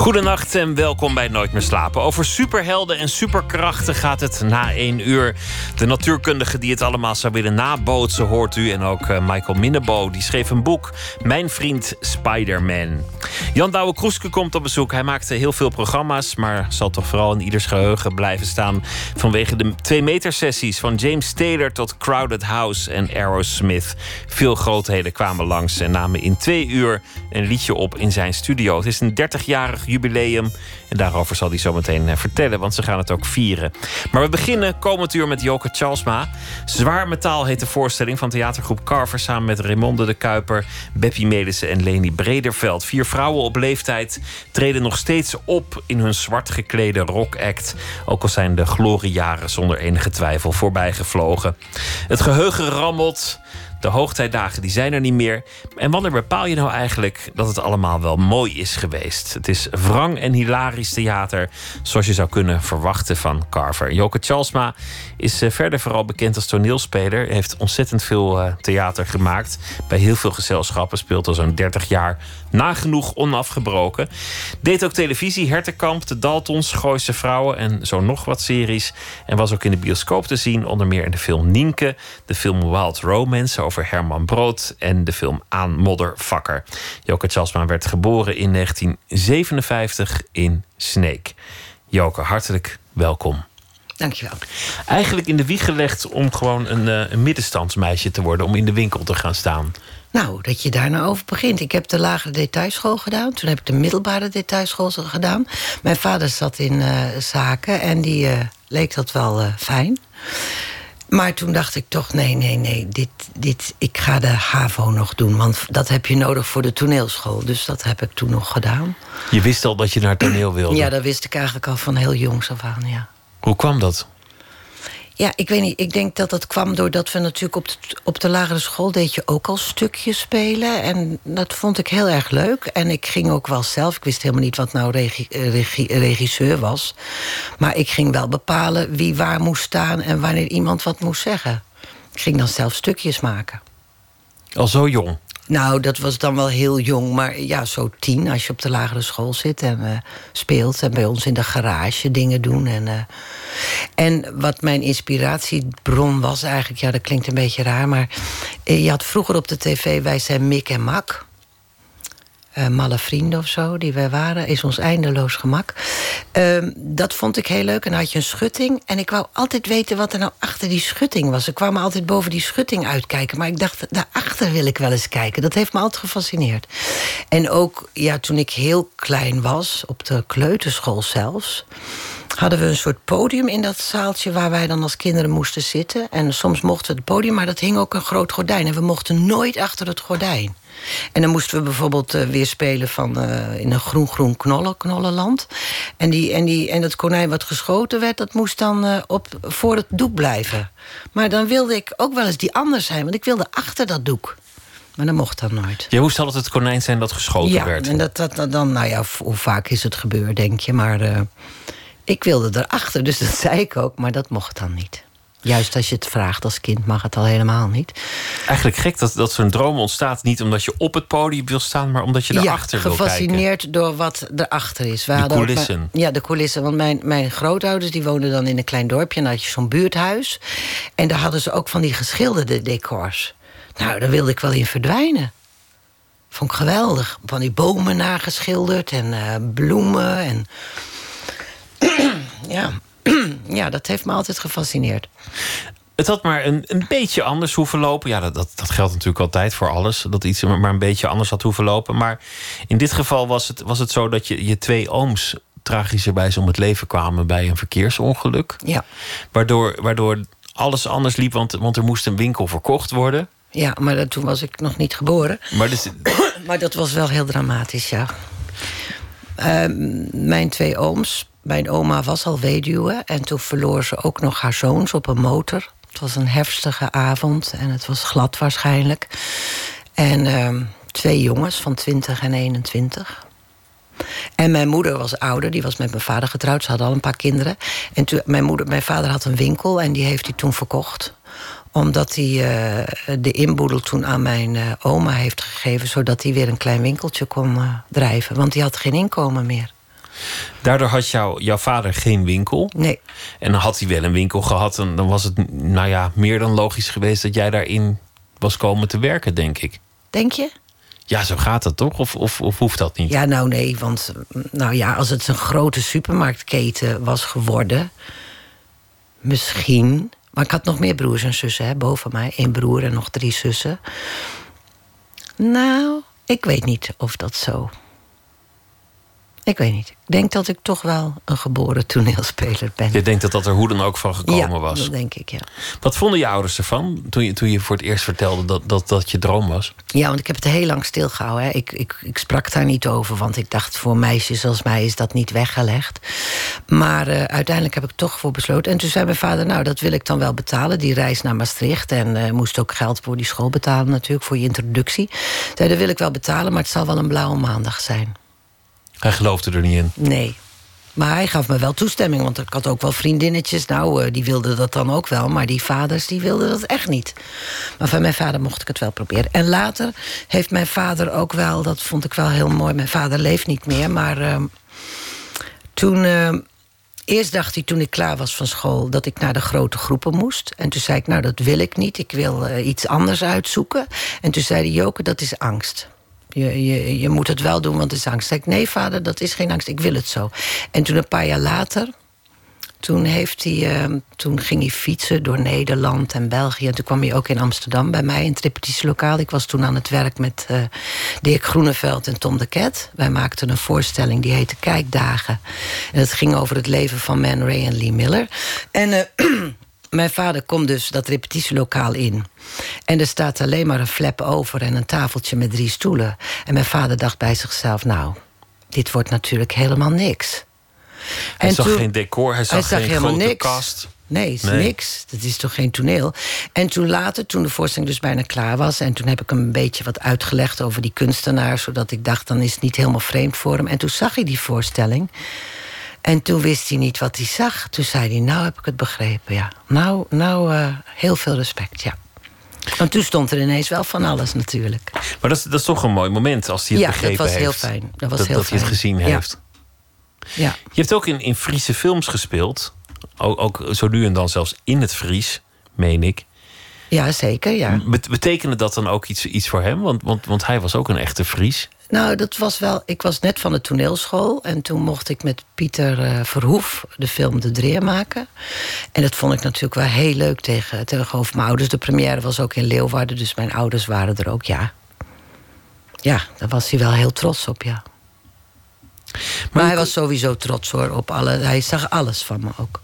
Goedenacht en welkom bij Nooit meer slapen. Over superhelden en superkrachten gaat het na één uur. De natuurkundige die het allemaal zou willen nabootsen, hoort u. En ook eh, Michael Minnebo, die schreef een boek, Mijn vriend Spider-Man. Jan Douwe Kroeske komt op bezoek. Hij maakte heel veel programma's, maar zal toch vooral in ieders geheugen blijven staan vanwege de twee meter sessies van James Taylor tot Crowded House en Aerosmith. Veel grootheden kwamen langs en namen in twee uur een liedje op in zijn studio. Het is een 30-jarig jubileum. En daarover zal hij zo meteen eh, vertellen, want ze gaan het ook vieren. Maar we beginnen komend uur met Joke Charlesma. Zwaar metaal heet de voorstelling van theatergroep Carver... samen met Raymonde de Kuiper, Beppie Melissen en Leni Brederveld. Vier vrouwen op leeftijd treden nog steeds op... in hun zwart geklede rockact. Ook al zijn de gloriejaren zonder enige twijfel voorbijgevlogen. Het geheugen rammelt... De hoogtijdagen die zijn er niet meer. En wanneer bepaal je nou eigenlijk dat het allemaal wel mooi is geweest? Het is wrang en hilarisch theater, zoals je zou kunnen verwachten van Carver. Joke Chalsma is eh, verder vooral bekend als toneelspeler. Heeft ontzettend veel eh, theater gemaakt. Bij heel veel gezelschappen speelt al zo'n 30 jaar nagenoeg onafgebroken. Deed ook televisie, Hertenkamp, De Daltons, Gooise Vrouwen en zo nog wat series. En was ook in de bioscoop te zien, onder meer in de film Nienke, de film Wild Romance over Herman Brood en de film Aan Moddervakker. Joke Tjalsma werd geboren in 1957 in Sneek. Joke, hartelijk welkom. Dankjewel. Eigenlijk in de wieg gelegd om gewoon een, eh, een middenstandsmeisje te worden, om in de winkel te gaan staan. Nou, dat je daar nou over begint. Ik heb de lagere detailschool gedaan. Toen heb ik de middelbare detailschool gedaan. Mijn vader zat in uh, zaken en die uh, leek dat wel uh, fijn. Maar toen dacht ik toch, nee, nee, nee, dit, dit, ik ga de HAVO nog doen. Want dat heb je nodig voor de toneelschool. Dus dat heb ik toen nog gedaan. Je wist al dat je naar toneel wilde? Ja, dat wist ik eigenlijk al van heel jongs af aan, ja. Hoe kwam dat? Ja, ik weet niet. Ik denk dat dat kwam doordat we natuurlijk op de, op de lagere school... deed je ook al stukjes spelen. En dat vond ik heel erg leuk. En ik ging ook wel zelf... Ik wist helemaal niet wat nou regi, regi, regisseur was. Maar ik ging wel bepalen wie waar moest staan... en wanneer iemand wat moest zeggen. Ik ging dan zelf stukjes maken. Al zo jong? Nou, dat was dan wel heel jong, maar ja, zo tien als je op de lagere school zit en uh, speelt. En bij ons in de garage dingen doen. En, uh, en wat mijn inspiratiebron was eigenlijk, ja, dat klinkt een beetje raar, maar uh, je had vroeger op de tv, wij zijn Mick en Mak uh, malle vrienden of zo, die wij waren, is ons eindeloos gemak. Uh, dat vond ik heel leuk. En dan had je een schutting. En ik wou altijd weten wat er nou achter die schutting was. Ik kwam altijd boven die schutting uitkijken. Maar ik dacht, daarachter wil ik wel eens kijken. Dat heeft me altijd gefascineerd. En ook, ja, toen ik heel klein was, op de kleuterschool zelfs hadden we een soort podium in dat zaaltje... waar wij dan als kinderen moesten zitten. En soms mochten we het podium, maar dat hing ook een groot gordijn. En we mochten nooit achter het gordijn. En dan moesten we bijvoorbeeld uh, weer spelen van, uh, in een groen-groen knollen, knollenland. En, die, en, die, en dat konijn wat geschoten werd, dat moest dan uh, op, voor het doek blijven. Maar dan wilde ik ook wel eens die anders zijn, want ik wilde achter dat doek. Maar dat mocht dan nooit. Je moest altijd het konijn zijn dat geschoten ja, werd. en dat, dat, dat, dan, nou ja, hoe vaak is het gebeurd, denk je. Maar ik wilde erachter, dus dat zei ik ook, maar dat mocht dan niet. Juist als je het vraagt als kind mag het al helemaal niet. Eigenlijk gek dat, dat zo'n droom ontstaat. Niet omdat je op het podium wil staan, maar omdat je erachter wil kijken. gefascineerd door wat erachter is. We de coulissen. Ja, de coulissen. Want mijn, mijn grootouders die woonden dan in een klein dorpje. En dan had je zo'n buurthuis. En daar hadden ze ook van die geschilderde decors. Nou, daar wilde ik wel in verdwijnen. Vond ik geweldig. Van die bomen nageschilderd en uh, bloemen. En ja, ja, dat heeft me altijd gefascineerd. Het had maar een, een beetje anders hoeven lopen. Ja, dat, dat, dat geldt natuurlijk altijd voor alles. Dat iets maar een beetje anders had hoeven lopen. Maar in dit geval was het, was het zo dat je, je twee ooms tragischerwijs om het leven kwamen bij een verkeersongeluk. Ja. Waardoor, waardoor alles anders liep, want, want er moest een winkel verkocht worden. Ja, maar dat, toen was ik nog niet geboren. Maar, dus... maar dat was wel heel dramatisch, ja. Uh, mijn twee ooms mijn oma was al weduwe en toen verloor ze ook nog haar zoons op een motor. Het was een heftige avond en het was glad waarschijnlijk. En uh, Twee jongens van 20 en 21. En mijn moeder was ouder, die was met mijn vader getrouwd. Ze hadden al een paar kinderen. En mijn, moeder, mijn vader had een winkel en die heeft hij toen verkocht omdat hij uh, de inboedel toen aan mijn uh, oma heeft gegeven... zodat hij weer een klein winkeltje kon uh, drijven. Want hij had geen inkomen meer. Daardoor had jou, jouw vader geen winkel. Nee. En dan had hij wel een winkel gehad. En dan was het nou ja, meer dan logisch geweest dat jij daarin was komen te werken, denk ik. Denk je? Ja, zo gaat dat toch? Of, of, of hoeft dat niet? Ja, nou nee, want nou ja, als het een grote supermarktketen was geworden, misschien. Maar ik had nog meer broers en zussen, hè, boven mij. Eén broer en nog drie zussen. Nou, ik weet niet of dat zo ik weet niet. Ik denk dat ik toch wel een geboren toneelspeler ben. Je denkt dat dat er hoe dan ook van gekomen ja, was? dat denk ik, ja. Wat vonden je ouders ervan toen je, toen je voor het eerst vertelde dat, dat dat je droom was? Ja, want ik heb het heel lang stilgehouden. Hè. Ik, ik, ik sprak daar niet over, want ik dacht... voor meisjes als mij is dat niet weggelegd. Maar uh, uiteindelijk heb ik toch voor besloten. En toen zei mijn vader, nou, dat wil ik dan wel betalen. Die reis naar Maastricht. En uh, moest ook geld voor die school betalen natuurlijk, voor je introductie. Zei, dat wil ik wel betalen, maar het zal wel een blauwe maandag zijn. Hij geloofde er niet in. Nee. Maar hij gaf me wel toestemming, want ik had ook wel vriendinnetjes. Nou, uh, die wilden dat dan ook wel, maar die vaders die wilden dat echt niet. Maar van mijn vader mocht ik het wel proberen. En later heeft mijn vader ook wel, dat vond ik wel heel mooi... mijn vader leeft niet meer, maar uh, toen... Uh, eerst dacht hij toen ik klaar was van school dat ik naar de grote groepen moest. En toen zei ik, nou dat wil ik niet, ik wil uh, iets anders uitzoeken. En toen zei hij, Joke, dat is angst. Je, je, je moet het wel doen, want het is angst. Zeg ik, nee vader, dat is geen angst, ik wil het zo. En toen een paar jaar later, toen, heeft hij, uh, toen ging hij fietsen door Nederland en België. En toen kwam hij ook in Amsterdam bij mij in het repetitielokaal. Ik was toen aan het werk met uh, Dirk Groeneveld en Tom de Ket. Wij maakten een voorstelling die heette Kijkdagen. En het ging over het leven van Man Ray en Lee Miller. En... Uh, mijn vader komt dus dat repetitielokaal in. En er staat alleen maar een flap over en een tafeltje met drie stoelen. En mijn vader dacht bij zichzelf, nou, dit wordt natuurlijk helemaal niks. Hij en zag toen, geen decor, hij zag, hij zag geen helemaal grote niks. kast. Nee, is Nee. niks. Dat is toch geen toneel. En toen later, toen de voorstelling dus bijna klaar was... en toen heb ik hem een beetje wat uitgelegd over die kunstenaar... zodat ik dacht, dan is het niet helemaal vreemd voor hem. En toen zag hij die voorstelling... En toen wist hij niet wat hij zag. Toen zei hij, nou heb ik het begrepen, ja. Nou, nou uh, heel veel respect, ja. Want toen stond er ineens wel van alles natuurlijk. Maar dat is, dat is toch een mooi moment als hij het Ja, dat begrepen was heel heeft. fijn. Dat was dat, heel dat hij het gezien Ja. heeft. Ja, Je hebt ook in, in Friese films gespeeld. Ook, ook zo nu en dan zelfs in het Fries, meen ik. ja zeker, ja. Bet- betekende dat dan ook iets, iets voor hem? Want, want, want hij was ook een echte Fries. Nou, dat was wel... Ik was net van de toneelschool... en toen mocht ik met Pieter eh, Verhoef de film De Dreer maken. En dat vond ik natuurlijk wel heel leuk tegen, tegenover mijn ouders. De première was ook in Leeuwarden, dus mijn ouders waren er ook, ja. Ja, daar was hij wel heel trots op, ja. Maar, hij hoe- was sowieso trots hoor, op alle... Hij zag alles van me ook.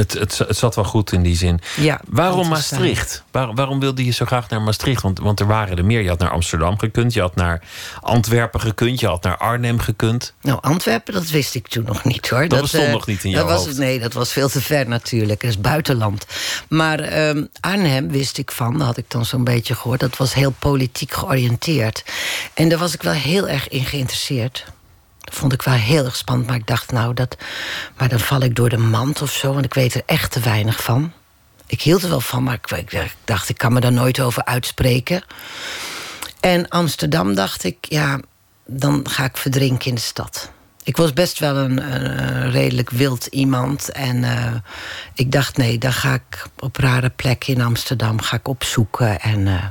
Het, het, het zat wel goed in die zin. Ja, Waarom dat. Maastricht? Waar, waarom wilde je zo graag naar Maastricht? Want, want er waren er meer. Je had naar Amsterdam gekund, je had naar Antwerpen gekund, je had naar Arnhem gekund. Nou, Antwerpen, dat wist ik toen nog niet hoor. Dat bestond eh, nog niet in dat jouw was, hoofd. Nee, dat was veel te ver natuurlijk. Dat is buitenland. Maar ehm, Arnhem wist ik van, dat had ik dan zo'n beetje gehoord. Dat was heel politiek georiënteerd. En daar was ik wel heel erg in geïnteresseerd. Dat vond ik wel heel erg spannend. Maar ik dacht, nou, dat, maar dan val ik door de mand of zo. Want ik weet er echt te weinig van. Ik hield er wel van, maar ik, dacht, ik kan me daar nooit over uitspreken. En Amsterdam dacht ik, ja, dan ga ik verdrinken in de stad. Ik was best wel een, een, een redelijk wild iemand. En eh, ik dacht, nee, dan ga ik op rare plekken in Amsterdam ga ik opzoeken. En, eh,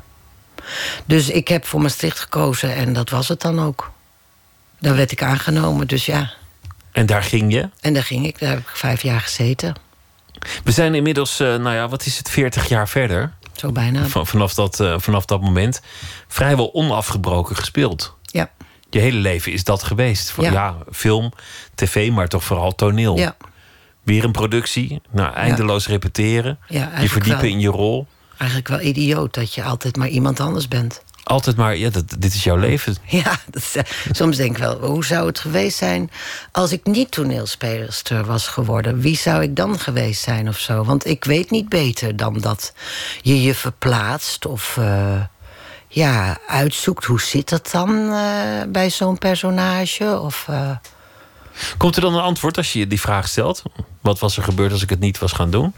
dus ik heb voor Maastricht gekozen en dat was het dan ook. Daar werd ik aangenomen, dus ja. En daar ging je. En daar ging ik, daar heb ik vijf jaar gezeten. We zijn inmiddels, eh, nou ja, wat is het, 40 jaar verder. Zo bijna. Van, vanaf, dat, eh, vanaf dat moment. Vrijwel onafgebroken gespeeld. Ja, Je hele leven is dat geweest. Ja. Ja. film, tv, maar toch vooral toneel. ja, Weer een productie. Nou, eindeloos repeteren. ja je eigenlijk verdiepen wel, in je rol. eigenlijk wel idioot dat je altijd maar iemand anders bent. Altijd maar, ja, dat, dit is jouw leven. Ja, dat eh, soms denk ik wel, hoe zou het geweest zijn als ik niet toneelspeelster was geworden? Wie zou ik dan geweest zijn of zo? Want ik weet niet beter dan dat je je verplaatst of eh, ja, uitzoekt hoe zit dat dan uh, bij zo'n personage. Of, uh... Komt er dan een antwoord als je die vraag stelt? Wat was er gebeurd als ik het niet was gaan doen?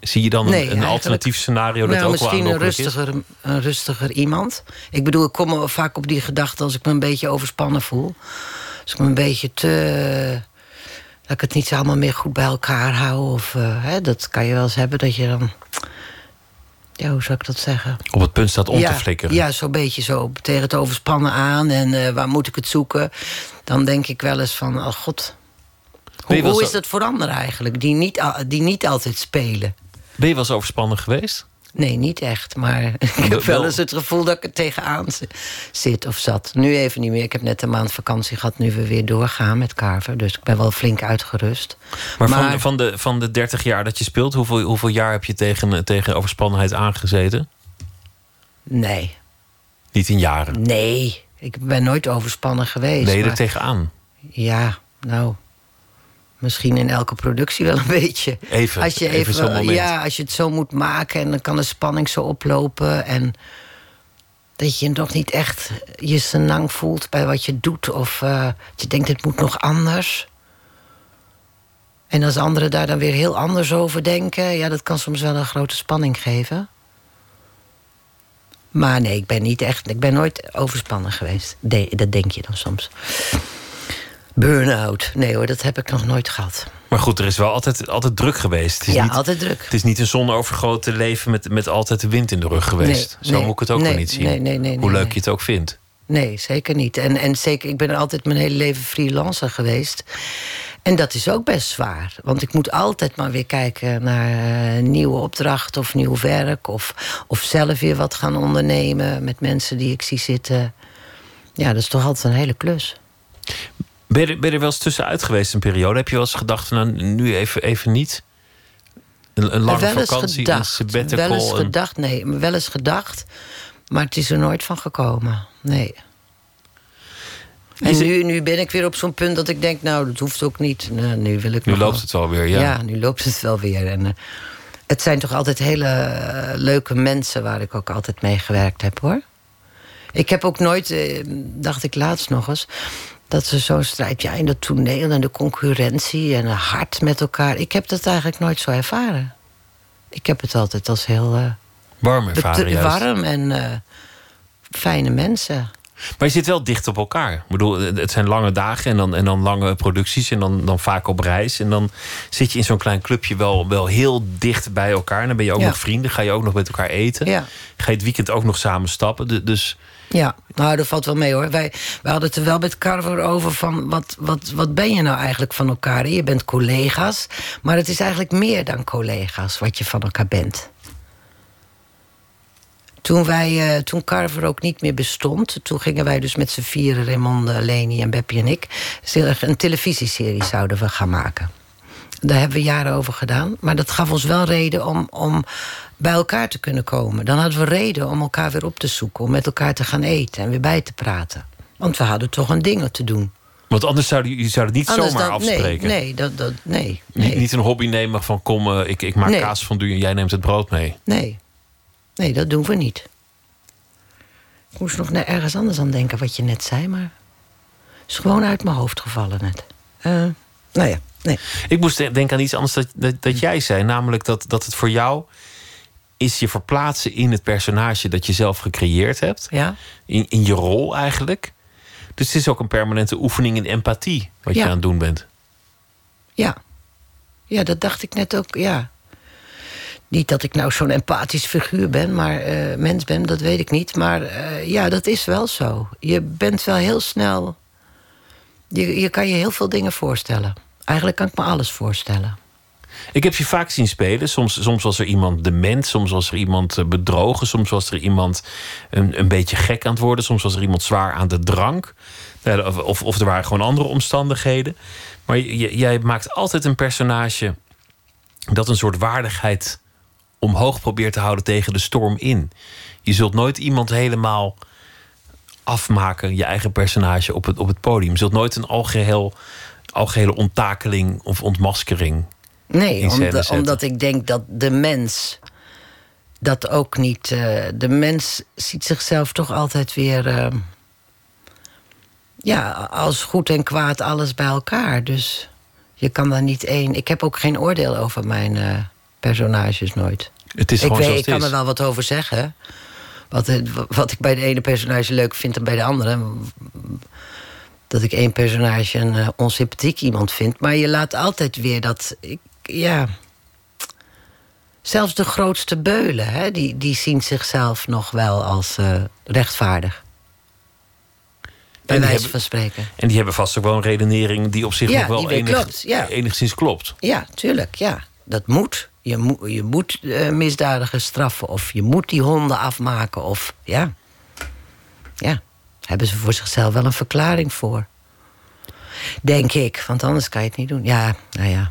Zie je dan een, een alternatief scenario dat nou, ook wel Misschien een rustiger, is? een rustiger iemand. Ik bedoel, ik kom vaak op die gedachte als ik me een beetje overspannen voel. Als ik me een beetje te... Dat ik het niet allemaal meer goed bij elkaar hou. Of, uh, hè, dat kan je wel eens hebben, dat je dan... Ja, hoe zou ik dat zeggen? Op het punt staat om ja, te flikkeren. Ja, zo'n beetje zo tegen het overspannen aan. En uh, waar moet ik het zoeken? Dan denk ik wel eens van, oh god... Hoe, hoe is dat voor anderen eigenlijk, die niet, die niet altijd spelen? Ben je wel eens overspannen geweest? Nee, niet echt. Maar ik heb wel eens het gevoel dat ik er tegenaan zit of zat. Nu even niet meer. Ik heb net een maand vakantie gehad. Nu we weer doorgaan met Carver. Dus ik ben wel flink uitgerust. Maar, maar van, van, de, van de 30 jaar dat je speelt, hoeveel, hoeveel jaar heb je tegen, tegen overspannenheid aangezeten? Nee. Niet in jaren? Nee. Ik ben nooit overspannen geweest. Nee, maar... er tegenaan? Ja, nou. Misschien in elke productie wel een beetje. Even, als je even. Ja, als je het zo moet maken en dan kan de spanning zo oplopen. En dat je nog niet echt je senang voelt bij wat je doet. Of uh, dat je denkt, het moet nog anders. En als anderen daar dan weer heel anders over denken... ja, dat kan soms wel een grote spanning geven. Maar nee, ik ben niet echt... Ik ben nooit overspannen geweest. De, dat denk je dan soms. Burn-out. Nee hoor, dat heb ik nog nooit gehad. Maar goed, er is wel altijd, altijd druk geweest. Het is ja, niet, altijd druk. Het is niet een zonovergoten leven met, met altijd de wind in de rug geweest. Nee, Zo nee, moet ik het ook nee, wel niet zien. Nee, Hoe leuk je het ook vindt. Nee, zeker niet. En, en zeker, ik ben altijd mijn hele leven freelancer geweest. En dat is ook best zwaar. Want ik moet altijd maar weer kijken naar uh, nieuwe opdrachten of nieuw werk. Of, of zelf weer wat gaan ondernemen met mensen die ik zie zitten. Ja, dat is toch altijd een hele klus. Ben je, ben je er wel eens tussenuit geweest een periode? Heb je wel eens gedacht, nou, nu even, even niet? Een, een lange wel eens vakantie, gedacht, een sabbatical? Wel eens en- gedacht, nee. Wel eens gedacht, maar het is er nooit van gekomen. Nee. En het- nu, nu ben ik weer op zo'n punt dat ik denk, nou, dat hoeft ook niet. Nou, nu wil ik Nu loopt wel- het wel weer, ja. Ja, nu loopt het wel weer. En, eh, het zijn toch altijd hele eh, leuke mensen waar ik ook altijd mee gewerkt heb, hoor. Ik heb ook nooit, eh, dacht ik laatst nog eens... dat ze zo'n strijd, ja, in dat toneel en de concurrentie... en hard met elkaar. Ik heb dat eigenlijk nooit zo ervaren. Ik heb het altijd als heel eh, Warm ervaren juist. warm en eh, fijne mensen. Maar je zit wel dicht op elkaar. Ik bedoel, het zijn lange dagen en dan, en dan lange producties... en dan, dan vaak op reis. En dan zit je in zo'n klein clubje wel, wel heel dicht bij elkaar. En dan ben je ook Ja. nog vrienden. Ga je ook nog met elkaar eten. Ja. Ga je het weekend ook nog samen stappen. Du- Dus Ja, nou, dat valt wel mee hoor. Wij, wij hadden het er wel met Carver over van... Wat, wat, wat ben je nou eigenlijk van elkaar? Je bent collega's, maar het is eigenlijk meer dan collega's... wat je van elkaar bent. Toen, wij, eh, toen Carver ook niet meer bestond... toen gingen wij dus met z'n vieren, Raymond, Leni en Beppie en ik... een televisieserie zouden we gaan maken. Daar hebben we jaren over gedaan. Maar dat gaf ons wel reden om, om bij elkaar te kunnen komen. Dan hadden we reden om elkaar weer op te zoeken. Om met elkaar te gaan eten en weer bij te praten. Want we hadden toch een ding te doen. Want anders zouden jullie zouden het niet Anders zomaar dan- afspreken. Nee, nee, dat, dat, nee, Niet, nee, niet een hobby nemen van kom, eh, ik, ik maak Nee. kaas van en jij neemt het brood mee. nee. Nee, dat doen we niet. Ik moest nog naar ergens anders aan denken wat je net zei, maar... Het is gewoon uit mijn hoofd gevallen net. Eh, nou ja, nee. Ik moest de- denken aan iets anders dat, dat, dat jij zei. Namelijk dat, dat het voor jou is je verplaatsen in het personage dat je zelf gecreëerd hebt. Ja? In, in je rol eigenlijk. Dus het is ook een permanente oefening in empathie wat je aan het doen bent. Ja. Ja, dat dacht ik net ook, ja. Niet dat ik nou zo'n empathisch figuur ben, maar eh, mens ben, dat weet ik niet. Maar eh, ja, dat is wel zo. Je bent wel heel snel... Je, je kan je heel veel dingen voorstellen. Eigenlijk kan ik me alles voorstellen. Ik heb je vaak zien spelen. Soms, soms was er iemand dement, soms was er iemand eh, bedrogen, soms was er iemand een, een beetje gek aan het worden, soms was er iemand zwaar aan de drank. Of, of, er waren gewoon andere omstandigheden. Maar jij maakt altijd een personage dat een soort waardigheid omhoog probeert te houden tegen de storm in. Je zult nooit iemand helemaal afmaken, je eigen personage op het, op het podium. Je zult nooit een algeheel, algehele onttakeling of ontmaskering Nee, omdat, omdat ik denk dat de mens dat ook niet. eh, de mens ziet zichzelf toch altijd weer. eh, ja, als goed en kwaad alles bij elkaar. Dus je kan daar niet één. Ik heb ook geen oordeel over mijn eh, personages nooit. Het is ik gewoon weet, ik kan er wel wat over zeggen. Wat, het- wat ik bij de ene personage leuk vind en bij de andere. Dat ik één personage een eh, onsympathiek iemand vind. Maar je laat altijd weer dat. Ik, ja. Zelfs de grootste beulen, hè, die, die zien zichzelf nog wel als eh, rechtvaardig. Bij wijze hebben- van spreken. En die hebben vast ook wel een redenering die op zich Ja, nog wel enig- klopt, ja. enigszins klopt. Ja, tuurlijk, ja. Dat moet. Je, moet je moet eh, misdadigers straffen. Of je moet die honden afmaken. Of ja. Ja. Hebben ze voor zichzelf wel een verklaring voor. Denk ik, want anders kan je het niet doen. Ja, nou ja.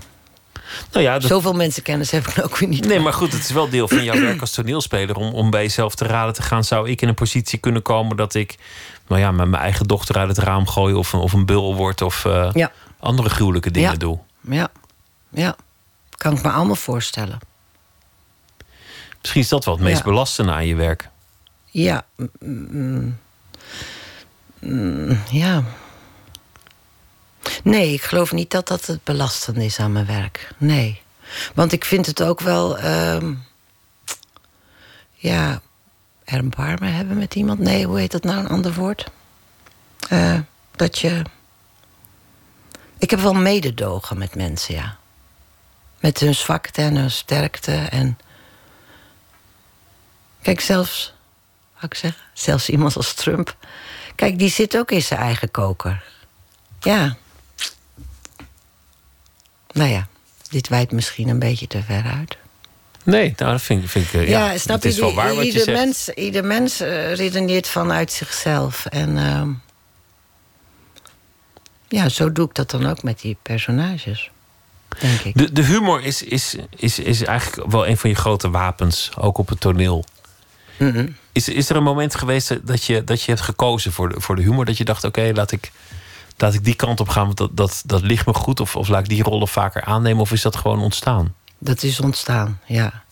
Nou ja, dat, Zoveel mensenkennis heb ik ook weer niet. Nee, maar goed, het is wel deel van jouw werk als toneelspeler om, om bij jezelf te raden te gaan. Zou ik in een positie kunnen komen dat ik nou ja, met mijn eigen dochter uit het raam gooi of, een- of een bul word of eh, Ja. andere gruwelijke dingen Ja. doe? Ja, ja. Kan ik me allemaal voorstellen. Misschien is dat wel het meest Ja. belastende aan je werk. Ja. mm, mm, mm, ja. Nee, ik geloof niet dat dat het belastend is aan mijn werk. Nee. Want ik vind het ook wel. ehm, ja. Erbarmen hebben met iemand? Nee, hoe heet dat nou een ander woord? Eh, dat je. Ik heb wel mededogen met mensen, ja. Met hun zwakte en hun sterkte. En. Kijk, zelfs wou ik zeggen. Zelfs iemand als Trump. Kijk, die zit ook in zijn eigen koker. Ja. Nou ja, dit wijdt misschien een beetje te ver uit. Nee, nou, dat vind, ik- vind ik. eh, Ja, Ja, snap het je? is wel Die- waar wat je zegt. mens, ieder mens eh, redeneert vanuit zichzelf. En ehm, ja, zo doe ik dat dan ook met die personages. Denk ik. De, de humor is, is, is, is eigenlijk wel een van je grote wapens, ook op het toneel. Mhm. Is, is er een moment geweest dat je, dat je hebt gekozen voor de, voor de humor? Dat je dacht, oké, laat, ik, laat ik die kant op gaan, want dat, dat, dat ligt me goed. Of, of laat ik die rollen vaker aannemen? Of is dat gewoon ontstaan? Dat is ontstaan, ja.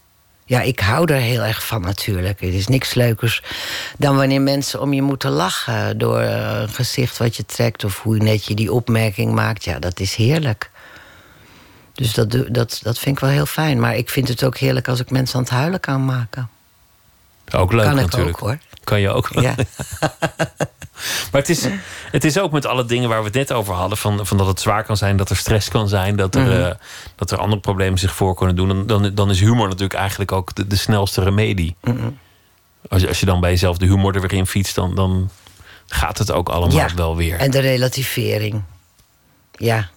Ja, ik hou er heel erg van natuurlijk. Het is niks leukers dan wanneer mensen om je moeten lachen... door eh, een gezicht wat je trekt of hoe net je die opmerking maakt. Ja, dat is heerlijk. Dus dat, dat, dat vind ik wel heel fijn. Maar ik vind het ook heerlijk als ik mensen aan het huilen kan maken. Ook leuk kan natuurlijk. ook, hoor. Kan je ook. Ja. Maar het is, het is ook met alle dingen waar we het net over hadden: van, van dat het zwaar kan zijn, dat er stress kan zijn, dat er, Mhm. eh, dat er andere problemen zich voor kunnen doen. Dan, dan, dan is humor natuurlijk eigenlijk ook de, de snelste remedie. Mhm. Als, je, als je dan bij jezelf de humor er weer in fietst, dan, dan gaat het ook allemaal Ja, wel weer. En de relativering. Ja.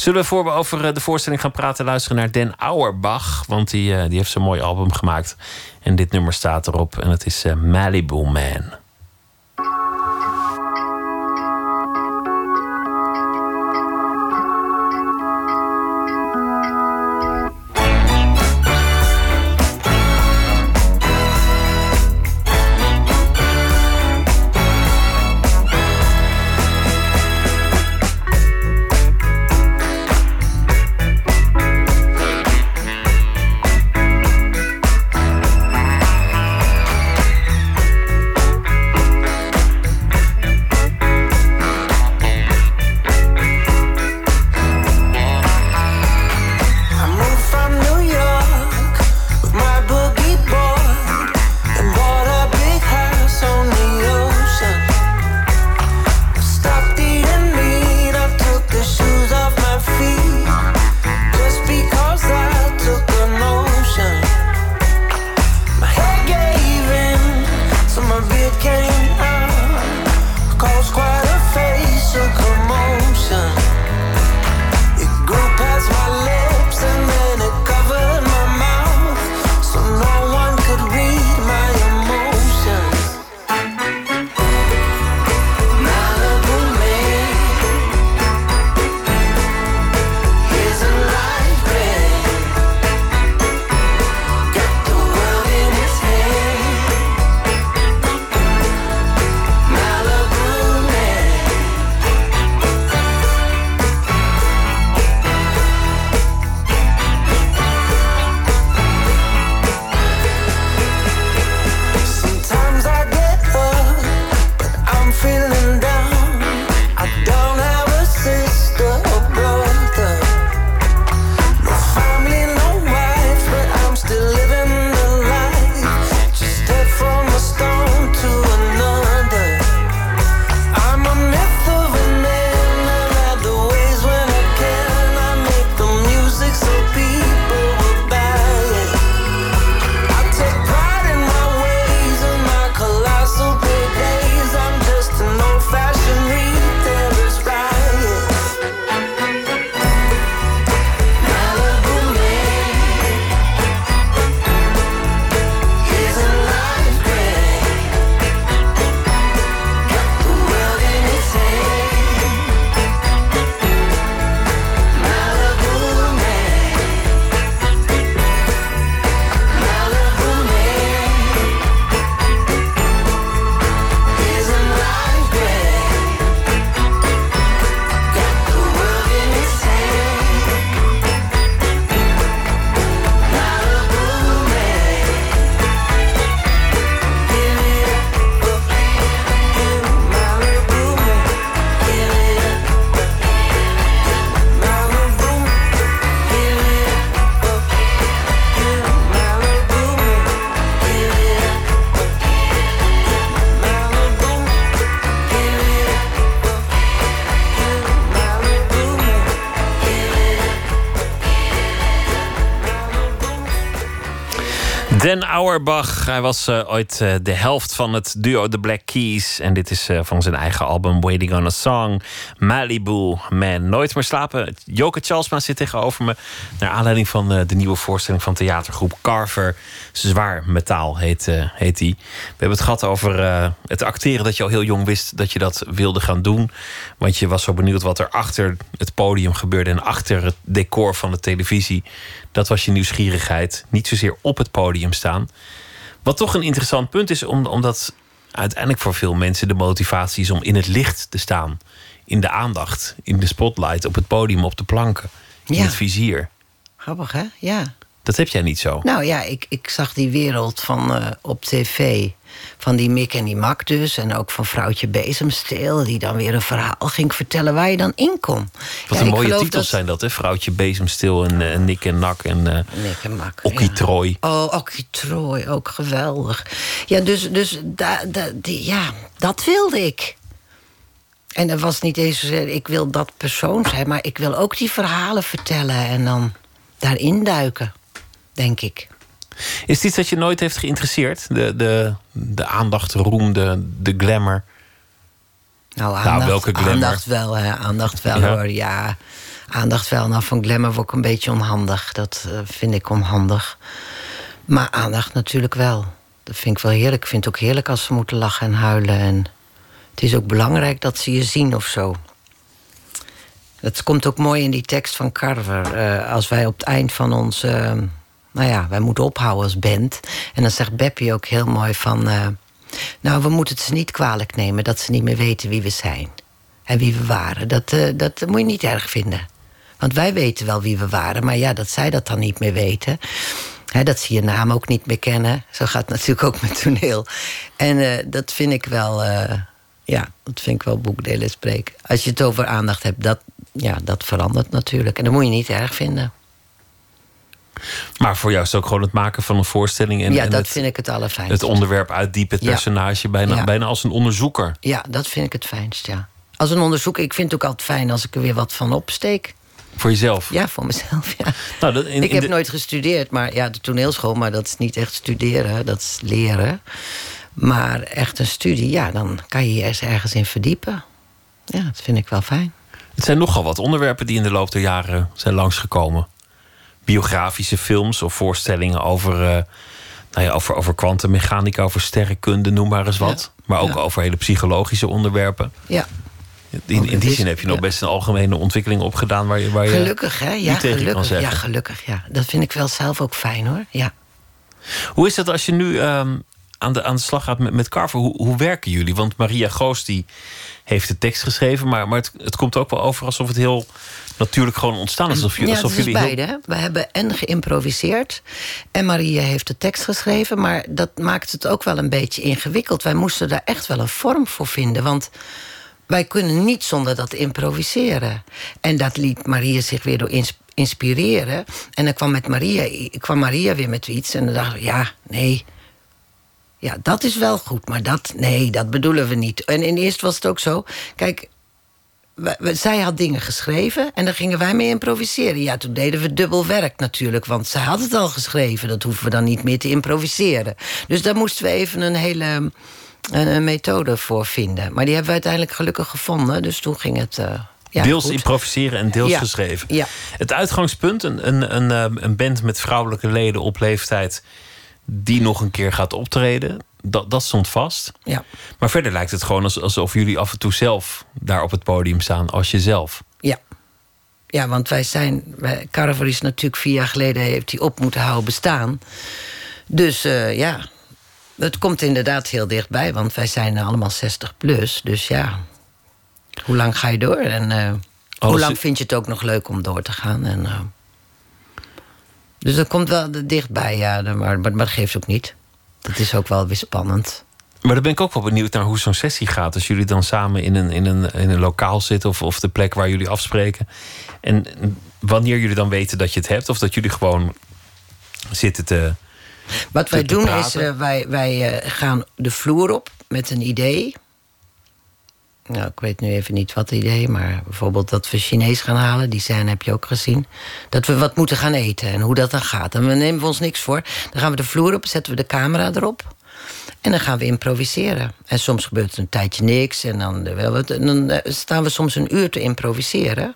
Zullen we voor we over eh, de voorstelling gaan praten, luisteren naar Den Auerbach? Want die, eh, die heeft zo'n mooi album gemaakt. En dit nummer staat erop. En het is eh, Malibu Man. Den Auerbach. Hij was uh, ooit uh, de helft van het duo The Black Keys. En dit is uh, van zijn eigen album Waiting on a Song. Malibu Man. Nooit meer slapen. Joke Charlesma zit tegenover me. Naar aanleiding van de nieuwe voorstelling van theatergroep Carver. Zwaar metaal heet, heet die. We hebben het gehad over het acteren. Dat je al heel jong wist dat je dat wilde gaan doen. Want je was zo benieuwd wat er achter het podium gebeurde. En achter het decor van de televisie. Dat was je nieuwsgierigheid. Niet zozeer op het podium staan. Wat toch een interessant punt is, omdat uiteindelijk voor veel mensen de motivatie is om in het licht te staan. In de aandacht, in de spotlight, op het podium, op de planken, in Ja. het vizier. Grappig, hè? Ja. Dat heb jij niet zo. Nou ja, ik, ik zag die wereld van eh, op tv. Van die Mick en die Mak dus. En ook van vrouwtje Bezemsteel. Die dan weer een verhaal ging vertellen waar je dan in kon. Wat Ja, een mooie titels dat- zijn dat, hè? Vrouwtje Bezemstil en eh, Nick en Nak en eh Nick en Mak. Ja. Oh, Okkie Trooi, ook geweldig. Ja, dus, dus da, da, die, ja, dat wilde ik. En dat was niet eens zozeer, ik wil dat persoon zijn... maar ik wil ook die verhalen vertellen en dan daarin duiken, denk ik. Is dit dat je nooit heeft geïnteresseerd? De, de, de aandacht, roem, de, de glamour. Nou, aandacht, welke glamour? aandacht wel, hè, aandacht wel Ja. hoor, ja. Aandacht wel, nou van glamour word ik een beetje onhandig. Dat eh, vind ik onhandig. Maar aandacht natuurlijk wel. Dat vind ik wel heerlijk. Ik vind het ook heerlijk als ze moeten lachen en huilen. En het is ook belangrijk dat ze je zien of zo. Dat komt ook mooi in die tekst van Carver. Eh, als wij op het eind van ons... eh, nou ja, wij moeten ophouden als band. En dan zegt Beppie ook heel mooi van... eh, nou, we moeten het ze niet kwalijk nemen... dat ze niet meer weten wie we zijn. En wie we waren. Dat, eh, dat moet je niet erg vinden. Want wij weten wel wie we waren. Maar ja, dat zij dat dan niet meer weten... Dat ze je naam ook niet meer kennen. Zo gaat natuurlijk ook met toneel. En eh, dat vind ik wel... eh, ja, dat vind ik wel boekdelen spreken. Als je het over aandacht hebt, dat, ja, dat verandert natuurlijk. En dat moet je niet erg vinden. Maar voor jou is het ook gewoon het maken van een voorstelling. En, ja, en dat het, vind ik het allerfijnst. het onderwerp uitdiepen, het Ja. personage. Bijna, Ja. bijna als een onderzoeker. Ja, dat vind ik het fijnst, ja. Als een onderzoeker, ik vind het ook altijd fijn als ik er weer wat van opsteek. Voor jezelf. Ja, voor mezelf, ja. Nou, dat- in- ik heb de- nooit gestudeerd, maar ja, de toneelschool, maar dat is niet echt studeren, dat is leren. Maar echt een studie, ja, dan kan je je ergens in verdiepen. Ja, dat vind ik wel fijn. Het zijn nogal wat onderwerpen die in de loop der jaren zijn langsgekomen. Biografische films of voorstellingen over, eh, nou ja, over, over kwantummechanica, over sterrenkunde, noem maar eens wat. Ja. Maar ook Ja. over hele psychologische onderwerpen. Ja, In, in die is- zin heb je nog best een algemene ontwikkeling opgedaan waar je, waar je gelukkig hè, ja, gelukkig. Ja, gelukkig, ja. Dat vind ik wel zelf ook fijn hoor, ja. Hoe is het als je nu ehm, aan, de, aan de slag gaat met, met Carver? Hoe, hoe werken jullie? Want Maria Goos die heeft de tekst geschreven, maar, maar het, het komt ook wel over alsof het heel natuurlijk gewoon ontstaan is. Alsof, Ja, alsof is jullie heel- beide. We hebben en geïmproviseerd. En Maria heeft de tekst geschreven. Maar dat maakt het ook wel een beetje ingewikkeld. Wij moesten daar echt wel een vorm voor vinden. Want wij kunnen niet zonder dat improviseren. En dat liet Maria zich weer door ins- inspireren. En dan kwam, met Maria, kwam Maria weer met iets. En dan dachten we, ja, nee... Ja, dat is wel goed, maar dat, nee, dat bedoelen we niet. En in eerst was het ook zo. Kijk, we- we- zij had dingen geschreven en daar gingen wij mee improviseren. Ja, toen deden we dubbel werk natuurlijk, want zij had het al geschreven. Dat hoeven we dan niet meer te improviseren. Dus daar moesten we even een hele een, een methode voor vinden. Maar die hebben we uiteindelijk gelukkig gevonden. Dus toen ging het. eh, ja, deels goed. improviseren en deels Ja, geschreven. ja. Het uitgangspunt, een, een, een, eh, een band met vrouwelijke leden op leeftijd die nog een keer gaat optreden, dat, dat stond vast. Ja, Maar verder lijkt het gewoon als- alsof jullie af en toe zelf daar op het podium staan als jezelf. ja. Ja, want wij zijn. Wij, Carver is natuurlijk vier jaar geleden heeft hij op moeten houden bestaan. Dus eh, ja, het komt inderdaad heel dichtbij, want wij zijn allemaal 60 plus. Dus ja, hoe lang ga je door? En eh, hoe lang vind je het ook nog leuk om door te gaan? En, eh, dus dat komt wel dichtbij, ja, maar, maar, maar dat geeft ook niet. Dat is ook wel weer spannend. Maar dan ben ik ook wel benieuwd naar hoe zo'n sessie gaat. Als jullie dan samen in een, in een, in een lokaal zitten of, of de plek waar jullie afspreken. En wanneer jullie dan weten dat je het hebt, of dat jullie gewoon zitten te. Wat wij te- doen is, eh, wij, wij eh, gaan de vloer op met een idee. Nou, ik weet nu even niet wat idee, maar bijvoorbeeld dat we Chinees gaan halen, die scène heb je ook gezien. Dat we wat moeten gaan eten en hoe dat dan gaat. En we nemen we ons niks voor. Dan gaan we de vloer op, zetten we de camera erop. En dan gaan we improviseren. En soms gebeurt er een tijdje niks. En dan, dan eh, staan we soms een uur te improviseren.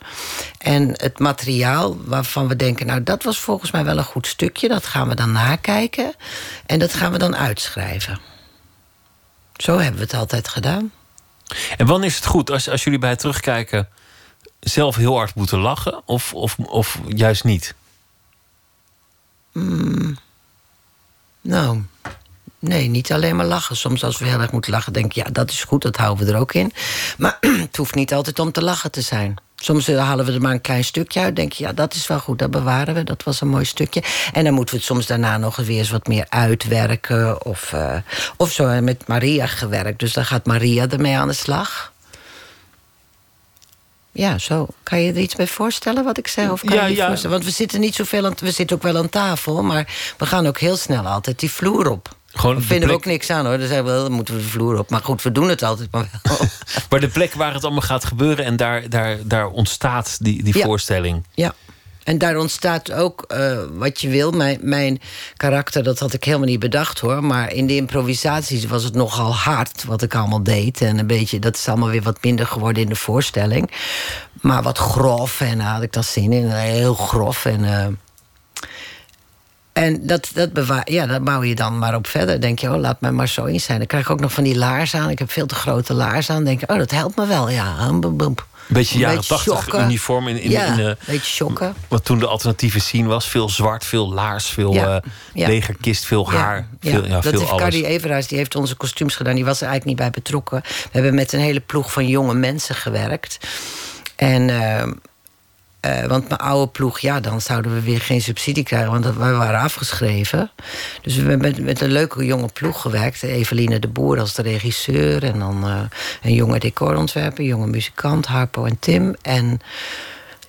En het materiaal waarvan we denken... nou, dat was volgens mij wel een goed stukje. Dat gaan we dan nakijken. En dat gaan we dan uitschrijven. Zo hebben we het altijd gedaan. En wanneer is het goed als, als jullie bij het terugkijken zelf heel hard moeten lachen, of, of, of juist niet? Mm. Nou, nee, niet alleen maar lachen. Soms als we heel erg moeten lachen, denk ik, ja, dat is goed, dat houden we er ook in. Maar het hoeft niet altijd om te lachen te zijn. Soms halen we er maar een klein stukje uit. Denk je, ja, dat is wel goed, dat bewaren we. Dat was een mooi stukje. En dan moeten we het soms daarna nog weer eens wat meer uitwerken. Of, uh, of zo met Maria gewerkt. Dus dan gaat Maria ermee aan de slag. Ja, zo. Kan je er iets bij voorstellen wat ik zei? Of kan ja, je ja. voorstellen? Want we zitten niet zoveel aan... We zitten ook wel aan tafel, maar we gaan ook heel snel altijd die vloer op. Gewoon Daar vinden we ook niks aan hoor. Dan zeggen we, dan moeten we de vloer op. Maar goed, we doen het altijd maar wel. maar de plek waar het allemaal gaat gebeuren en daar, daar, daar ontstaat die, die ja. voorstelling. Ja. En daar ontstaat ook uh, wat je wil. Mijn, mijn karakter, dat had ik helemaal niet bedacht hoor. Maar in de improvisaties was het nogal hard wat ik allemaal deed. En een beetje, dat is allemaal weer wat minder geworden in de voorstelling. Maar wat grof en daar had ik dan zin in. Heel grof en... Uh, en dat, dat, bewaar, ja, dat bouw je dan maar op verder. Denk je, oh, laat mij maar zo in zijn. Dan krijg ik ook nog van die laars aan. Ik heb veel te grote laars aan. Denk je, oh, dat helpt me wel. Ja. Een beetje jaren tachtig uniform in, in, ja, in, uh, een beetje shocken. Wat toen de alternatieve scene was. Veel zwart, veel laars, veel ja, uh, ja. legerkist, veel haar. Ja, veel, ja. dat veel alles. Cardi Everaars, die heeft onze kostuums gedaan. Die was er eigenlijk niet bij betrokken. We hebben met een hele ploeg van jonge mensen gewerkt. En... Uh, uh, want mijn oude ploeg, ja, dan zouden we weer geen subsidie krijgen, want we waren afgeschreven. Dus we hebben met, met een leuke jonge ploeg gewerkt. Eveline de Boer als de regisseur. En dan uh, een jonge decorontwerper, een jonge muzikant, Harpo en Tim. En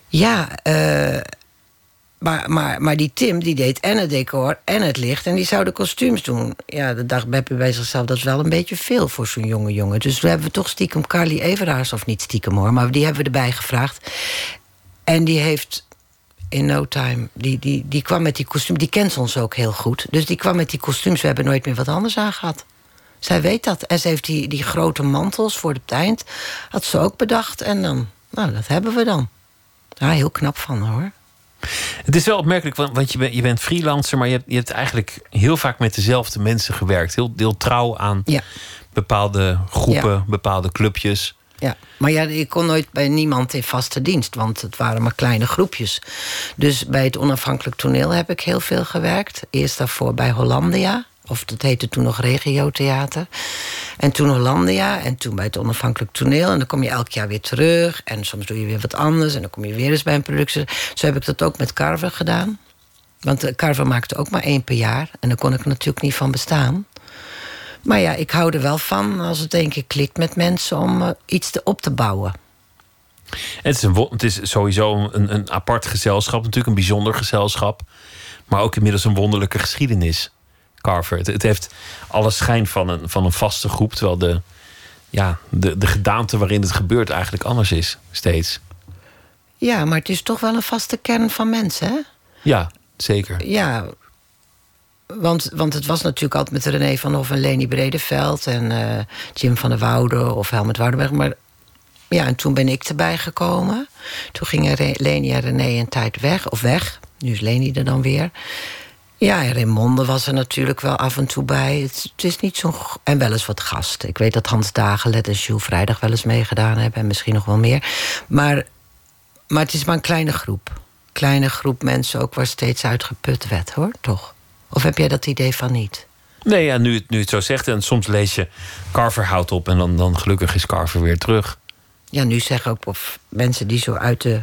ja, uh, maar, maar, maar die Tim die deed en het decor en het licht. En die zou de kostuums doen. Ja, de dag Beppe bij zichzelf, dat is wel een beetje veel voor zo'n jonge jongen. Dus we hebben toch stiekem Carly Everaars, of niet stiekem hoor, maar die hebben we erbij gevraagd. En die heeft in no time, die, die, die kwam met die kostuum. Die kent ons ook heel goed. Dus die kwam met die kostuums. We hebben nooit meer wat anders aan gehad. Zij weet dat. En ze heeft die, die grote mantels voor het eind. Had ze ook bedacht. En dan, nou, dat hebben we dan. Ja, heel knap van hoor. Het is wel opmerkelijk, want, want je, bent, je bent freelancer, maar je hebt, je hebt eigenlijk heel vaak met dezelfde mensen gewerkt. Heel, heel trouw aan ja. bepaalde groepen, ja. bepaalde clubjes. Ja, maar ja, ik kon nooit bij niemand in vaste dienst, want het waren maar kleine groepjes. Dus bij het onafhankelijk toneel heb ik heel veel gewerkt. Eerst daarvoor bij Hollandia, of dat heette toen nog Regiotheater. En toen Hollandia en toen bij het onafhankelijk toneel. En dan kom je elk jaar weer terug. En soms doe je weer wat anders. En dan kom je weer eens bij een productie. Zo heb ik dat ook met Carver gedaan. Want Carver maakte ook maar één per jaar. En daar kon ik natuurlijk niet van bestaan. Maar ja, ik hou er wel van als het een keer klikt met mensen om uh, iets te, op te bouwen. Het is, een, het is sowieso een, een apart gezelschap, natuurlijk een bijzonder gezelschap. Maar ook inmiddels een wonderlijke geschiedenis, Carver. Het, het, heeft alle schijn van een, van een vaste groep, terwijl de, ja, de, de gedaante waarin het gebeurt eigenlijk anders is, steeds. Ja, maar het is toch wel een vaste kern van mensen, hè? Ja, zeker. Ja, want, want het was natuurlijk altijd met René van Hoff en Leni Bredeveld... en uh, Jim van der Woude of Helmut Woudenberg. Maar ja, en toen ben ik erbij gekomen. Toen gingen Leni en René een tijd weg, of weg. Nu is Leni er dan weer. Ja, en Raymonde was er natuurlijk wel af en toe bij. Het, is niet zo... En wel eens wat gasten. Ik weet dat Hans Dagelet en Jules Vrijdag wel eens meegedaan hebben... en misschien nog wel meer. Maar, maar het is maar een kleine groep. Kleine groep mensen ook waar steeds uitgeput werd, hoor, toch? Of heb jij dat idee van niet? Nee, ja, nu, het, nu het zo zegt. En soms lees je Carver houdt op en dan, dan gelukkig is Carver weer terug. Ja, nu zeggen ook of mensen die zo uit de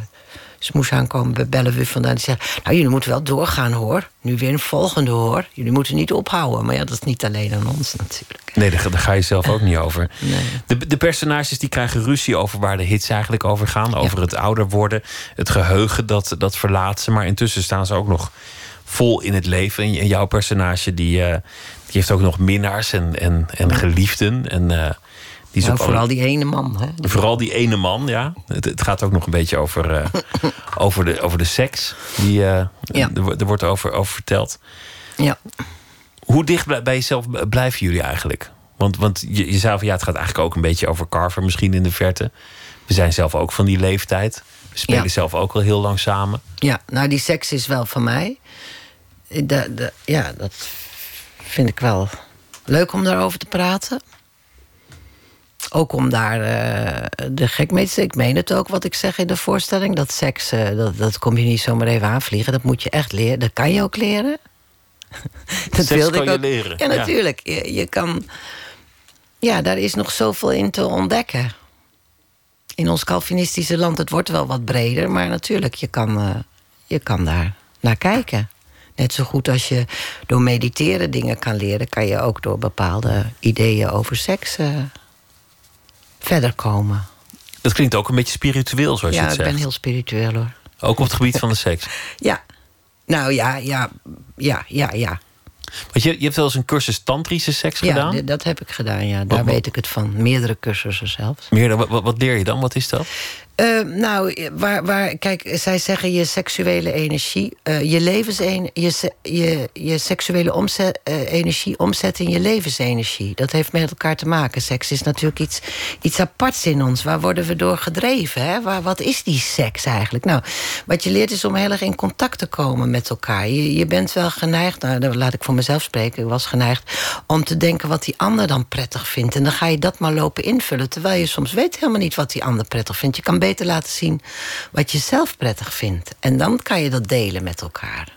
smoes aankomen, bellen we vandaan. Die zeggen, nou jullie moeten wel doorgaan hoor. Nu weer een volgende hoor. Jullie moeten niet ophouden. Maar ja, dat is niet alleen aan ons natuurlijk. Nee, daar, daar ga je zelf ook niet over. Nee. De, de personages die krijgen ruzie over waar de hits eigenlijk over gaan. Over ja. het ouder worden. Het geheugen dat, dat verlaat ze. Maar intussen staan ze ook nog vol in het leven. En jouw personage die, uh, die heeft ook nog minnaars en, en, en geliefden. En uh, Die is Nou, op vooral alle- die ene man. Hè? Vooral die ene man, ja. Het, het gaat ook nog een beetje over, eh, over, de, over de seks. Die, eh, Ja. er, wordt- er wordt over, over verteld. Ja. Hoe dicht bij- bij jezelf blijven jullie eigenlijk? Want, want je, je zei van ja, het gaat eigenlijk ook een beetje over Carver, misschien in de verte. We zijn zelf ook van die leeftijd. We spelen Ja. zelf ook al heel lang samen. Ja, nou die seks is wel van mij. Ja, dat vind ik wel leuk om daarover te praten. Ook om daar eh, de gek mee te zijn. Ik meen het ook wat ik zeg in de voorstelling. Dat seks, eh, dat, dat kom je niet zomaar even aanvliegen. Dat moet je echt leren. Dat kan je ook leren. dat Seks kan je leren, Ja, ja. natuurlijk. Je, je kan... Ja, daar is nog zoveel in te ontdekken. In ons Calvinistische land, het wordt wel wat breder... maar natuurlijk, je kan, eh, je kan daar naar kijken. Net zo goed als je door mediteren dingen kan leren... kan je ook door bepaalde ideeën over seks eh, verder komen. Dat klinkt ook een beetje spiritueel, zoals je ja, het ik zegt. ben heel spiritueel hoor. Ook op het gebied van de seks. Ja. Nou ja, ja, ja, ja, ja. Want je, je hebt wel eens een cursus tantrische seks Ja, gedaan. d- dat heb ik gedaan, ja. Daar wat- weet ik het van. Meerdere cursussen zelfs. Meer dan, wat, wat leer je dan? Wat is dat? Eh, nou, waar, waar, kijk, zij zeggen je seksuele energie, eh, je levensenergie, je, je, je seksuele omzet, eh, energie omzetten in je levensenergie. Dat heeft met elkaar te maken. Seks is natuurlijk iets, iets aparts in ons. Waar worden we door gedreven? Hè? Waar, wat is die seks eigenlijk? Nou, wat je leert is om heel erg in contact te komen met elkaar. Je, bent wel geneigd, nou, laat ik voor mezelf spreken, ik was geneigd om te denken wat die ander dan prettig vindt. En dan ga je dat maar lopen invullen. Terwijl je soms weet helemaal niet wat die ander prettig vindt. Je kan beter laten zien wat je zelf prettig vindt. En dan kan je dat delen met elkaar.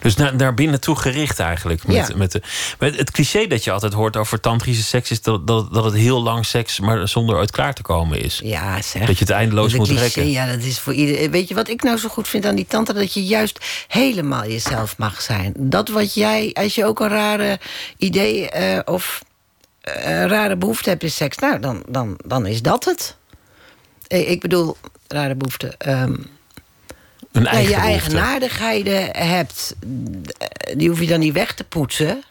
Dus naar, naar binnen toe gericht eigenlijk. Met, Ja. met de, met het cliché dat je altijd hoort over tantrische seks... is dat, dat, dat het heel lang seks, maar zonder uit klaar te komen is. Ja, zeg. Dat je het eindeloos De moet cliché, rekken. Ja, dat is voor iedereen. Weet je wat ik nou zo goed vind aan die tantra? Dat je juist helemaal jezelf mag zijn. Dat wat jij, als je ook een rare idee eh, of eh, een rare behoefte hebt in seks, nou, dan, dan, dan is dat het. Eh, Ik bedoel, rare behoefte. ehm, Een ja, je behoefte. eigenaardigheden hebt, eh, die hoef je dan niet weg te poetsen.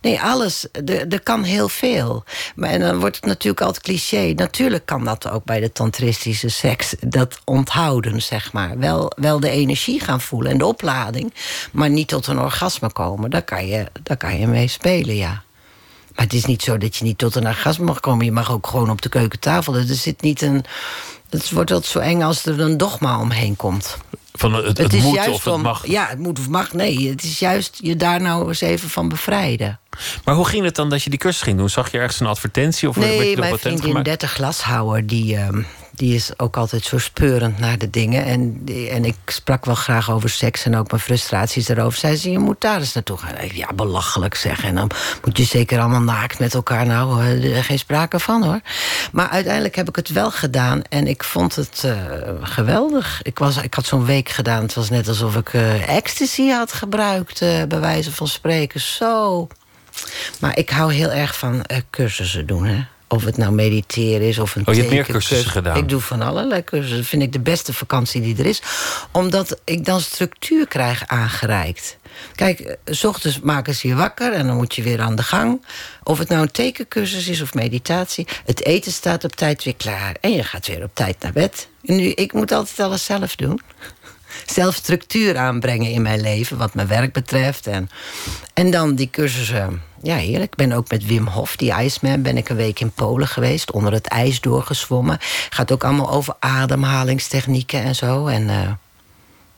Nee, alles. Er er kan heel veel. Maar en dan wordt het natuurlijk altijd cliché. Natuurlijk kan dat ook bij de tantristische seks. Dat onthouden, zeg maar. Wel, wel de energie gaan voelen en de oplading. Maar niet tot een orgasme komen. Daar kan je, daar kan je mee spelen, ja. Maar het is niet zo dat je niet tot een orgasme mag komen. Je mag ook gewoon op de keukentafel. Er zit niet een... Het wordt altijd zo eng als er een dogma omheen komt. Van het, het, Het is moet juist of het om, mag. Ja, het moet of mag. Nee, het is juist je daar nou eens even van bevrijden. Maar hoe ging het dan dat je die cursus ging doen? Zag je ergens een advertentie? Of werd je Nee, mijn vriendin gemaakt? 30 glashouwer, die, ehm, die is ook altijd zo speurend naar de dingen. En, en ik sprak wel graag over seks en ook mijn frustraties erover. Zij zei, je moet daar eens naartoe gaan. Ja, belachelijk zeg. En dan moet je zeker allemaal naakt met elkaar. Nou, eh, geen sprake van hoor. Maar uiteindelijk heb ik het wel gedaan. En ik vond het eh, geweldig. Ik, was, ik had zo'n week gedaan. Het was net alsof ik eh, ecstasy had gebruikt. bij wijze van spreken. Zo maar ik hou heel erg van cursussen doen. Hè? Of het nou mediteren is of een Oh, je hebt meer cursussen gedaan? Ik doe van allerlei cursussen. Dat vind ik de beste vakantie die er is. Omdat ik dan structuur krijg aangereikt. Kijk, eh, s ochtends maken ze je wakker en dan moet je weer aan de gang. Of het nou een tekencursus is of meditatie. Het eten staat op tijd weer klaar. En je gaat weer op tijd naar bed. En nu, ik moet altijd alles zelf doen zelf structuur aanbrengen in mijn leven, wat mijn werk betreft. En, en dan die cursussen. Ja, heerlijk. Ik ben ook met Wim Hof, die Iceman, ben ik een week in Polen geweest. Onder het ijs doorgezwommen. Gaat ook allemaal over ademhalingstechnieken en zo. En eh,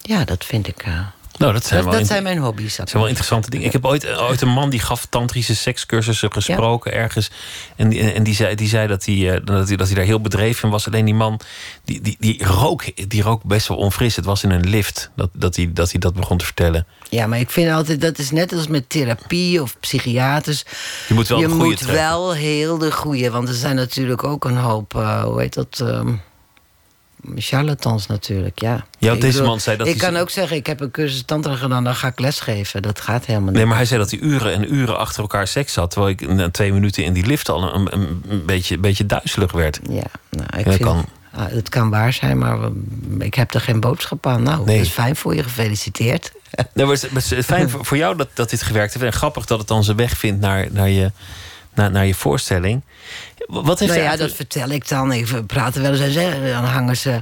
ja, dat vind ik... eh, Nou, dat zijn dat wel dat zijn mijn hobby's. Dat zijn wel interessante dingen. Ik heb ooit, ooit een man die gaf tantrische sekscursussen gesproken ergens. En, die, en die, zei, die zei dat hij, eh, dat, hij, dat hij daar heel bedreven in was. Alleen die man, die, die, die, rook, die rook best wel onfris. Het was in een lift dat, dat, hij, dat hij dat begon te vertellen. Ja, maar ik vind altijd, dat is net als met therapie of psychiaters. Je moet wel je de goede moet wel heel de goede, want er zijn natuurlijk ook een hoop, eh, hoe heet dat? ehm, charlatans natuurlijk, ja. Ja, Ik deze man zei dat Ik hij- kan ook zeggen, ik heb een cursus tantra gedaan, dan ga ik lesgeven. Dat gaat helemaal niet. Nee, maar hij zei dat hij uren en uren achter elkaar seks had. Terwijl ik na twee minuten in die lift al een, een, een beetje, een beetje duizelig werd. Ja, nou, ik Ja, vind, kan. ah, het kan waar zijn, maar ik heb er geen boodschap aan. Nou, Nee. dat is fijn voor je, gefeliciteerd. Nee, maar het is, fijn voor, voor jou dat, dat dit gewerkt heeft. En grappig dat het dan zijn weg vindt naar, naar, je, naar, naar je voorstelling. Wat heeft nou ja, dat vertel ik dan. Even praten wel eens en zeggen. Dan hangen ze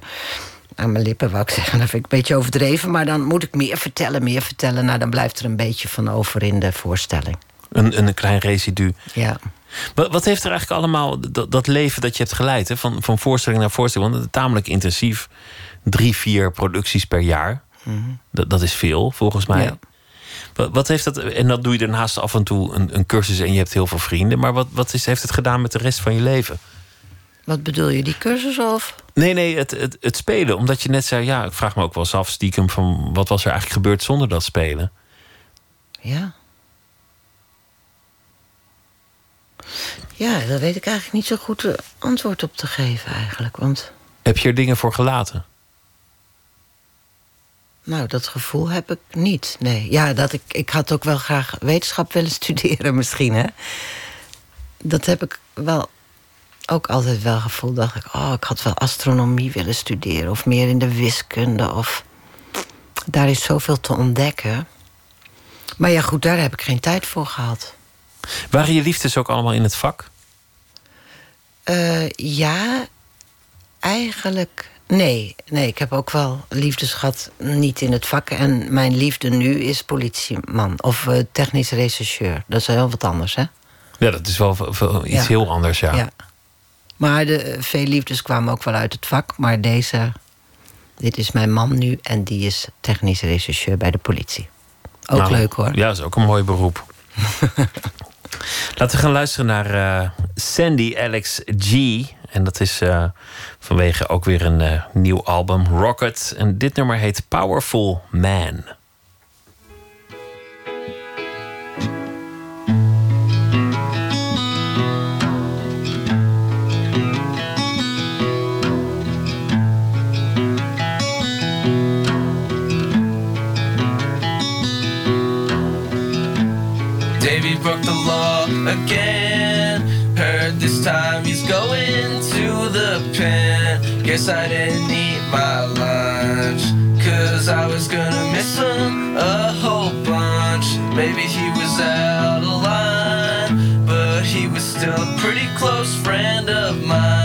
aan mijn lippen, wou ik zeggen. Dat vind ik een beetje overdreven. Maar dan moet ik meer vertellen, meer vertellen. Nou, dan blijft er een beetje van over in de voorstelling. Een, een klein residu. Ja. Wat, wat heeft er eigenlijk allemaal, dat, dat leven dat je hebt geleid, hè? Van, van voorstelling naar voorstelling, want het is tamelijk intensief. Drie, vier producties per jaar. dat, dat is veel, volgens mij. Ja. Wat, wat heeft dat, en dan doe je daarnaast af en toe een, een cursus en je hebt heel veel vrienden. Maar wat, wat is, heeft het gedaan met de rest van je leven? Wat bedoel je, die cursus of? Nee, nee, het, het, het spelen. Omdat je net zei, ja, ik vraag me ook wel eens af, stiekem, van wat was er eigenlijk gebeurd zonder dat spelen? Ja. Ja, daar weet ik eigenlijk niet zo goed eh, antwoord op te geven eigenlijk. Want, Heb je er dingen voor gelaten? Nou, dat gevoel heb ik niet. Nee, ja, dat ik, ik had ook wel graag wetenschap willen studeren misschien, hè. Dat heb ik wel ook altijd wel gevoeld. Dacht ik, oh, ik had wel astronomie willen studeren. Of meer in de wiskunde. Of... Daar is zoveel te ontdekken. Maar ja, goed, daar heb ik geen tijd voor gehad. Waren je liefdes ook allemaal in het vak? Eh, ja, eigenlijk. Nee, nee, ik heb ook wel liefdes gehad, niet in het vak. En mijn liefde nu is politieman of eh, technisch rechercheur. Dat is heel wat anders, hè? Ja, dat is wel iets Ja. heel anders, ja. Ja. Maar de, eh, veel liefdes kwamen ook wel uit het vak. Maar deze, dit is mijn man nu en die is technisch rechercheur bij de politie. Ook Nou, leuk hoor. Ja, dat is ook een mooi beroep. Laten we gaan luisteren naar eh, Sandy Alex G. En dat is eh, vanwege ook weer een eh, nieuw album, Rocket. En dit nummer heet Powerful Man. Davey broke the again. This time he's going to the pen. Guess I didn't eat my lunch. Cause I was gonna miss him a whole bunch. Maybe he was out of line, but he was still a pretty close friend of mine.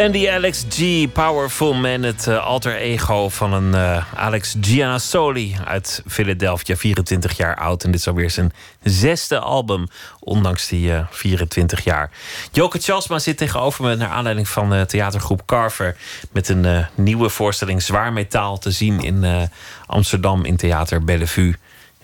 Sandy Alex G, Powerful Man, het eh, alter ego van een eh, Alex Giannassoli uit Philadelphia, 24 jaar oud. En dit is alweer zijn zesde album, ondanks die eh, 24 jaar. Joke Tjalsma zit tegenover me naar aanleiding van theatergroep Carver... met een eh, nieuwe voorstelling Zwaar Metaal te zien in eh, Amsterdam in Theater Bellevue.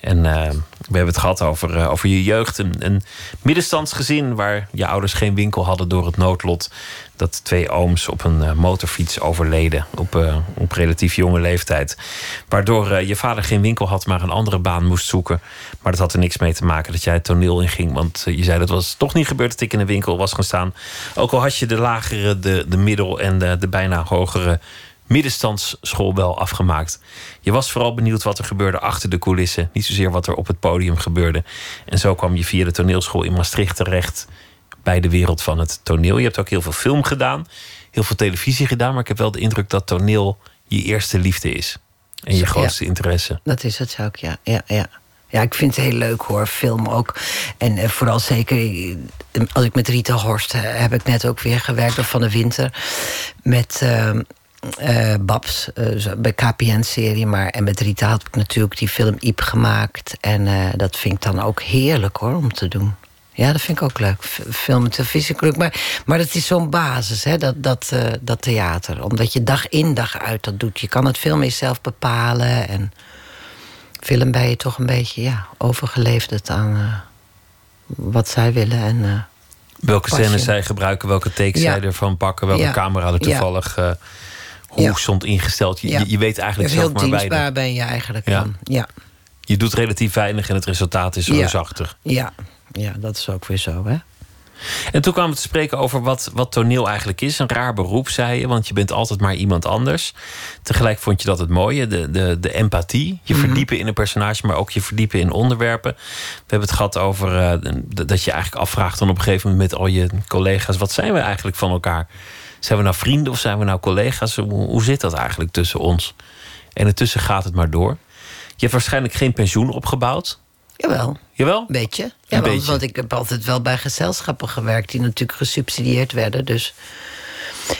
En eh, we hebben het gehad over, eh, over je jeugd. Een, middenstandsgezin waar je ouders geen winkel hadden door het noodlot. Dat twee ooms op een eh, motorfiets overleden op, op relatief jonge leeftijd. Waardoor je vader geen winkel had, maar een andere baan moest zoeken. Maar dat had er niks mee te maken dat jij het toneel inging. Want je zei dat was toch niet gebeurd dat ik in een winkel was gaan staan. Ook al had je de lagere, de, de middel en de, de bijna hogere middenstandsschool wel afgemaakt. Je was vooral benieuwd wat er gebeurde achter de coulissen. Niet zozeer wat er op het podium gebeurde. En zo kwam je via de toneelschool in Maastricht terecht bij de wereld van het toneel. Je hebt ook heel veel film gedaan, heel veel televisie gedaan. Maar ik heb wel de indruk dat toneel je eerste liefde is. En je Ja. grootste interesse. Dat is het ook, ja. ja, ja. Ja, ik vind het heel leuk hoor, film ook. En eh, vooral zeker, eh, als ik met Rita Horst eh, heb ik net ook weer gewerkt, of van de winter, met eh, eh, Babs, zo- bij KPN-serie. Maar en met Rita had ik natuurlijk die film Iep gemaakt. En eh, dat vind ik dan ook heerlijk hoor, om te doen. Ja, dat vind ik ook leuk. Film en televisie leuk. Maar, maar dat is zo'n basis, hè, dat, dat, dat theater. Omdat je dag in, dag uit dat doet. Je kan het film zelf bepalen. En film ben je toch een beetje ja, overgeleverd aan wat zij willen. En, Welke scènes zij gebruiken, welke takes Ja. zij ervan pakken, welke Ja. camera er toevallig Ja. Stond ingesteld. Je, je, weet eigenlijk heel zelf maar dienstbaar weinig. ben je eigenlijk Ja. dan. Ja, Je doet relatief weinig en het resultaat is reusachtig. ja, ja, dat is ook weer zo, hè? En toen kwamen we te spreken over wat, wat toneel eigenlijk is. Een raar beroep, zei je, want je bent altijd maar iemand anders. Tegelijk vond je dat het mooie, de, de, de empathie. Je Mhm. verdiepen in een personage, maar ook je verdiepen in onderwerpen. We hebben het gehad over eh, dat je eigenlijk afvraagt dan op een gegeven moment met al je collega's... wat zijn we eigenlijk van elkaar? Zijn we nou vrienden of zijn we nou collega's? Hoe, zit dat eigenlijk tussen ons? En intussen gaat het maar door. Je hebt waarschijnlijk geen pensioen opgebouwd. Jawel, Jawel? beetje. Ja, Een want, beetje. want ik heb altijd wel bij gezelschappen gewerkt... die natuurlijk gesubsidieerd werden, dus...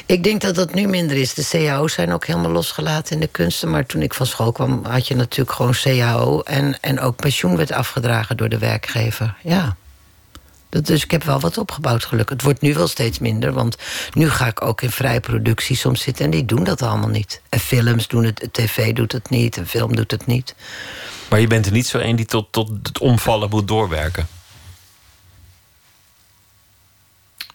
Ik denk dat dat nu minder is. De cao's zijn ook helemaal losgelaten in de kunsten. Maar toen ik van school kwam, had je natuurlijk gewoon cao. En, en ook pensioen werd afgedragen door de werkgever. Ja. Dat, dus ik heb wel wat opgebouwd, gelukkig. Het wordt nu wel steeds minder, want nu ga ik ook in vrije productie soms zitten... en die doen dat allemaal niet. En films doen het, tv doet het niet, en film doet het niet. Maar je bent er niet zo een die tot, tot het omvallen moet doorwerken.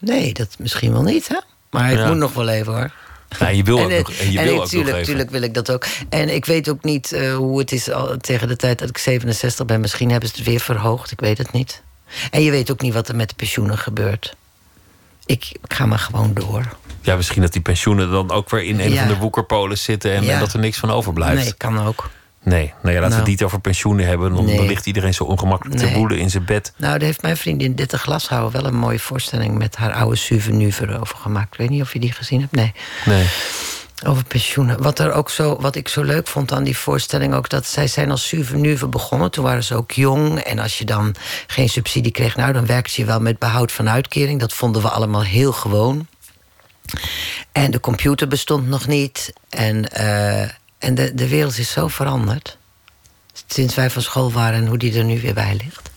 Nee, dat misschien wel niet, hè? Maar ik Ja. moet nog wel even, hoor. Nou, je wil ook en, nog, en je en wil ook nog natuurlijk wil ik dat ook. En ik weet ook niet eh, hoe het is al, tegen de tijd dat ik 67 ben. Misschien hebben ze het weer verhoogd, ik weet het niet. En je weet ook niet wat er met de pensioenen gebeurt. Ik, ik ga maar gewoon door. Ja, misschien dat die pensioenen dan ook weer in een Ja. van de woekerpolen zitten en, Ja. en dat er niks van overblijft. Nee, kan ook. Nee, nou ja, laten we Nou. het niet over pensioenen hebben. Dan, Nee. dan ligt iedereen zo ongemakkelijk te woelen in zijn bed. Nou, daar heeft mijn vriendin Ditte Glashouwer wel een mooie voorstelling met haar oude souvenir over gemaakt. Ik weet niet of je die gezien hebt. Nee. Nee. Over pensioenen. Wat, er ook zo, wat ik zo leuk vond aan die voorstelling ook... dat zij zijn als souvenir begonnen. Toen waren ze ook jong. En als je dan geen subsidie kreeg... nou, dan werkte je wel met behoud van uitkering. Dat vonden we allemaal heel gewoon. En de computer bestond nog niet. En, eh, en de, de wereld is zo veranderd. Sinds wij van school waren en hoe die er nu weer bij ligt.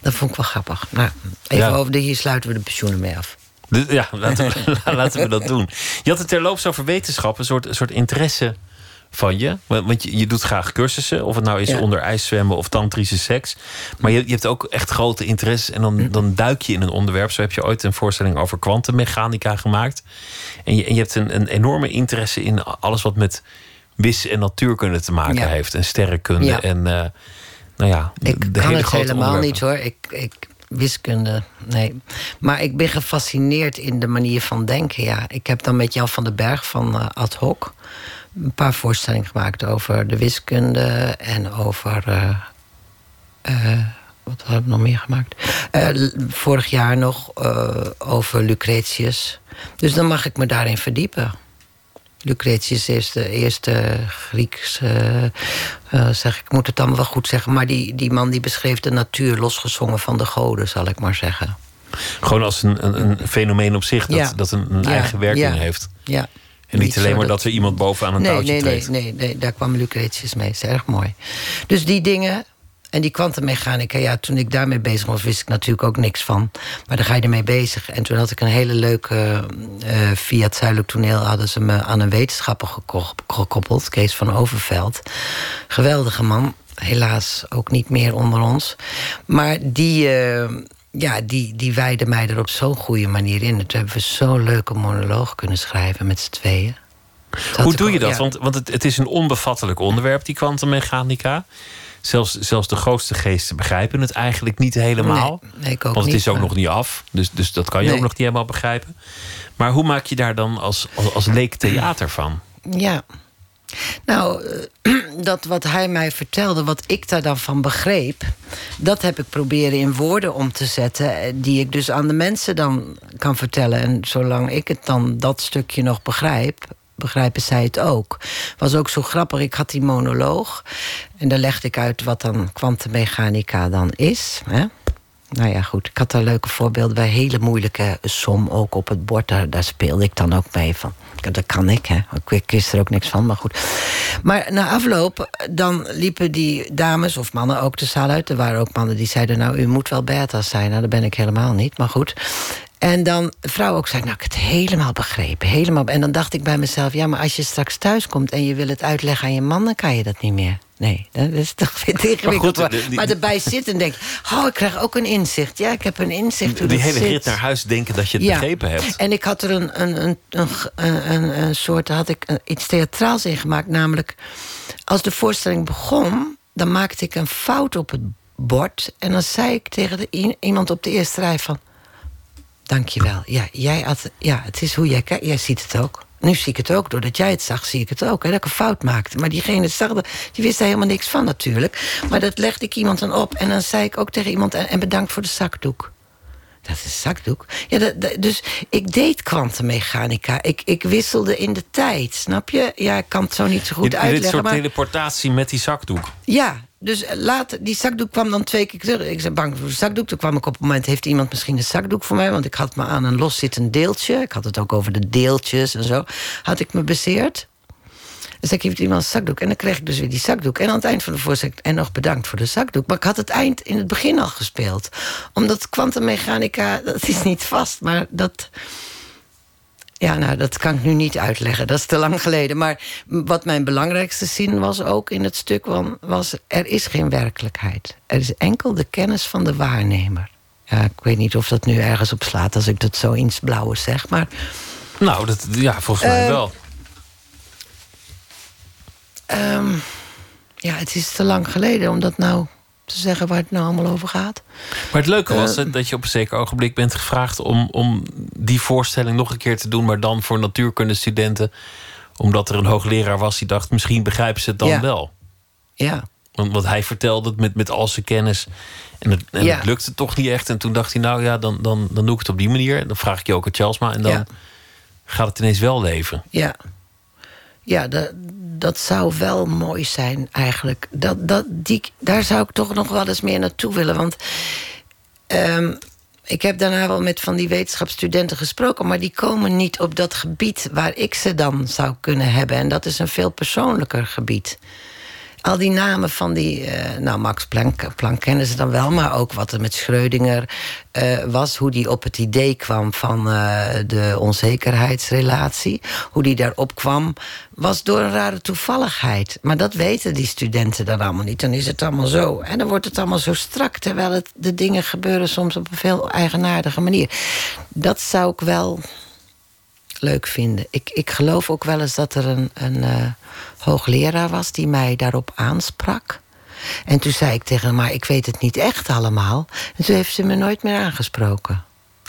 Dat vond ik wel grappig. Nou, even Ja. over de, hier sluiten we de pensioenen mee af. Dus, ja, laten we, laten we dat doen. Je had het terloops over wetenschap, een soort, een soort interesse van je. Want je, je doet graag cursussen, of het nou is Ja. onder ijs zwemmen of tantrische seks. Maar je, je hebt ook echt grote interesses en dan, dan duik je in een onderwerp. Zo heb je ooit een voorstelling over kwantummechanica gemaakt. En je, en je hebt een, een enorme interesse in alles wat met wis- en natuurkunde te maken Ja. heeft. En sterrenkunde. Ja. En eh, nou ja, Ik kan hele het helemaal onderwerpen. niet hoor. Ik, ik, wiskunde, nee. Maar ik ben gefascineerd in de manier van denken, ja. Ik heb dan met Jan van den Berg van eh, Ad Hoc... een paar voorstellingen gemaakt over de wiskunde... en over... eh, eh, wat hebben we nog meer gemaakt? Vorig jaar nog over Lucretius. Dus dan mag ik me daarin verdiepen. Lucretius is de eerste Griekse, eh, zeg ik moet het allemaal wel goed zeggen, maar die, die man die beschreef de natuur losgezongen van de goden, zal ik maar zeggen. Gewoon als een, een, een fenomeen op zich dat, Ja. dat een, een Ja, eigen werking ja. heeft. Ja. En niet alleen maar dat er iemand bovenaan een nee, touwtje nee, nee, treedt. nee, nee, daar kwam Lucretius mee. is erg mooi. Dus die dingen. En die kwantummechanica, ja, toen ik daarmee bezig was, wist ik natuurlijk ook niks van. Maar dan ga je ermee bezig. En toen had ik een hele leuke. eh via het Zuidelijk Toneel hadden ze me aan een wetenschapper geko- gekoppeld, Kees van Overveld. Geweldige man. helaas ook niet meer onder ons. Maar die, eh, ja, die, die wijden mij er op zo'n goede manier in. Toen hebben we zo'n leuke monoloog kunnen schrijven met z'n tweeën. Dat Hoe doe je dat? ja. Want, want het, het is een onbevattelijk onderwerp, die kwantummechanica. Zelfs, zelfs de grootste geesten begrijpen het eigenlijk niet helemaal. Nee, nee, ik ook Want het niet, is ook maar- nog niet af. Dus, dus dat kan je Nee. ook nog niet helemaal begrijpen. Maar hoe maak je daar dan als, als, als leek theater van? Ja. Nou, eh, dat wat hij mij vertelde, wat ik daar dan van begreep... dat heb ik proberen in woorden om te zetten... eh, die ik dus aan de mensen dan kan vertellen. En zolang ik het dan dat stukje nog begrijp... begrijpen zij het ook. Was ook zo grappig, ik had die monoloog... en daar legde ik uit wat dan kwantummechanica dan is... Hè? Nou ja, goed. Ik had daar leuke voorbeelden bij. Hele moeilijke som ook op het bord. Daar, speelde ik dan ook mee van. Dat kan ik, hè. Ik, wist er ook niks van, maar goed. Maar na afloop, dan liepen die dames of mannen ook de zaal uit. Er waren ook mannen die zeiden, nou, u moet wel beta zijn. Nou, dat ben ik helemaal niet, maar goed. En dan vrouw ook zei, nou, ik heb het helemaal begrepen. Helemaal. En dan dacht ik bij mezelf, ja, maar als je straks thuis komt... en je wil het uitleggen aan je man, dan kan je dat niet meer. Nee, dat is toch vind ik ingewikkeld. goed, Maar, die- maar erbij zitten en denk, oh, ik krijg ook een inzicht. Ja, ik heb een inzicht hoe Die hele zit. rit naar huis denken dat je het Ja. begrepen hebt. En ik had er een, een, een, een, een, soort, had ik een- iets theatraals in gemaakt. Namelijk, als de voorstelling begon, dan maakte ik een fout op het bord. En dan zei ik tegen de, iemand op de eerste rij van... Dankjewel. Ja, jij had, ja, het is hoe jij kijkt. Jij ziet het ook. Nu zie ik het ook. Doordat jij het zag, zie ik het ook. Hè, dat ik een fout maakte. Maar diegene zag die wist er helemaal niks van natuurlijk. Maar dat legde ik iemand dan op. En dan zei ik ook tegen iemand... en bedankt voor de zakdoek. Dat is een zakdoek. Ja, dat, dat- dus ik deed kwantummechanica. Ik, ik wisselde in de tijd, snap je? Ja, ik kan het zo niet zo goed Je, je dit uitleggen. soort Maar, teleportatie met die zakdoek. ja, dus later, die zakdoek kwam dan twee keer terug. Ik zei bang voor de zakdoek. Toen kwam ik op het moment, heeft iemand misschien een zakdoek voor mij? Want ik had me aan een loszittend deeltje. Ik had het ook over de deeltjes en zo. Had ik me bezeerd. Dus ik heeft iemand een zakdoek. En dan kreeg ik dus weer die zakdoek. En aan het eind van de voorstelling... en nog bedankt voor de zakdoek. Maar ik had het eind in het begin al gespeeld. Omdat kwantummechanica, dat is niet vast. Maar dat... Ja, nou, dat kan ik nu niet uitleggen. Dat is te lang geleden. Maar wat mijn belangrijkste zin was ook in het stuk... wa- was er is geen werkelijkheid. Er is enkel de kennis van de waarnemer. Ja, ik weet niet of dat nu ergens op slaat... als ik dat zo in blauwe zeg, maar... Nou, dat, ja, volgens mij Eh, wel. Ehm, ja, het is te lang geleden om dat nou te zeggen... waar het nou allemaal over gaat. Maar het leuke was eh, hè, dat je op een zeker ogenblik bent gevraagd... om, om die voorstelling nog een keer te doen... maar dan voor natuurkundestudenten. Omdat er een hoogleraar was die dacht... misschien begrijpen ze het dan Ja. wel. Ja, Want, want hij vertelde het met, met al zijn kennis. En, het, en Ja. het lukte toch niet echt. En toen dacht hij, nou ja, dan, dan, dan doe ik het op die manier. Dan vraag ik Joke Chelsma en dan Ja. gaat het ineens wel leven. ja. Ja, dat, dat zou wel mooi zijn eigenlijk. Dat, dat, die, daar zou ik toch nog wel eens meer naartoe willen. Want ehm, ik heb daarna wel met van die wetenschapsstudenten gesproken... maar die komen niet op dat gebied waar ik ze dan zou kunnen hebben. En dat is een veel persoonlijker gebied. Al die namen van die, eh, nou Max Planck, Planck kennen ze dan wel, maar ook wat er met Schrödinger eh, was, hoe die op het idee kwam van eh, de onzekerheidsrelatie, hoe die daarop kwam, was door een rare toevalligheid. Maar dat weten die studenten dan allemaal niet. Dan is het allemaal zo. En dan wordt het allemaal zo strak, terwijl het, de dingen gebeuren soms op een veel eigenaardige manier. Dat zou ik wel leuk vinden. Ik, ik geloof ook wel eens dat er een, een eh, hoogleraar was die mij daarop aansprak. En toen zei ik tegen hem, maar ik weet het niet echt allemaal. En toen heeft ze me nooit meer aangesproken.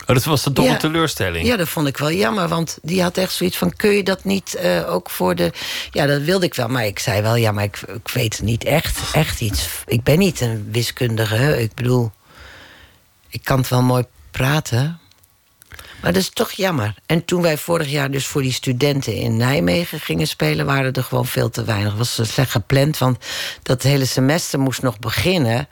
Oh, dat was de domme Ja. teleurstelling. Ja, dat vond ik wel jammer, want die had echt zoiets van... kun je dat niet eh, ook voor de... Ja, dat wilde ik wel, maar ik zei wel... ja, maar ik, ik weet niet echt, echt iets. Ik ben niet een wiskundige, ik bedoel... ik kan het wel mooi praten... Maar dat is toch jammer. En toen wij vorig jaar dus voor die studenten in Nijmegen gingen spelen... waren er gewoon veel te weinig. Was slecht gepland, want dat hele semester moest nog beginnen.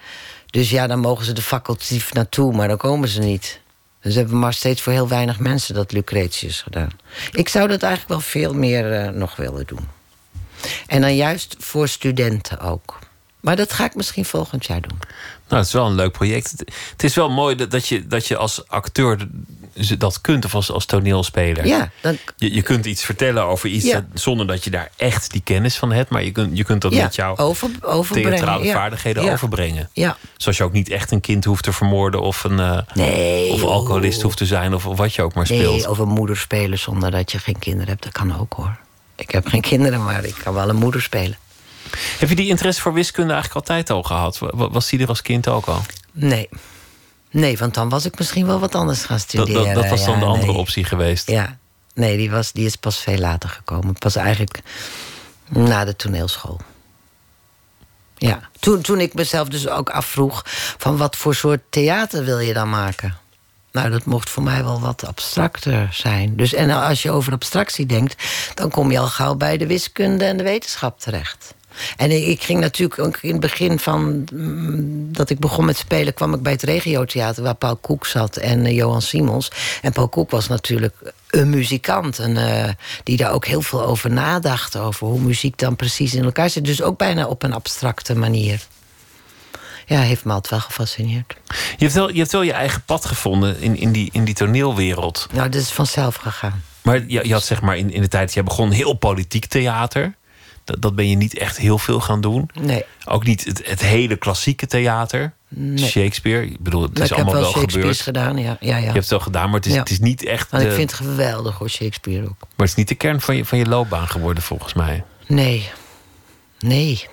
Dus ja, dan mogen ze de facultatief naartoe, maar dan komen ze niet. Dus hebben we maar steeds voor heel weinig mensen dat Lucretius gedaan. Ik zou dat eigenlijk wel veel meer eh, nog willen doen. En dan juist voor studenten ook. Maar dat ga ik misschien volgend jaar doen. Nou, het is wel een leuk project. Het, is wel mooi dat, dat, je, dat je als acteur dat kunt of als, als toneelspeler. Ja, dan, Je, je kunt iets vertellen over iets Ja. dat- zonder dat je daar echt die kennis van hebt. Maar je kunt, je kunt dat ja met jouw over, overbrengen. theatrale ja. vaardigheden Ja. overbrengen. Ja. Zoals je ook niet echt een kind hoeft te vermoorden of een eh, Nee. of alcoholist hoeft te zijn of, of wat je ook maar speelt. Nee, over moeder spelen zonder dat je geen kinderen hebt, dat kan ook hoor. Ik heb geen kinderen, maar ik kan wel een moeder spelen. Heb je die interesse voor wiskunde eigenlijk altijd al gehad? Wa- Was die er als kind ook al? Nee. Nee, want dan was ik misschien wel wat anders gaan Dat, studeren. dat, dat was dan Ja, de andere nee. optie geweest. Ja, nee, die, was, die is pas veel later gekomen. Pas eigenlijk na de toneelschool. Ja, toen, toen ik mezelf dus ook afvroeg... van wat voor soort theater wil je dan maken? Nou, dat mocht voor mij wel wat abstracter zijn. Dus, en als je over abstractie denkt... dan kom je al gauw bij de wiskunde en de wetenschap terecht. En ik ging natuurlijk ook in het begin van mm, dat ik begon met spelen... kwam ik bij het regiotheater waar Paul Koek zat en eh, Johan Simons. En Paul Koek was natuurlijk een muzikant. En, eh, die daar ook heel veel over nadacht. Over hoe muziek dan precies in elkaar zit. Dus ook bijna op een abstracte manier. Ja, heeft me altijd wel gefascineerd. Je, hebt wel, je hebt wel je eigen pad gevonden in, in, die, in die toneelwereld. Nou, dat is vanzelf gegaan. Maar je, je had zeg maar in, in de tijd dat jij begon heel politiek theater. Dat, dat ben je niet echt heel veel gaan doen. Nee, Ook niet het, het hele klassieke theater. Nee. Shakespeare. Ik bedoel, het maar is ik heb allemaal wel wel Shakespeare's gebeurd. gedaan. Ja, ja, ja. Je hebt het wel gedaan, maar het is, Ja. het is niet echt. De- ik vind het geweldig hoor, Shakespeare ook. Maar het is niet de kern van je, van je loopbaan geworden, volgens mij. Nee. Nee.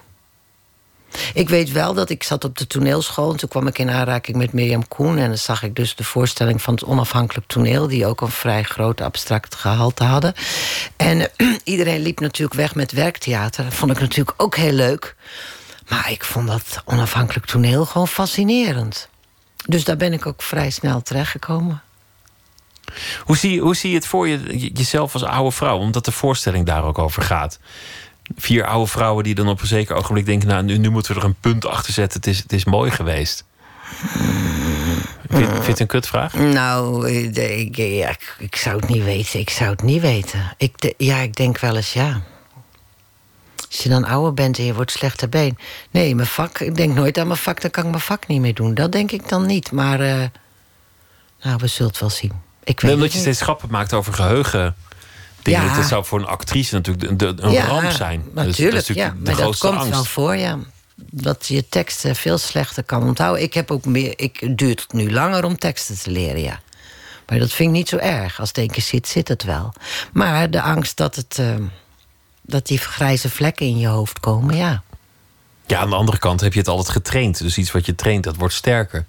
Ik weet wel dat ik zat op de toneelschool... en toen kwam ik in aanraking met Mirjam Koen... en dan zag ik dus de voorstelling van het onafhankelijk toneel... die ook een vrij groot abstract gehalte hadden. En iedereen liep natuurlijk weg met werktheater. Dat vond ik natuurlijk ook heel leuk. Maar ik vond dat onafhankelijk toneel gewoon fascinerend. Dus daar ben ik ook vrij snel terechtgekomen. Hoe zie, hoe zie je het voor je- jezelf als oude vrouw? Omdat de voorstelling daar ook over gaat. Vier oude vrouwen die dan op een zeker ogenblik denken... nou, nu, nu moeten we er een punt achter zetten. Het is, het is mooi geweest. Vind, vind je het een kutvraag? Nou, ik, ja, ik, ik zou het niet weten. Ik zou het niet weten. Ik, de- ja, ik denk wel eens, ja. Als je dan ouder bent en je wordt slechter been. Nee, mijn vak, ik denk nooit aan mijn vak, dan kan ik mijn vak niet meer doen. Dat denk ik dan niet. Maar, eh, nou, we zullen het wel zien. Ik weet Nee, omdat je steeds grappen maakt over geheugen. Dingen. Ja. Dat zou voor een actrice natuurlijk de- de- een ja, ramp zijn. Dus Natuurlijk, dat is ja. Maar dat grootste komt angst. wel voor, ja. Dat je teksten veel slechter kan onthouden. Ik heb ook meer. Ik, het duurt nu langer om teksten te leren, ja. Maar dat vind ik niet zo erg. Als het één keer zit, zit het wel. Maar de angst dat, het, eh, dat die grijze vlekken in je hoofd komen, ja. Ja, aan de andere kant heb je het altijd getraind. Dus iets wat je traint, dat wordt sterker.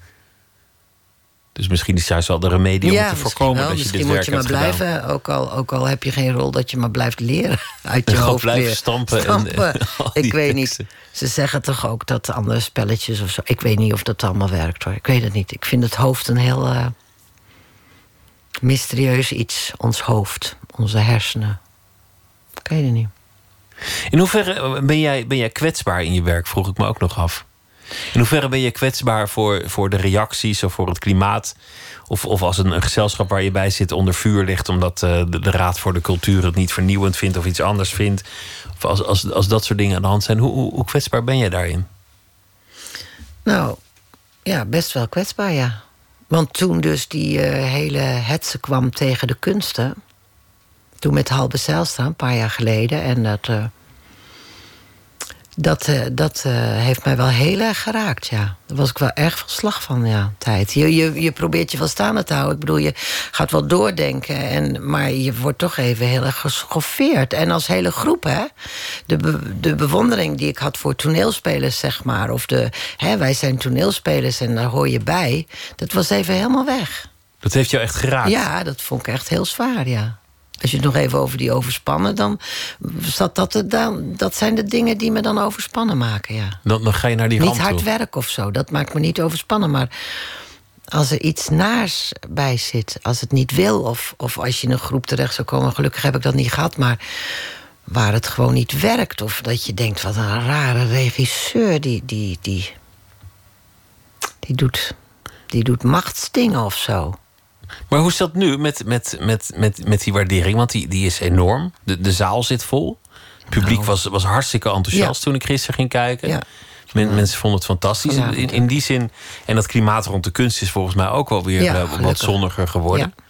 Dus misschien is juist wel de remedie om ja, te misschien voorkomen wel. dat je Misschien dit moet werk je maar hebt gedaan. blijven. Ook al, ook al heb je geen rol, dat je maar blijft leren. Uit je Gewoon hoofd blijven weer. stampen en- ik weet teksten. niet. Ze zeggen toch ook dat andere spelletjes of zo. Ik weet niet of dat allemaal werkt hoor. Ik weet het niet. Ik vind het hoofd een heel eh, mysterieus iets. Ons hoofd, onze hersenen. Ik weet het niet. In hoeverre ben jij, ben jij kwetsbaar in je werk, vroeg ik me ook nog af. In hoeverre ben je kwetsbaar voor, voor de reacties of voor het klimaat? Of, of als een, een gezelschap waar je bij zit onder vuur ligt... omdat eh, de, Raad voor de Cultuur het niet vernieuwend vindt of iets anders vindt. Of als, als, als dat soort dingen aan de hand zijn. Hoe, hoe, kwetsbaar ben jij daarin? Nou, ja, best wel kwetsbaar, ja. Want toen dus die eh, hele hetze kwam tegen de kunsten... toen met Halbe Zijlstra, een paar jaar geleden... en dat, eh, dat, eh, dat eh, heeft mij wel heel erg geraakt, ja. Daar was ik wel erg van slag van, ja, tijd. Je, je, je probeert je wel staande te houden. Ik bedoel, je gaat wel doordenken... En, maar je wordt toch even heel erg geschoffeerd. En als hele groep, hè. De, be- de bewondering die ik had voor toneelspelers, zeg maar... of de, hè, wij zijn toneelspelers en daar hoor je bij... dat was even helemaal weg. Dat heeft jou echt geraakt. Ja, dat vond ik echt heel zwaar, ja. Als je het nog even over die overspannen, dan zat dat, dan, dat zijn de dingen die me dan overspannen maken, ja. Dan, dan ga je naar die Niet hard toe. werk of zo, dat maakt me niet overspannen. Maar als er iets naars bij zit, als het niet wil... of, of als je in een groep terecht zou komen... gelukkig heb ik dat niet gehad, maar waar het gewoon niet werkt... of dat je denkt, wat een rare regisseur, die, die, die, die, doet, die doet machtsdingen of zo. Maar hoe is dat nu met, met, met, met, met die waardering? Want die, die is enorm. De, de zaal zit vol. Het publiek Nou. was, was hartstikke enthousiast Ja. toen ik gisteren ging kijken. Ja. Men- mensen vonden het fantastisch. In, in die zin, en dat klimaat rond de kunst is volgens mij ook wel weer eh, wat zonniger geworden. Ja.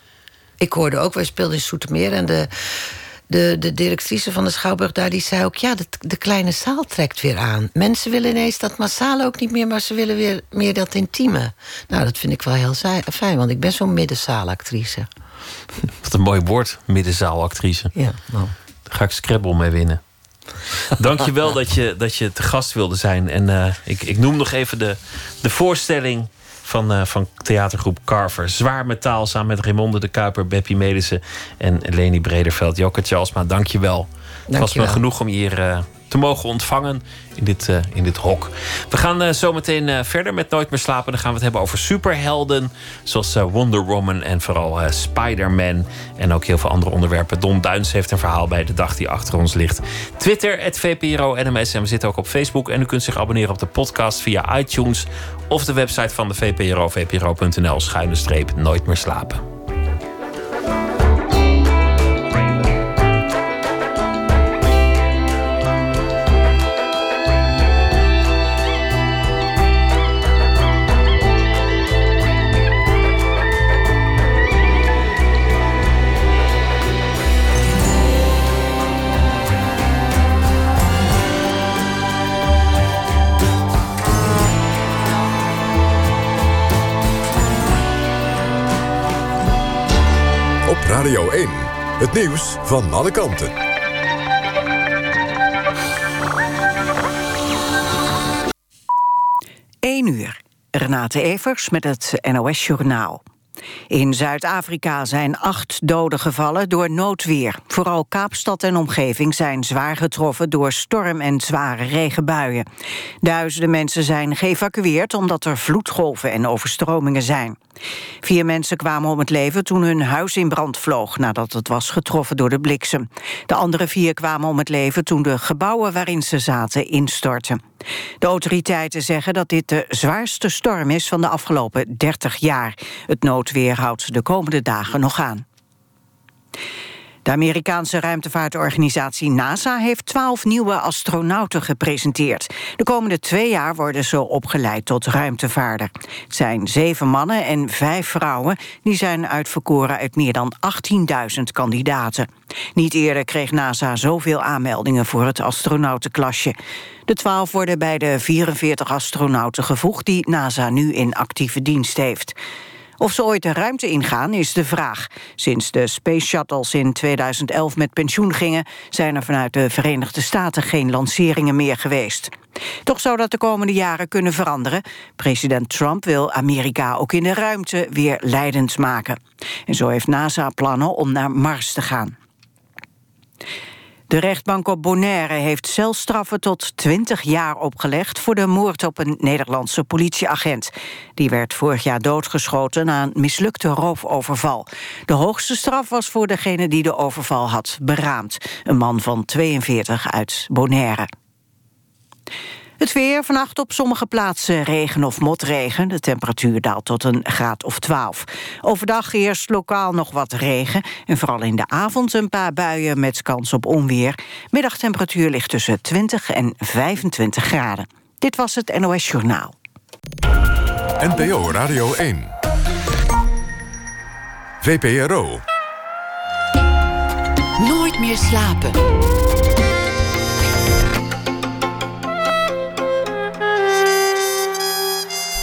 Ik hoorde ook, wij speelden in Soetermeer... en de, de, de directrice van de Schouwburg daar, die zei ook... ja, de, de kleine zaal trekt weer aan. Mensen willen ineens dat massale ook niet meer... maar ze willen weer meer dat intieme. Nou, dat vind ik wel heel fijn, want ik ben zo'n middenzaalactrice. Wat een mooi woord, middenzaalactrice. Ja, nou. Daar ga ik Scrabble mee winnen. Dank je wel dat je, dat je te gast wilde zijn. En eh, ik, ik noem nog even de, de voorstelling van, eh, van theatergroep Carver. Zwaar metaal samen met Raymonde de Kuiper, Beppie Melissen en Leni Brederveld. Jokke Charlesma, dank je wel. Het was me genoeg om je hier eh, te mogen ontvangen in dit, eh, in dit hok. We gaan eh, zo meteen verder met Nooit meer slapen. Dan gaan we het hebben over superhelden. Zoals Wonder Woman en vooral Spider-Man. En ook heel veel andere onderwerpen. Don Duins heeft een verhaal bij de dag die achter ons ligt. Twitter, het VPRO NMS. En we zitten ook op Facebook. En u kunt zich abonneren op de podcast via iTunes. Of de website van de VPRO, vpro.nl, schuine streep, nooit meer slapen. Radio 1. Het nieuws van alle kanten. 1 uur. Renate Evers met het NOS Journaal. In Zuid-Afrika zijn acht doden gevallen door noodweer. Vooral Kaapstad en omgeving zijn zwaar getroffen... door storm en zware regenbuien. Duizenden mensen zijn geëvacueerd... omdat er vloedgolven en overstromingen zijn. Vier mensen kwamen om het leven toen hun huis in brand vloog... nadat het was getroffen door de bliksem. De andere vier kwamen om het leven toen de gebouwen waarin ze zaten instortten. De autoriteiten zeggen dat dit de zwaarste storm is van de afgelopen 30 jaar. Het noodweer houdt de komende dagen nog aan. De Amerikaanse ruimtevaartorganisatie NASA heeft twaalf nieuwe astronauten gepresenteerd. De komende twee jaar worden ze opgeleid tot ruimtevaarder. Het zijn zeven mannen en vijf vrouwen die zijn uitverkoren uit meer dan 18.000 kandidaten. Niet eerder kreeg NASA zoveel aanmeldingen voor het astronautenklasje. De twaalf worden bij de 44 astronauten gevoegd die NASA nu in actieve dienst heeft. Of ze ooit de ruimte ingaan is de vraag. Sinds de Space Shuttles in 2011 met pensioen gingen... zijn er vanuit de Verenigde Staten geen lanceringen meer geweest. Toch zou dat de komende jaren kunnen veranderen. President Trump wil Amerika ook in de ruimte weer leidend maken. En zo heeft NASA plannen om naar Mars te gaan. De rechtbank op Bonaire heeft celstraffen tot 20 jaar opgelegd... voor de moord op een Nederlandse politieagent. Die werd vorig jaar doodgeschoten na een mislukte roofoverval. De hoogste straf was voor degene die de overval had beraamd. Een man van 42 uit Bonaire. Het weer, vannacht op sommige plaatsen regen of motregen. De temperatuur daalt tot een graad of 12. Overdag eerst lokaal nog wat regen. En vooral in de avond een paar buien met kans op onweer. Middagtemperatuur ligt tussen 20 en 25 graden. Dit was het NOS Journaal. NPO Radio 1. VPRO. Nooit meer slapen.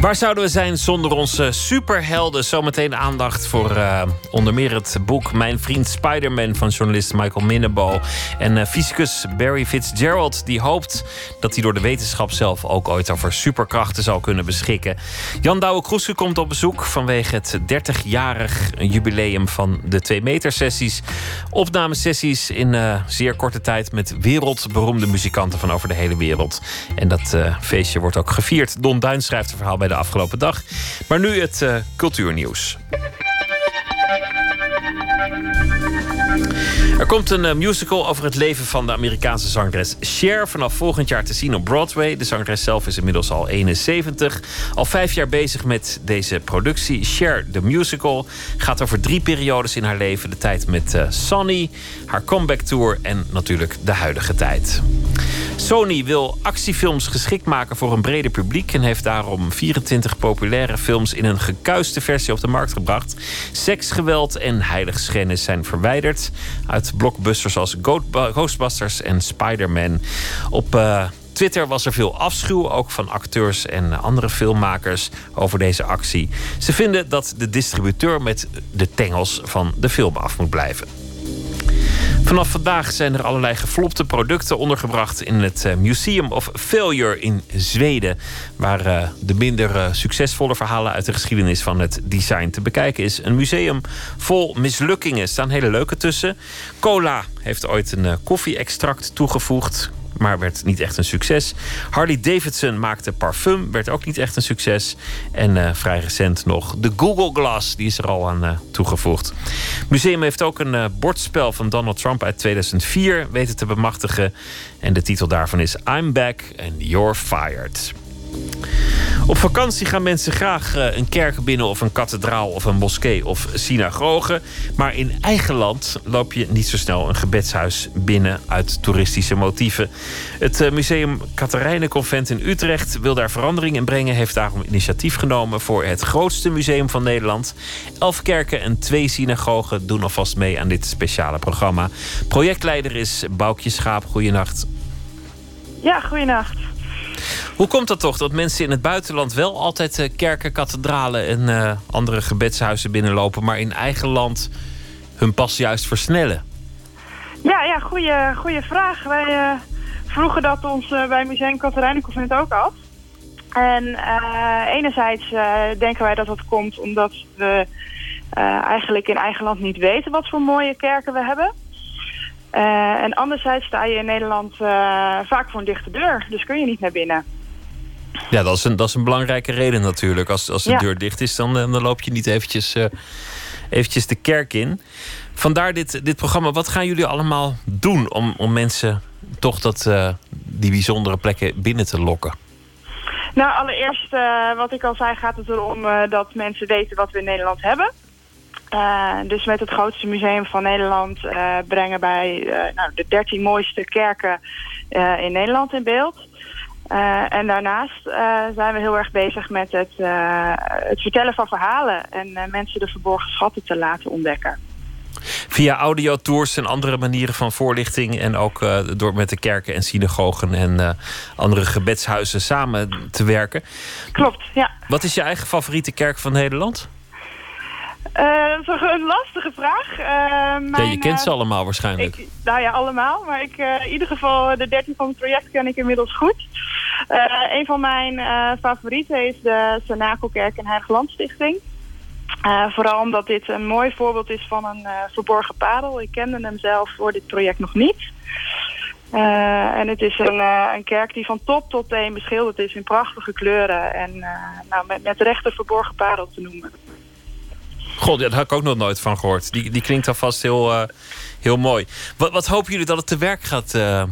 Waar zouden we zijn zonder onze superhelden? Zometeen aandacht voor eh, onder meer het boek Mijn vriend Spider-Man van journalist Michael Minnebo. En eh, fysicus Barry Fitzgerald die hoopt dat hij door de wetenschap zelf ook ooit over superkrachten zal kunnen beschikken. Jan Douwe Kroeske komt op bezoek vanwege het 30-jarig jubileum van de 2 meter sessies. Opnamesessies in eh, zeer korte tijd met wereldberoemde muzikanten van over de hele wereld. En dat feestje wordt ook gevierd. Don Duin schrijft een verhaal bij de afgelopen dag. Maar nu het eh, cultuurnieuws. Er komt een eh, musical over het leven van de Amerikaanse zangeres Cher. Vanaf volgend jaar te zien op Broadway. De zangeres zelf is inmiddels al 71. Al vijf jaar bezig met deze productie. Cher, de musical, gaat over drie periodes in haar leven. De tijd met eh, Sonny, haar comeback tour en natuurlijk de huidige tijd. Sony wil actiefilms geschikt maken voor een breder publiek en heeft daarom 24 populaire films in een gekuiste versie op de markt gebracht. Seksgeweld en heiligschennis zijn verwijderd uit blockbusters als Ghostbusters en Spider-Man. Op uh, Twitter was er veel afschuw, ook van acteurs en andere filmmakers, over deze actie. Ze vinden dat de distributeur met de tengels van de film af moet blijven. Vanaf vandaag zijn er allerlei geflopte producten ondergebracht in het eh, Museum of Failure in Zweden. Waar eh, de minder eh, succesvolle verhalen uit de geschiedenis van het design te bekijken is. Een museum vol mislukkingen. Er staan hele leuke tussen. Cola heeft ooit een koffie-extract toegevoegd maar werd niet echt een succes. Harley Davidson maakte parfum, werd ook niet echt een succes. En uh, vrij recent nog de Google Glass, die is er al aan uh, toegevoegd. Het museum heeft ook een uh, bordspel van Donald Trump uit 2004 weten te bemachtigen. En de titel daarvan is I'm Back and You're Fired. Op vakantie gaan mensen graag eh, een kerk binnen of een kathedraal of een moskee of synagoge. Maar in eigen land loop je niet zo snel een gebedshuis binnen uit toeristische motieven. Het eh, Museum Katerijnenconvent in Utrecht wil daar verandering in brengen. Heeft daarom initiatief genomen voor het grootste museum van Nederland. Elf kerken en twee synagogen doen alvast mee aan dit speciale programma. Projectleider is Boukje Schaap. Goeienacht. Ja, goeienacht. Hoe komt dat toch dat mensen in het buitenland wel altijd uh, kerken, kathedralen en uh, andere gebedshuizen binnenlopen, maar in eigen land hun pas juist versnellen? Ja, ja goede, goede vraag. Wij uh, vroegen dat ons bij Museum Katerijnenconvent ook af. En enerzijds denken wij dat dat komt omdat we eigenlijk in eigen land niet weten wat voor mooie kerken we hebben. en anderzijds sta je in Nederland vaak voor een dichte deur, dus kun je niet naar binnen. Ja, dat is een, dat is een belangrijke reden natuurlijk. Als, als de deur dicht is, dan, dan loop je niet eventjes, uh, eventjes de kerk in. Vandaar dit, dit programma. Wat gaan jullie allemaal doen om, om mensen toch dat, uh, die bijzondere plekken binnen te lokken? Nou, allereerst, uh, wat ik al zei, gaat het erom dat mensen weten wat we in Nederland hebben. dus met het grootste museum van Nederland brengen wij nou, de 13 mooiste kerken in Nederland in beeld. Uh, en daarnaast uh, zijn we heel erg bezig met het, uh, het vertellen van verhalen en mensen de verborgen schatten te laten ontdekken. Via audiotours en andere manieren van voorlichting en ook door met de kerken en synagogen en andere gebedshuizen samen te werken. Klopt, ja. Wat is je eigen favoriete kerk van Nederland? Uh, dat is een lastige vraag. Uh, mijn, ja, je kent ze allemaal waarschijnlijk. Ik, nou ja, allemaal. Maar ik, uh, in ieder geval de 13 van het project ken ik inmiddels goed. een van mijn favorieten is de Sanakelkerk en Heiliglandstichting. vooral omdat dit een mooi voorbeeld is van een verborgen parel. Ik kende hem zelf voor dit project nog niet. en het is een, een, kerk die van top tot teen beschilderd is in prachtige kleuren. En nou, met, met rechte verborgen parel te noemen. God, daar had ik ook nog nooit van gehoord. Die, die klinkt alvast heel, uh, heel mooi. Wat, wat hopen jullie dat het te werk gaat uh,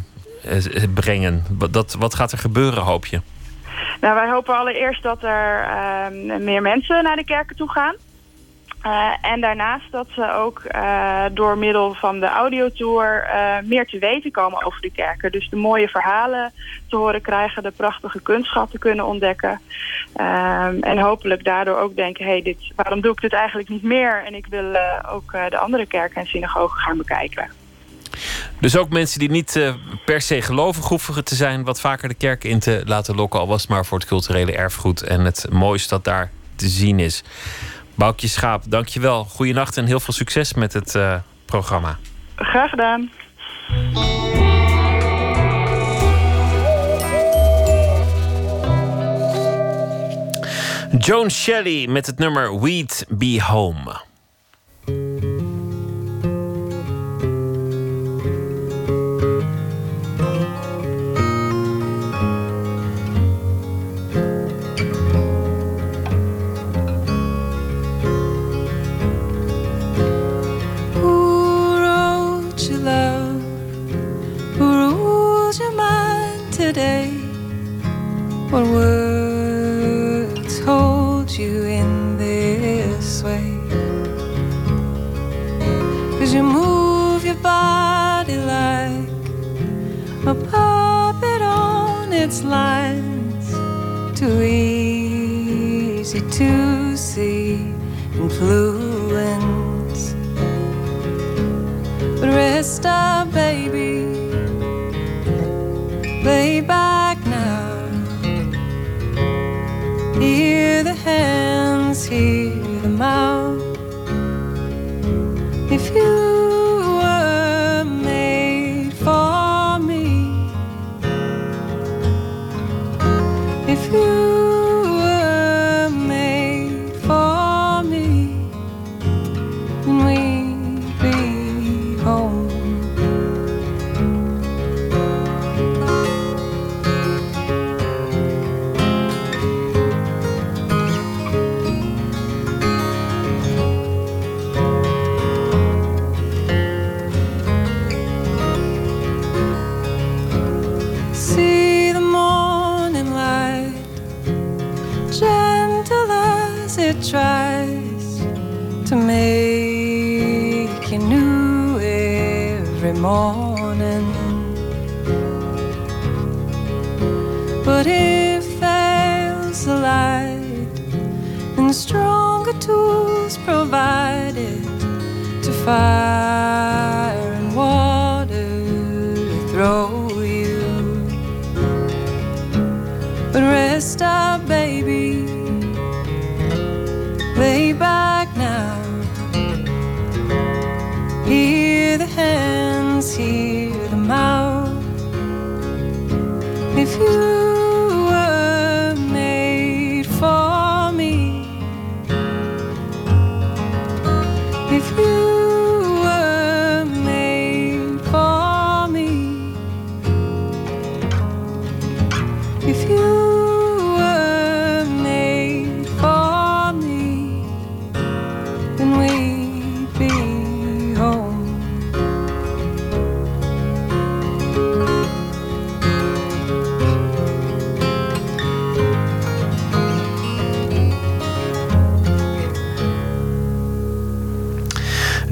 brengen? Wat, wat gaat er gebeuren, hoop je? Nou, wij hopen allereerst dat er uh, meer mensen naar de kerken toe gaan. Uh, en daarnaast dat ze ook uh, door middel van de audiotour uh, meer te weten komen over de kerken. Dus de mooie verhalen te horen krijgen, de prachtige kunstschatten kunnen ontdekken. en hopelijk daardoor ook denken, hey, dit, waarom doe ik dit eigenlijk niet meer? En ik wil ook de andere kerken en synagogen gaan bekijken. Dus ook mensen die niet per se gelovig hoeven te zijn... wat vaker de kerk in te laten lokken... al was het maar voor het culturele erfgoed en het mooiste dat daar te zien is. Boukje Schaap, dankjewel. Goeienacht en heel veel succes met het uh, programma. Graag gedaan. Joan Shelley met het nummer We'd Be Home. today. What words hold you in this way? Cause you move your body like a puppet on its lines too easy to see and fluent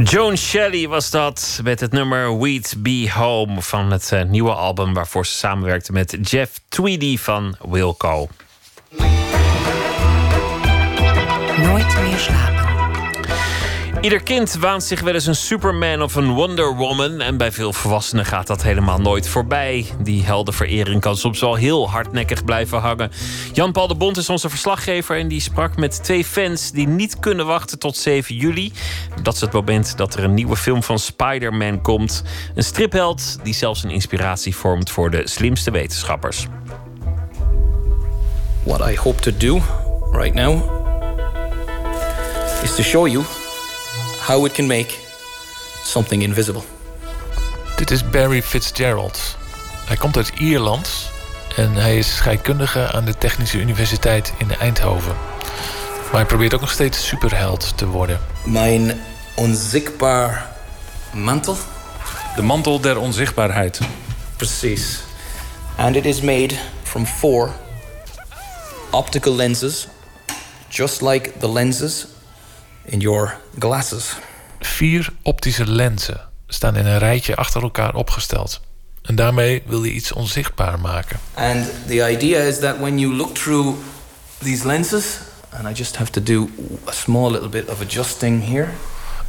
Joan Shelley was dat met het nummer We'd Be Home van het eh, nieuwe album waarvoor ze samenwerkte met Jeff Tweedy van Wilco. Nooit meer slapen. Ieder kind waant zich wel eens een Superman of een Wonder Woman. En bij veel volwassenen gaat dat helemaal nooit voorbij. Die heldenverering kan soms wel heel hardnekkig blijven hangen. Jan-Paul de Bond is onze verslaggever. En die sprak met twee fans die niet kunnen wachten tot 7 juli. Dat is het moment dat er een nieuwe film van Spider-Man komt. Een stripheld die zelfs een inspiratie vormt voor de slimste wetenschappers. What I hope to do right now is to show you how it can make something invisible. Dit is Barry Fitzgerald. Hij komt uit Ierland en hij is scheikundige aan de Technische Universiteit in Eindhoven. Maar hij probeert ook nog steeds superheld te worden. Mijn onzichtbaar mantel. De mantel der onzichtbaarheid. Precies. And it is made from four optical lenses, just like the lenses in your glasses. Vier optische lenzen staan in een rijtje achter elkaar opgesteld. En daarmee wil hij iets onzichtbaar maken. And the idea is that when you look through these lenses, and I just have to do a small little bit of adjusting here.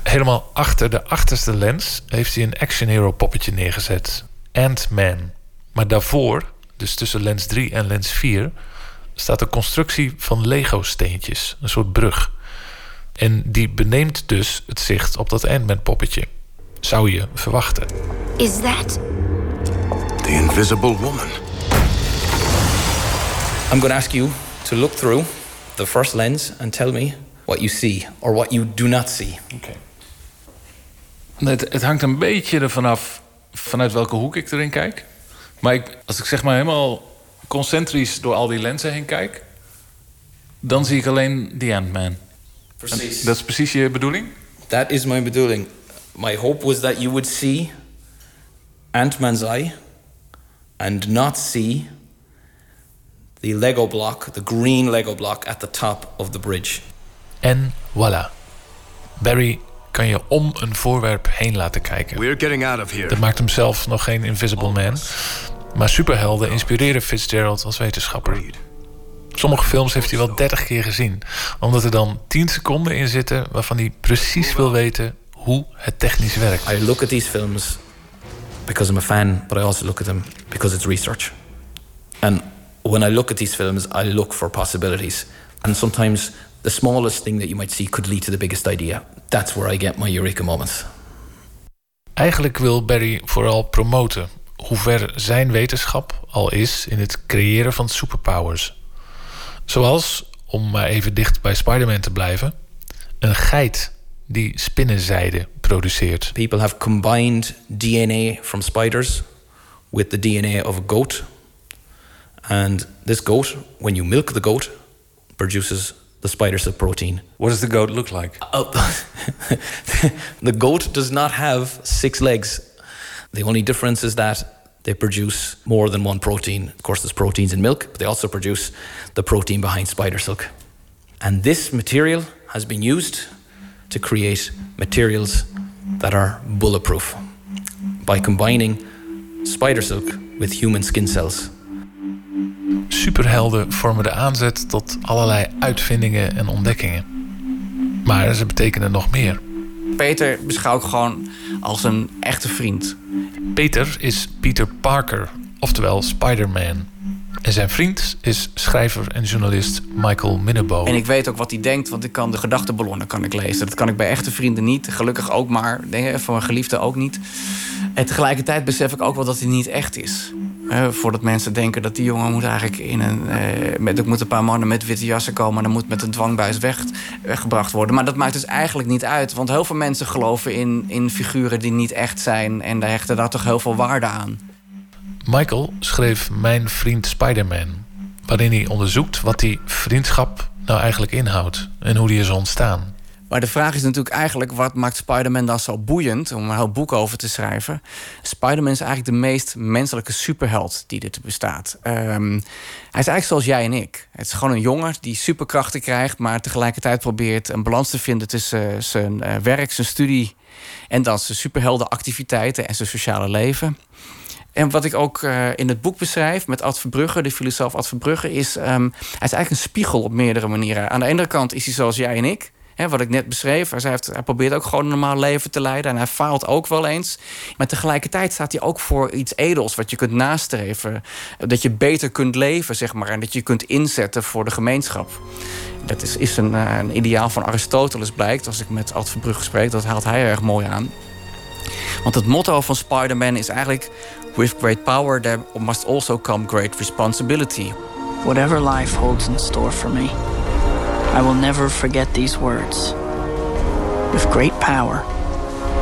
Helemaal achter de achterste lens heeft hij een action hero poppetje neergezet. Ant-Man. Maar daarvoor, dus tussen lens 3 en lens 4, staat een constructie van Lego-steentjes. Een soort brug. En die beneemt dus het zicht op dat Ant-Man poppetje. Zou je verwachten. Is that The Invisible Woman. I'm going to ask you to look through the first lens and tell me what you see or what you do not see. Het, het hangt een beetje ervan af vanuit welke hoek ik erin kijk. Maar ik, als ik zeg maar helemaal concentrisch door al die lenzen heen kijk... dan zie ik alleen die Ant-Man. Precies. En Dat is precies je bedoeling? That is my bedoeling. My hope was that you would see Ant-Man's eye and not see the Lego block, the green Lego block at the top of the bridge. En voilà. Barry kan je om een voorwerp heen laten kijken. We're getting out of here. Dat maakt hem zelf nog geen Invisible Man. Maar superhelden inspireren Fitzgerald als wetenschapper. Sommige films heeft hij wel 30 keer gezien, omdat er dan 10 seconden in zitten waarvan hij precies wil weten hoe het technisch werkt. I look at these films because I'm a fan, but I also look at them because it's research. And when I look at these films, I look for possibilities. And sometimes the smallest thing that you might see could lead to the biggest idea. That's where I get my eureka moments. Eigenlijk wil Barry vooral promoten hoe ver zijn wetenschap al is in het creëren van superpowers. Zoals, om maar even dicht bij Spider-Man te blijven, een geit die spinnenzijde produceert. People have combined DNA from spiders with the DNA of a goat. And this goat, when you milk the goat, produces the spider silk protein. What does the goat look like? Oh, the goat does not have six legs. The only difference is that they produce more than one protein. Of course, there's proteins in milk, but they also produce the protein behind spider silk. And this material has been used to create materials that are bulletproof by combining spider silk with human skin cells. Superhelden vormen de aanzet tot allerlei uitvindingen en ontdekkingen. Maar ze betekenen nog meer. Peter beschouw ik gewoon als een echte vriend. Peter is Peter Parker, oftewel Spider-Man. En zijn vriend is schrijver en journalist Michael Minnebo. En ik weet ook wat hij denkt, want ik kan de gedachtenballonnen kan ik lezen. Dat kan ik bij echte vrienden niet. Gelukkig ook maar. Van mijn geliefde ook niet. En tegelijkertijd besef ik ook wel dat hij niet echt is. Voordat mensen denken dat die jongen moet eigenlijk in een. Uh, met, er moeten een paar mannen met witte jassen komen. en dan moet met een dwangbuis weggebracht worden. Maar dat maakt dus eigenlijk niet uit. Want heel veel mensen geloven in, in figuren die niet echt zijn. en daar hechten daar toch heel veel waarde aan. Michael schreef Mijn vriend Spider-Man. Waarin hij onderzoekt wat die vriendschap nou eigenlijk inhoudt. en hoe die is ontstaan. Maar de vraag is natuurlijk eigenlijk: wat maakt Spider-Man dan zo boeiend om een heel boek over te schrijven? Spider-Man is eigenlijk de meest menselijke superheld die er bestaat. Um, hij is eigenlijk zoals jij en ik. Het is gewoon een jongen die superkrachten krijgt, maar tegelijkertijd probeert een balans te vinden tussen zijn uh, werk, zijn studie en dan zijn superheldenactiviteiten en zijn sociale leven. En wat ik ook uh, in het boek beschrijf met Ad Verbrugge, de filosoof Ad Verbrugge, is um, hij is eigenlijk een spiegel op meerdere manieren. Aan de ene kant is hij zoals jij en ik wat ik net beschreef. Hij, heeft, probeert ook gewoon een normaal leven te leiden. En hij faalt ook wel eens. Maar tegelijkertijd staat hij ook voor iets edels. Wat je kunt nastreven. Dat je beter kunt leven, zeg maar. En dat je kunt inzetten voor de gemeenschap. Dat is, is een, eh, een ideaal van Aristoteles blijkt. Als ik met Ad Verbrugge spreek. Dat haalt hij erg mooi aan. Want het motto van Spider-Man is eigenlijk... With great power there must also come great responsibility. Whatever life holds in store for me... I will never forget these words. With great power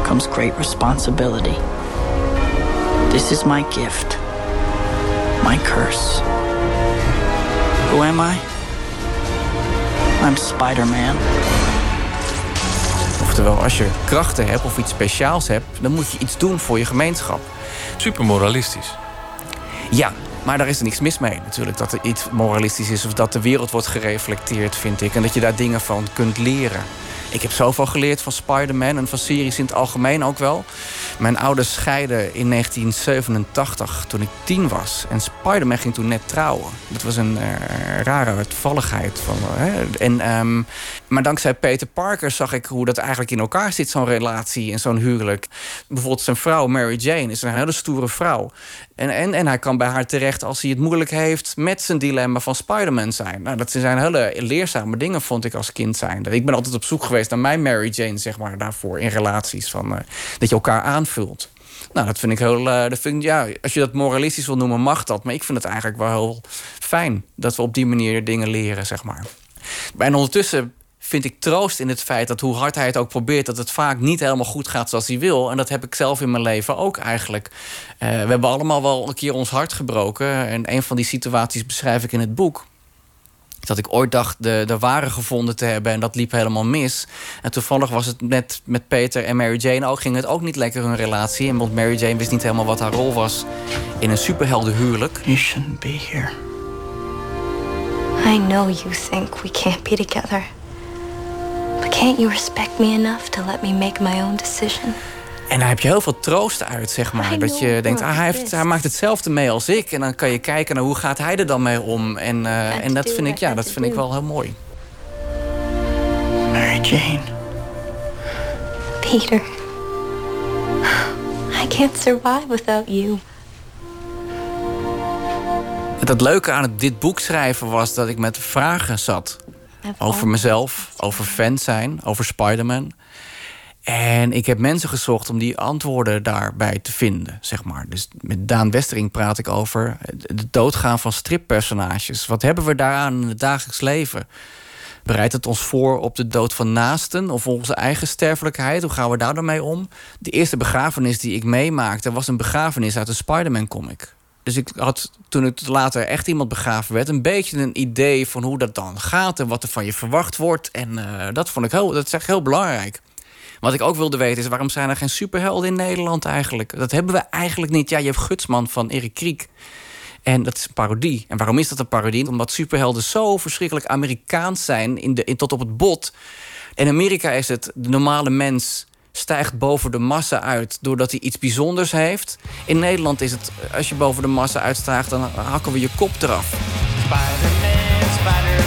comes great responsibility. This is my gift, my curse. Who am I? I'm Spider Man. Oftewel, als je krachten hebt of iets speciaals hebt, dan moet je iets doen voor je gemeenschap. Super moralistisch. Ja, maar daar is er niks mis mee natuurlijk. Dat er iets moralistisch is of dat de wereld wordt gereflecteerd, vind ik. En dat je daar dingen van kunt leren. Ik heb zoveel geleerd van Spider-Man en van series in het algemeen ook wel. Mijn ouders scheiden in 1987 toen ik tien was. En Spider-Man ging toen net trouwen. Dat was een uh, rare toevalligheid. Van, en, um, maar dankzij Peter Parker zag ik hoe dat eigenlijk in elkaar zit, zo'n relatie en zo'n huwelijk. Bijvoorbeeld zijn vrouw, Mary Jane, is een hele stoere vrouw. En, en, en hij kan bij haar terecht als hij het moeilijk heeft met zijn dilemma van Spider-Man zijn. Nou, dat zijn hele leerzame dingen, vond ik als kind zijn. Ik ben altijd op zoek geweest naar mijn Mary Jane, zeg maar, daarvoor in relaties. Van, uh, dat je elkaar Nou, dat vind ik heel. Uh, dat vind, ja, als je dat moralistisch wil noemen, mag dat. Maar ik vind het eigenlijk wel heel fijn dat we op die manier dingen leren, zeg maar. En ondertussen vind ik troost in het feit dat hoe hard hij het ook probeert, dat het vaak niet helemaal goed gaat zoals hij wil. En dat heb ik zelf in mijn leven ook eigenlijk. Uh, we hebben allemaal wel een keer ons hart gebroken. En een van die situaties beschrijf ik in het boek. Dat ik ooit dacht de, de ware gevonden te hebben en dat liep helemaal mis. En toevallig was het met, met Peter en Mary Jane ook, ging het ook niet lekker hun relatie. En want Mary Jane wist niet helemaal wat haar rol was in een superheldenhuwelijk. You shouldn't be here. I know you think we can't be together. But can't you respect me enough to let me make my own decision? En daar heb je heel veel troost uit, zeg maar. Dat je denkt, ah, hij, heeft, hij maakt hetzelfde mee als ik. En dan kan je kijken naar hoe gaat hij er dan mee om. En, eh, en dat vind ik, ja, dat vind ik wel heel mooi. Mary Jane. Peter. I can't survive without you. Het leuke aan het, dit boek schrijven was dat ik met vragen zat. Over mezelf, over fan zijn, over Spider-Man. En ik heb mensen gezocht om die antwoorden daarbij te vinden, zeg maar. Dus met Daan Westering praat ik over het doodgaan van strippersonages. Wat hebben we daaraan in het dagelijks leven? Bereidt het ons voor op de dood van naasten of onze eigen sterfelijkheid? Hoe gaan we daar dan mee om? De eerste begrafenis die ik meemaakte was een begrafenis uit een Spider-Man comic. Dus ik had toen het later echt iemand begraven werd, een beetje een idee van hoe dat dan gaat en wat er van je verwacht wordt. En eh, dat vond ik heel, dat is echt heel belangrijk. Wat ik ook wilde weten is waarom zijn er geen superhelden in Nederland eigenlijk? Dat hebben we eigenlijk niet. Ja, je hebt Gutsman van Erik Kriek. En dat is een parodie. En waarom is dat een parodie? Omdat superhelden zo verschrikkelijk Amerikaans zijn, in de, tot op het bot. In Amerika is het de normale mens stijgt boven de massa uit doordat hij iets bijzonders heeft. In Nederland is het, als je boven de massa uitstijgt, dan hakken we je kop eraf. Spider-Man, Spider-Man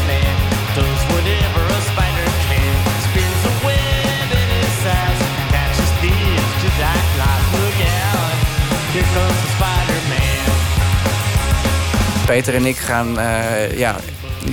Peter en ik gaan, eh, ja,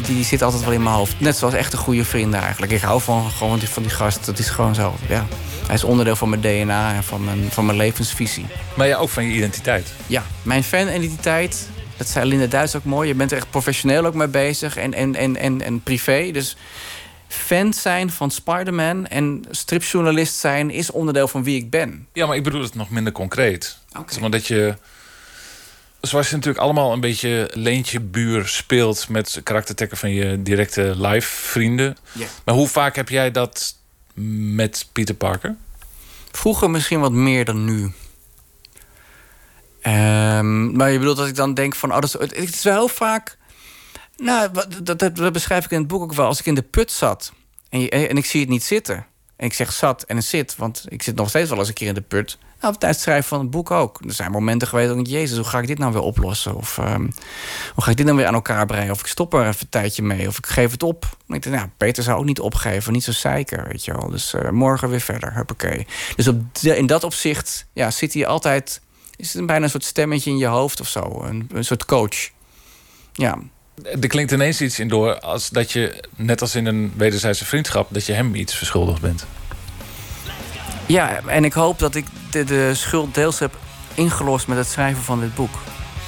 die, zit altijd wel in mijn hoofd. Net zoals echte goede vrienden eigenlijk. Ik hou van, gewoon van die gast, dat is gewoon zo, ja. Hij is onderdeel van mijn DNA en van mijn, van mijn levensvisie. Maar ja, ook van je identiteit. Ja, mijn fan-identiteit, dat zei Linda Duits ook mooi. Je bent er echt professioneel ook mee bezig en, en, en, en, en privé. Dus fan zijn van Spider-Man en stripjournalist zijn is onderdeel van wie ik ben. Ja, maar ik bedoel het nog minder concreet. Maar dat je... Zoals je natuurlijk allemaal een beetje leentje buur speelt... met karaktertrekken van je directe live vrienden. Maar hoe vaak heb jij dat met Peter Parker? Vroeger misschien wat meer dan nu. Ehm, maar je bedoelt dat ik dan denk van... Oh, dat is, het is wel heel vaak... Nou, dat, dat, dat beschrijf ik in het boek ook wel. Als ik in de put zat en, je, en ik zie het niet zitten... en ik zeg zat en het zit... want ik zit nog steeds wel eens een keer in de put... Nou, tijdens het schrijven van het boek ook. Er zijn momenten geweest dat ik... Jezus, hoe ga ik dit nou weer oplossen? Of ehm, hoe ga ik dit nou weer aan elkaar brengen? Of ik stop er even een tijdje mee. Of ik geef het op. Ik denk, nou, Peter zou ook niet opgeven. Niet zo zeiker, weet je wel. Dus eh, morgen weer verder. Huppakee. Dus op in dat opzicht ja, zit hij altijd... Is het bijna een soort stemmetje in je hoofd of zo? Een, een soort coach. Ja. Er klinkt ineens iets in door als dat je, net als in een wederzijdse vriendschap, dat je hem iets verschuldigd bent. Ja, en ik hoop dat ik de, schuld deels heb ingelost met het schrijven van dit boek.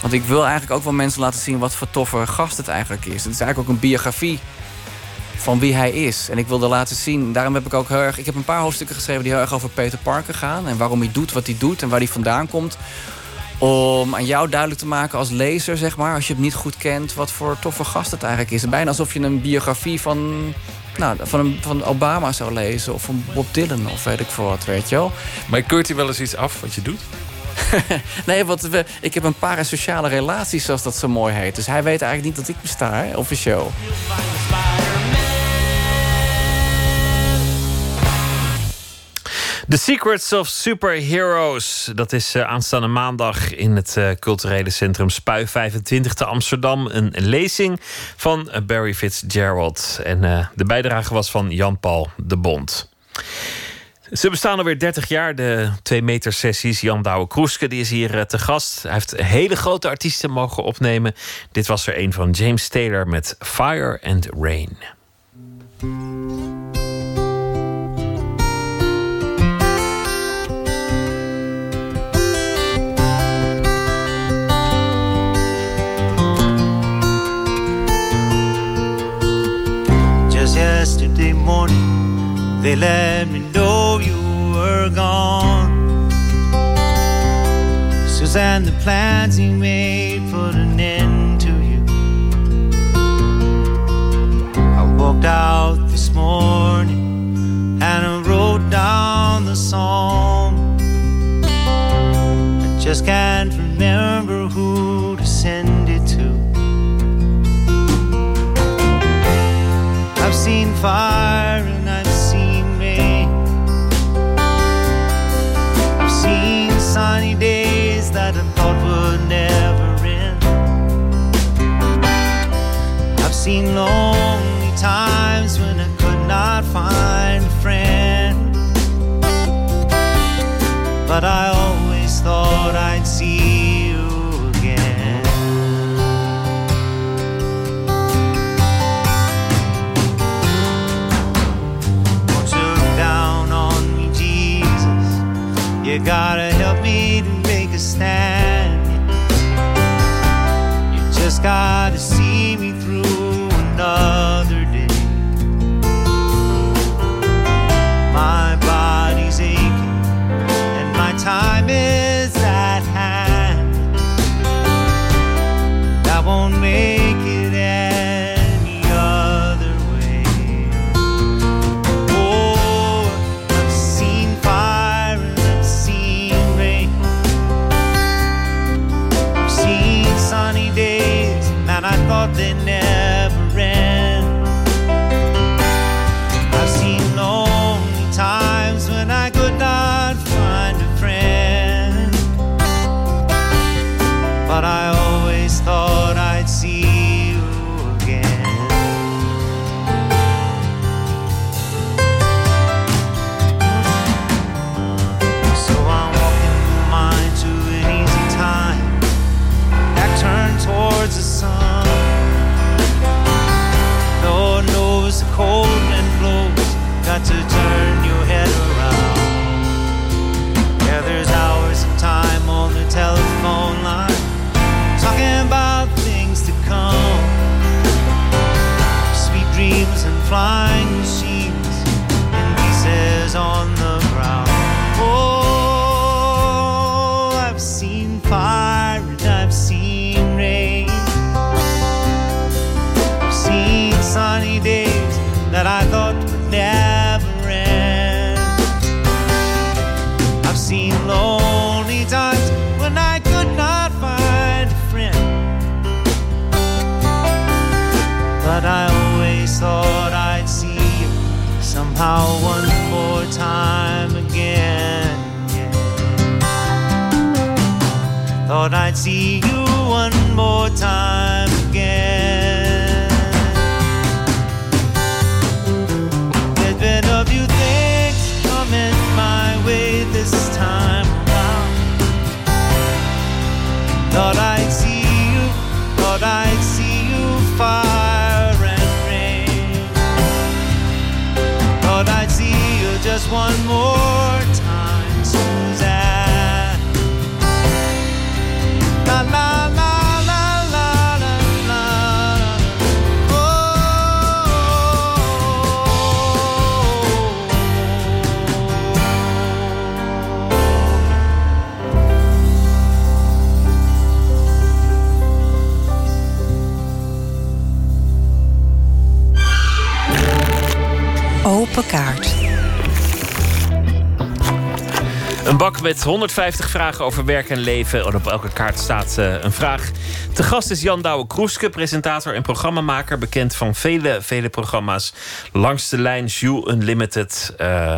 Want ik wil eigenlijk ook wel mensen laten zien wat voor toffe gast het eigenlijk is. Het is eigenlijk ook een biografie van wie hij is. En ik wilde laten zien, daarom heb ik ook heel erg... Ik heb een paar hoofdstukken geschreven die heel erg over Peter Parker gaan... en waarom hij doet wat hij doet en waar hij vandaan komt. Om aan jou duidelijk te maken als lezer, zeg maar... als je het niet goed kent, wat voor toffe gast het eigenlijk is. Bijna alsof je een biografie van, nou, van, van Obama zou lezen... of van Bob Dylan of weet ik veel wat, weet je wel. Maar keurt hij wel eens iets af wat je doet? Nee, want we, ik heb een parasociale relaties, zoals dat zo mooi heet. Dus hij weet eigenlijk niet dat ik besta, hè, officieel. The Secrets of Superheroes. Dat is eh, aanstaande maandag in het eh, culturele centrum Spui 25 te Amsterdam. Een lezing van eh, Barry Fitzgerald. En de bijdrage was van Jan-Paul de Bond. Ze bestaan alweer 30 jaar, de 2 meter sessies. Jan Douwe Kroeske die is hier te gast. Hij heeft hele grote artiesten mogen opnemen. Dit was er een van James Taylor met Fire and Rain. Morning, they let me know you were gone. Suzanne, the plans he made put an end to you. I walked out this morning and I wrote down the song. I just can't remember who to send it to. fire and I've seen rain. I've seen sunny days that I thought would never end. I've seen long. Met 150 vragen over werk en leven. En op elke kaart staat eh, een vraag. Te gast is Jan Douwe Kroeske, presentator en programmamaker. Bekend van vele, vele programma's. Langs de lijn, Jules Unlimited. eh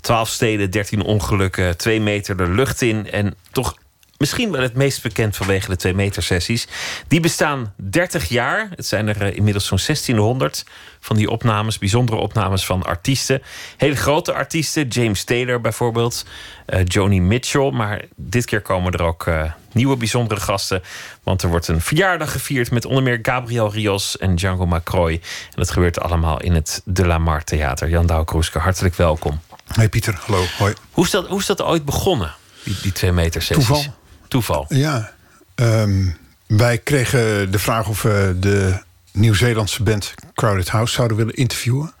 12 steden, 13 ongelukken, 2 meter de lucht in. En toch misschien wel het meest bekend vanwege de 2 meter sessies. Die bestaan 30 jaar. Het zijn er eh, inmiddels zo'n 1600 van die opnames. Bijzondere opnames van artiesten. Hele grote artiesten. James Taylor bijvoorbeeld. eh, Joni Mitchell. Maar dit keer komen er ook eh, nieuwe bijzondere gasten. Want er wordt een verjaardag gevierd met onder meer Gabriel Rios en Django Macroy. En dat gebeurt allemaal in het De La Mar Theater. Jan Douw Kroeske, hartelijk welkom. Hey Pieter, hallo. Hoi. Hoe is dat, hoe is dat ooit begonnen, die, die twee meter sessies? Toeval. Toeval. Ja, ehm, wij kregen de vraag of we de Nieuw-Zeelandse band Crowded House zouden willen interviewen.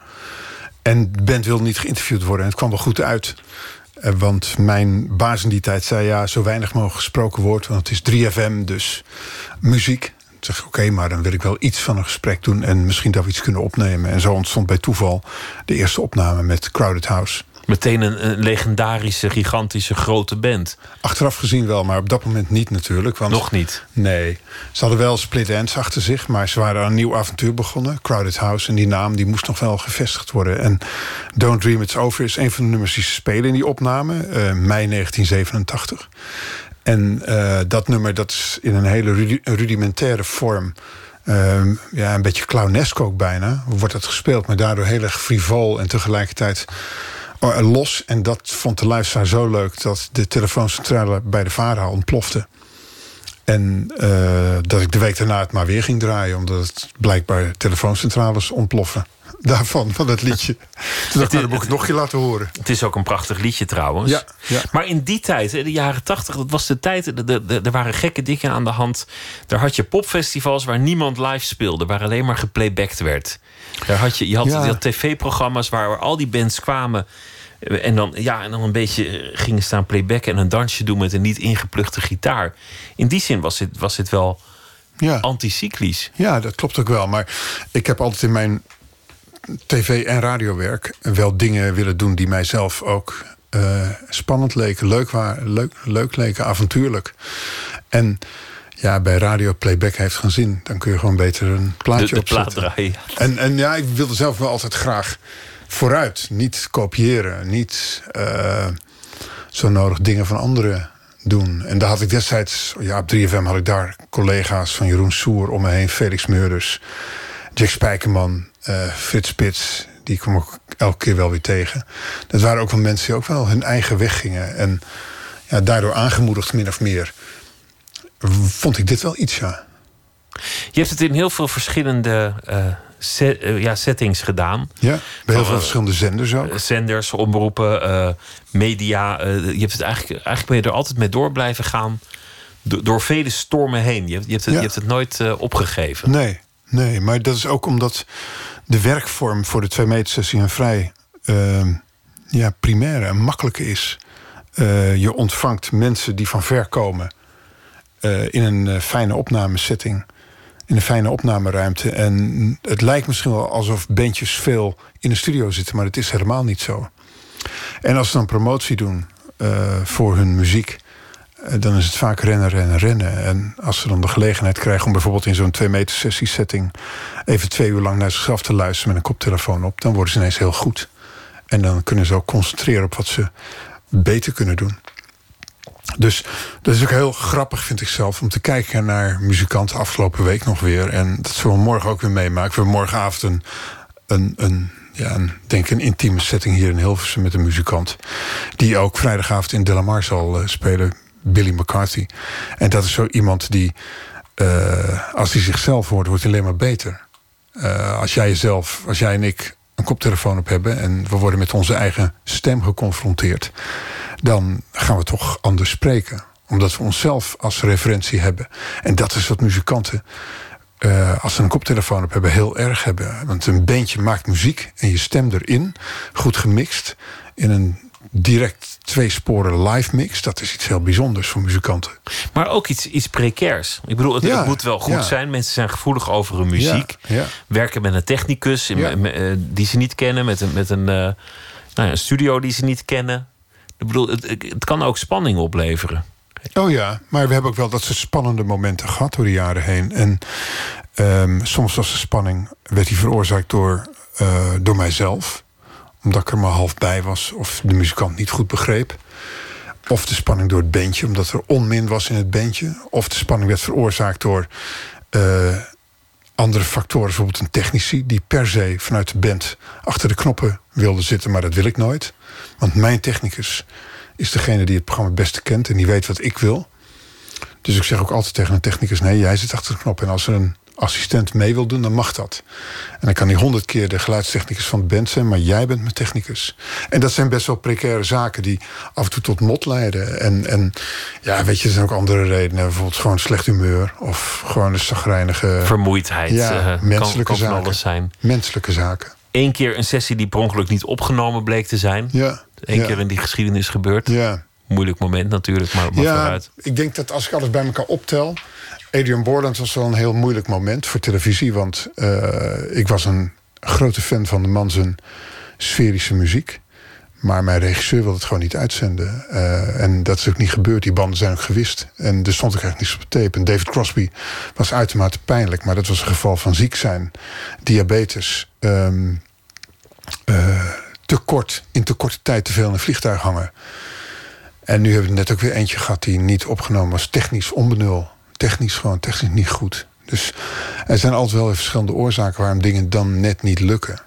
En de band wilde niet geïnterviewd worden. En het kwam wel goed uit. Eh, Want mijn baas in die tijd zei... ja, zo weinig mogelijk gesproken wordt. Want het is 3FM, dus muziek. Toen zeg ik, oké, maar dan wil ik wel iets van een gesprek doen... en misschien dat we iets kunnen opnemen. En zo ontstond bij toeval de eerste opname met Crowded House. Meteen een, een legendarische, gigantische, grote band. Achteraf gezien wel, maar op dat moment niet natuurlijk. Want, Nog niet. Nee. Ze hadden wel Split Ends achter zich, maar ze waren aan een nieuw avontuur begonnen. Crowded House. En die naam die moest nog wel gevestigd worden. En Don't Dream It's Over is een van de nummers die ze spelen in die opname. eh, mei 1987. En eh, dat nummer dat is in een hele rudi- rudimentaire vorm. ehm, ja, een beetje clownesk ook bijna. Wordt dat gespeeld, maar daardoor heel erg frivol en tegelijkertijd los. En dat vond de luisteraar zo leuk dat de telefooncentrale bij de VARA ontplofte. En eh, dat ik de week daarna het maar weer ging draaien, omdat het blijkbaar telefooncentrales ontploffen. daarvan, van het liedje. Toen dacht ik, dan moet ik het nog een keer laten horen. Het is ook een prachtig liedje trouwens. Ja, ja. Maar in die tijd, in de jaren tachtig, dat was de tijd. Er waren gekke dingen aan de hand. Daar had je popfestivals waar niemand live speelde, waar alleen maar geplaybacked werd. Daar had je, je had, Ja. had tv-programma's waar, waar al die bands kwamen. En dan, ja, en dan een beetje eh, gingen staan playbacken en een dansje doen met een niet ingepluchte gitaar. In die zin was dit, was dit wel Ja. anticyclisch. Ja, dat klopt ook wel. Maar ik heb altijd in mijn tv- en radiowerk wel dingen willen doen die mijzelf ook eh, spannend leken, leuk, waren, leuk, leuk leken, avontuurlijk. En ja, bij radio playback heeft geen zin. Dan kun je gewoon beter een plaatje De- de plaat opzetten. draaien. En, en ja, ik wilde zelf wel altijd graag vooruit. Niet kopiëren. Niet eh, zo nodig dingen van anderen doen. En daar had ik destijds... Ja, op 3FM had ik daar collega's van Jeroen Soer om me heen. Felix Meurders, Jack Spijkerman, eh, Frits Spits. Die kom ik elke keer wel weer tegen. Dat waren ook wel mensen die ook wel hun eigen weg gingen. En ja, daardoor aangemoedigd min of meer... vond ik dit wel iets, ja. Je hebt het in heel veel verschillende eh, eh, ja, settings gedaan. Ja, bij heel veel eh, verschillende zenders ook. Zenders, omroepen, media. je hebt het eigenlijk, eigenlijk ben je er altijd mee door blijven gaan. do- door vele stormen heen. Je, hebt- je, hebt, het, Ja. je hebt het nooit opgegeven. Nee, nee, maar dat is ook omdat de werkvorm voor de twee meter sessie een vrij ehm, ja, primaire en makkelijke is. Je ontvangt mensen die van ver komen in een eh, fijne opnamesetting, in een fijne opnameruimte. En het lijkt misschien wel alsof bandjes veel in de studio zitten, maar het is helemaal niet zo. En als ze dan promotie doen eh, voor hun muziek, eh, dan is het vaak rennen, rennen, rennen. En als ze dan de gelegenheid krijgen om bijvoorbeeld in zo'n twee meter sessie setting even twee uur lang naar zichzelf te luisteren met een koptelefoon op, dan worden ze ineens heel goed. En dan kunnen ze ook concentreren op wat ze beter kunnen doen. Dus dat is ook heel grappig, vind ik zelf, om te kijken naar muzikanten afgelopen week nog weer. En dat zullen we morgen ook weer meemaken. We hebben morgenavond een, een, ja, een, denk een intieme setting hier in Hilversum met een muzikant. Die ook vrijdagavond in Delamar zal eh, spelen, Billy McCarthy. En dat is zo iemand die, eh, als hij zichzelf hoort, wordt hij alleen maar beter. Eh, als jij jezelf, als jij en ik een koptelefoon op hebben en we worden met onze eigen stem geconfronteerd, dan gaan we toch anders spreken. Omdat we onszelf als referentie hebben. En dat is wat muzikanten, eh, als ze een koptelefoon op hebben, heel erg hebben. Want een bandje maakt muziek en je stem erin, goed gemixt, in een direct twee sporen live mix. Dat is iets heel bijzonders voor muzikanten. Maar ook iets, iets precairs. Ik bedoel, het, Ja, het moet wel goed ja. zijn. Mensen zijn gevoelig over hun muziek. Ja. Werken met een technicus in- me- eh, die ze niet kennen. Met een, met een, eh, nou ja, een studio die ze niet kennen. Ik bedoel, het, kan ook spanning opleveren. Oh ja, maar we hebben ook wel dat soort spannende momenten gehad door de jaren heen. En ehm, soms was de spanning werd die veroorzaakt door, eh, door mijzelf. Omdat ik er maar half bij was of de muzikant niet goed begreep. Of de spanning door het bandje, omdat er onmin was in het bandje. Of de spanning werd veroorzaakt door eh, andere factoren. Bijvoorbeeld een technici die per se vanuit de band achter de knoppen wilde zitten. Maar dat wil ik nooit. Want mijn technicus is degene die het programma het beste kent en die weet wat ik wil. Dus ik zeg ook altijd tegen een technicus: nee, jij zit achter de knop. En als er een assistent mee wil doen, dan mag dat. En dan kan hij honderd keer de geluidstechnicus van de band zijn, maar jij bent mijn technicus. En dat zijn best wel precaire zaken die af en toe tot mot leiden. En, en ja, weet je, er zijn ook andere redenen. Bijvoorbeeld gewoon slecht humeur of gewoon een zagrijnige. Vermoeidheid Ja, eh, menselijke kan, zaken. alles zijn. Menselijke zaken. Eén keer een sessie die per ongeluk niet opgenomen bleek te zijn. Ja. Ja. keer in die geschiedenis gebeurd. Ja. Moeilijk moment natuurlijk, maar, maar ja, vooruit. ik denk dat als ik alles bij elkaar optel. Adrian Borland was wel een heel moeilijk moment voor televisie. Want eh, ik was een grote fan van de man zijn sferische muziek. Maar mijn regisseur wilde het gewoon niet uitzenden. Eh, en dat is ook niet gebeurd. Die banden zijn ook gewist. En er stond ook echt niets op tape. En David Crosby was uitermate pijnlijk. Maar dat was een geval van ziek zijn. Diabetes. ehm, eh, te kort, in te korte tijd te veel in een vliegtuig hangen. En nu hebben we net ook weer eentje gehad die niet opgenomen was. Technisch onbenul. Technisch gewoon, technisch niet goed. Dus er zijn altijd wel weer verschillende oorzaken waarom dingen dan net niet lukken.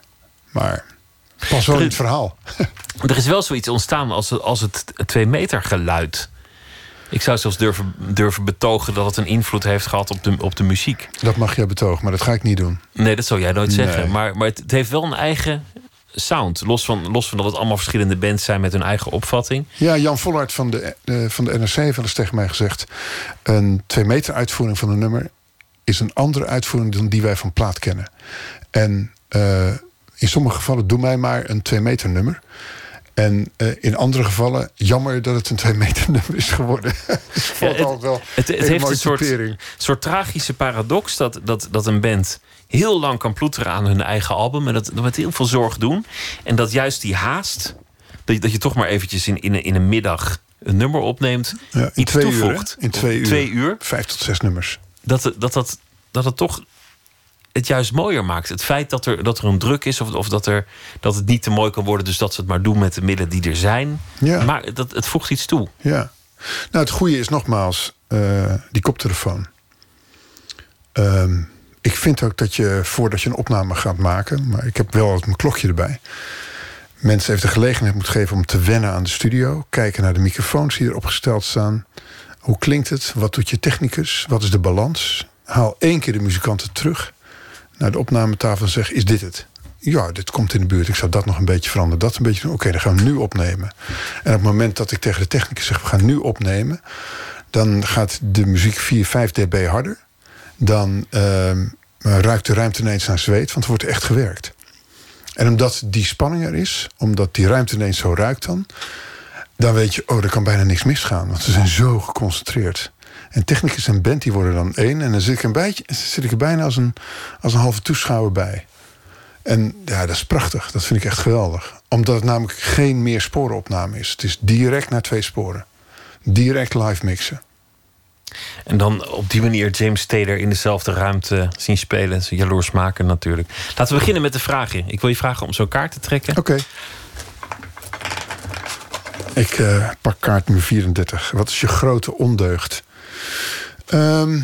Maar pas wel in het verhaal. Er is wel zoiets ontstaan als, het- als het twee meter geluid. Ik zou zelfs durven, durven betogen dat het een invloed heeft gehad op de, op de muziek. Dat mag jij betogen, maar dat ga ik niet doen. Nee, dat zou jij nooit Nee. zeggen. Maar, maar het, het heeft wel een eigen sound. Los van, los van dat het allemaal verschillende bands zijn met hun eigen opvatting. Ja, Jan Vollaert van de, van de NRC heeft wel eens tegen mij gezegd... een twee meter uitvoering van een nummer... is een andere uitvoering dan die wij van plaat kennen. En eh, in sommige gevallen doe mij maar een twee meter nummer... En eh, in andere gevallen, jammer dat het een twee meter nummer is geworden. Ja, altijd wel het, het heeft een soort, soort tragische paradox dat, dat, dat een band heel lang kan ploeteren aan hun eigen album. En dat, dat met heel veel zorg doen. En dat juist die haast, dat je, dat je toch maar eventjes in, in, een- in een middag een nummer opneemt, Ja, in iets twee toevoegt. In twee uur. Twee uur. Vijf tot zes nummers. Dat, het- dat, dat, dat het toch het juist mooier maakt. Het feit dat er, dat er een druk is of, of dat, er, dat het niet te mooi kan worden, dus dat ze het maar doen met de middelen die er zijn. Ja. Maar dat, het voegt iets toe. Ja. Nou, het goede is nogmaals eh, die koptelefoon. Ehm, ik vind ook dat je, voordat je een opname gaat maken... maar ik heb wel altijd mijn klokje erbij... mensen even de gelegenheid moet geven om te wennen aan de studio. Kijken naar de microfoons die er opgesteld staan. Hoe klinkt het? Wat doet je technicus? Wat is de balans? Haal één keer de muzikanten terug naar de opnametafel en zeg: Is dit het? Ja, dit komt in de buurt. Ik zou dat nog een beetje veranderen. Dat een beetje doen. Oké, dan gaan we nu opnemen. En op het moment dat ik tegen de technicus zeg: We gaan nu opnemen. Dan gaat de muziek 4, 5 dB harder. Dan ehm, ruikt de ruimte ineens naar zweet, want er wordt echt gewerkt. En omdat die spanning er is, omdat die ruimte ineens zo ruikt dan... dan weet je, oh, er kan bijna niks misgaan. Want ze zijn zo geconcentreerd. En technicus en band worden dan één. En dan zit ik, een beetje, zit ik er bijna als een, als een halve toeschouwer bij. En ja, dat is prachtig. Dat vind ik echt geweldig. Omdat het namelijk geen meer sporenopname is. Het is direct naar twee sporen. Direct live mixen. En dan op die manier James Taylor in dezelfde ruimte zien spelen. Ze jaloers maken natuurlijk. Laten we beginnen met de vragen. Ik wil je vragen om zo'n kaart te trekken. Oké. Ik eh, pak kaart nummer 34. Wat is je grote ondeugd? Ehm,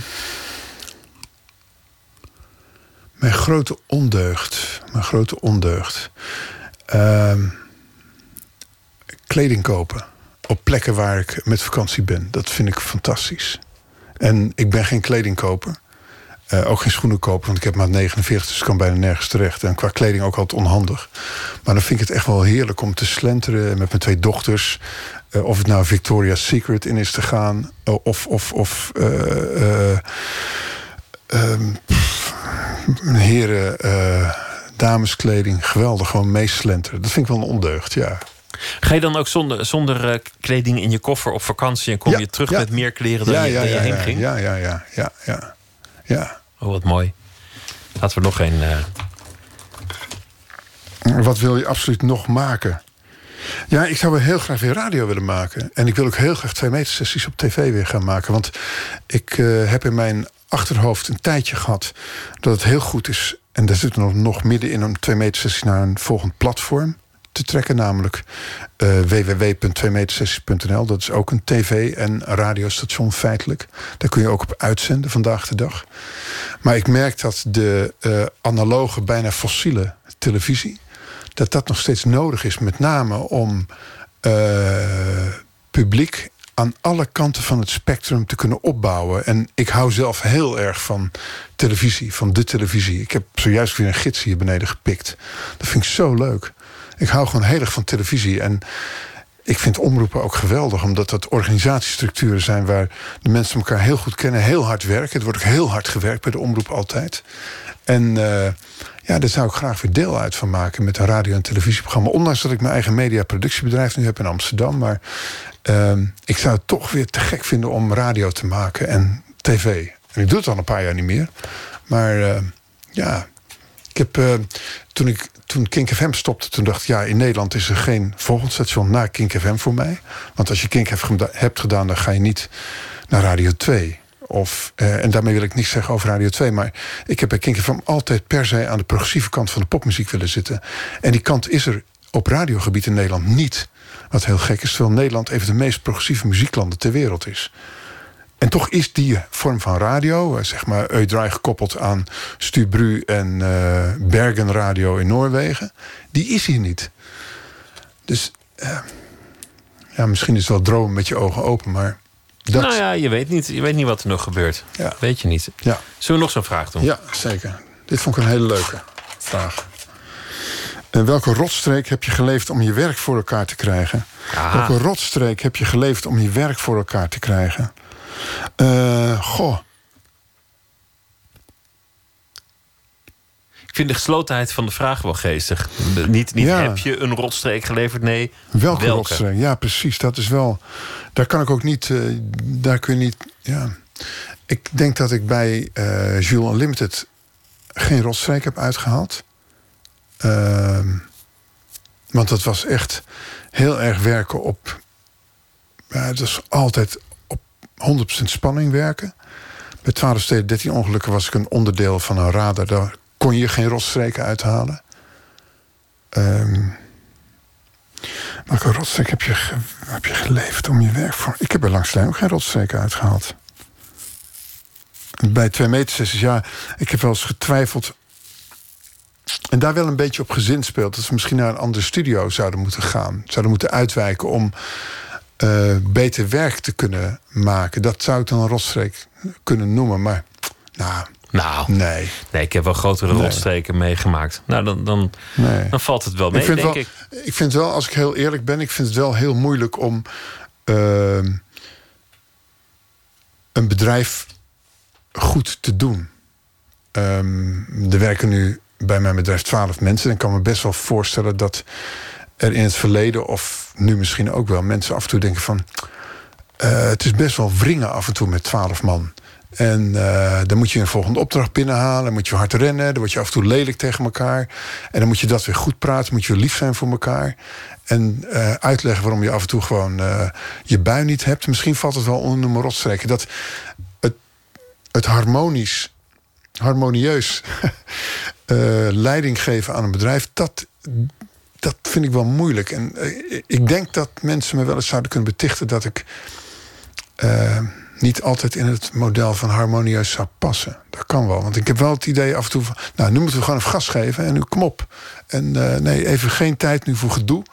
mijn grote ondeugd. Mijn grote ondeugd. Ehm, kleding kopen. Op plekken waar ik met vakantie ben. Dat vind ik fantastisch. En ik ben geen kledingkoper. Eh, ook geen schoenen kopen, want ik heb maat 49, dus ik kan bijna nergens terecht. En qua kleding ook altijd onhandig. Maar dan vind ik het echt wel heerlijk om te slenteren met mijn twee dochters. Eh, of het nou Victoria's Secret in is te gaan. eh, of of, of eh, eh, ehm, heren, dameskleding. Geweldig, gewoon meeslenteren. Dat vind ik wel een ondeugd, ja. Ga je dan ook zonder, zonder eh, kleding in je koffer op vakantie... en kom Ja, je terug ja. met meer kleren dan ja, je, dan je ja, heen ja, ging? Ja, ja, ja, ja, ja. ja. Oh, wat mooi. Laten we nog een... eh, Wat wil je absoluut nog maken? Ja, ik zou wel heel graag weer radio willen maken. En ik wil ook heel graag twee meter sessies op tv weer gaan maken. Want ik eh, heb in mijn achterhoofd een tijdje gehad dat het heel goed is. En daar zitten we nog, nog midden in een twee meter sessie naar een volgend platform te trekken. Namelijk eh www.tweemetersessies.nl. Dat is ook een tv- en radiostation feitelijk. Daar kun je ook op uitzenden vandaag de dag. Maar ik merk dat de eh, analoge, bijna fossiele televisie... dat dat nog steeds nodig is. Met name om eh, publiek aan alle kanten van het spectrum te kunnen opbouwen. En ik hou zelf heel erg van televisie, van de televisie. Ik heb zojuist weer een gids hier beneden gepikt. Dat vind ik zo leuk. Ik hou gewoon heel erg van televisie. En ik vind omroepen ook geweldig, omdat dat organisatiestructuren zijn waar de mensen elkaar heel goed kennen, heel hard werken. Er wordt ook heel hard gewerkt bij de omroep altijd. En eh, ja, daar zou ik graag weer deel uit van maken met een radio- en televisieprogramma. Ondanks dat ik mijn eigen mediaproductiebedrijf nu heb in Amsterdam. Maar ehm, ik zou het toch weer te gek vinden om radio te maken en tv. En ik doe het al een paar jaar niet meer. Maar eh, ja, ik heb, eh, toen, ik, toen Kink FM stopte, toen dacht ik... ja, in Nederland is er geen volgend station na Kink FM voor mij. Want als je Kink hebt gedaan, dan ga je niet naar Radio 2. Of, eh, en daarmee wil ik niks zeggen over Radio 2... maar ik heb bij Kink FM altijd per se aan de progressieve kant van de popmuziek willen zitten. En die kant is er op radiogebied in Nederland niet. Wat heel gek is, terwijl Nederland even de meest progressieve muzieklanden ter wereld is. En toch is die vorm van radio, eh, zeg maar Eudraai gekoppeld aan Stubru en eh, Bergen Radio in Noorwegen, die is hier niet. Dus eh, ja, misschien is het wel dromen met je ogen open, maar Dat- Nou ja, je weet niet, je weet niet wat er nog gebeurt. Weet je niet. Ja. Zullen we nog zo'n vraag doen? Ja, zeker. Dit vond ik een hele leuke vraag. In welke rotstreek heb je geleefd om je werk voor elkaar te krijgen? Aha. Welke rotstreek heb je geleefd om je werk voor elkaar te krijgen? Eh, goh, Ik vind de geslotenheid van de vraag wel geestig. Niet, niet Ja. heb je een rotstreek geleverd, nee. welke, rotstreek? Ja, precies. Dat is wel. Daar kan ik ook niet. eh, daar kun je niet. Ja. Ik denk dat ik bij eh Jules Unlimited geen rotstreek heb uitgehaald. Ehm, want dat was echt heel erg werken op. Ja, het was altijd 100% spanning werken. Bij 12 steden 13 ongelukken was ik een onderdeel van een radar. Daar kon je geen rotstreken uithalen. Ehm, welke rotstreek heb je, heb je geleefd om je werk voor? Ik heb er langs ook geen rotstreken uitgehaald. Bij twee meter ja, ik heb wel eens getwijfeld. En daar wel een beetje op gezin speelt. Dat we misschien naar een andere studio zouden moeten gaan. Zouden moeten uitwijken om eh, beter werk te kunnen maken. Dat zou ik dan een rotstreek kunnen noemen. Maar nou, Nou, nee. nee, ik heb wel grotere Nee. rotstreken meegemaakt. Nou, dan, dan, Nee. dan valt het wel mee, ik vind denk wel, ik. ik vind wel, als ik heel eerlijk ben, ik vind het wel heel moeilijk om ehm, een bedrijf goed te doen. Ehm, er werken nu bij mijn bedrijf twaalf mensen. En ik kan me best wel voorstellen dat er in het verleden, of nu misschien ook wel, mensen af en toe denken van. eh, het is best wel wringen af en toe met twaalf man. En eh, dan moet je een volgende opdracht binnenhalen. Dan moet je hard rennen. Dan word je af en toe lelijk tegen elkaar. En dan moet je dat weer goed praten. Moet je lief zijn voor elkaar. En eh, uitleggen waarom je af en toe gewoon je bui niet hebt. Misschien valt het wel onder mijn rotstreken. Dat het, het harmonisch, harmonieus leiding geven aan een bedrijf... dat, dat vind ik wel moeilijk. En eh, ik denk dat mensen me wel eens zouden kunnen betichten... dat ik eh, niet altijd in het model van harmonieus zou passen. Dat kan wel, want ik heb wel het idee af en toe van... nou, nu moeten we gewoon even gas geven en nu kom op. En eh, nee, even geen tijd nu voor gedoe,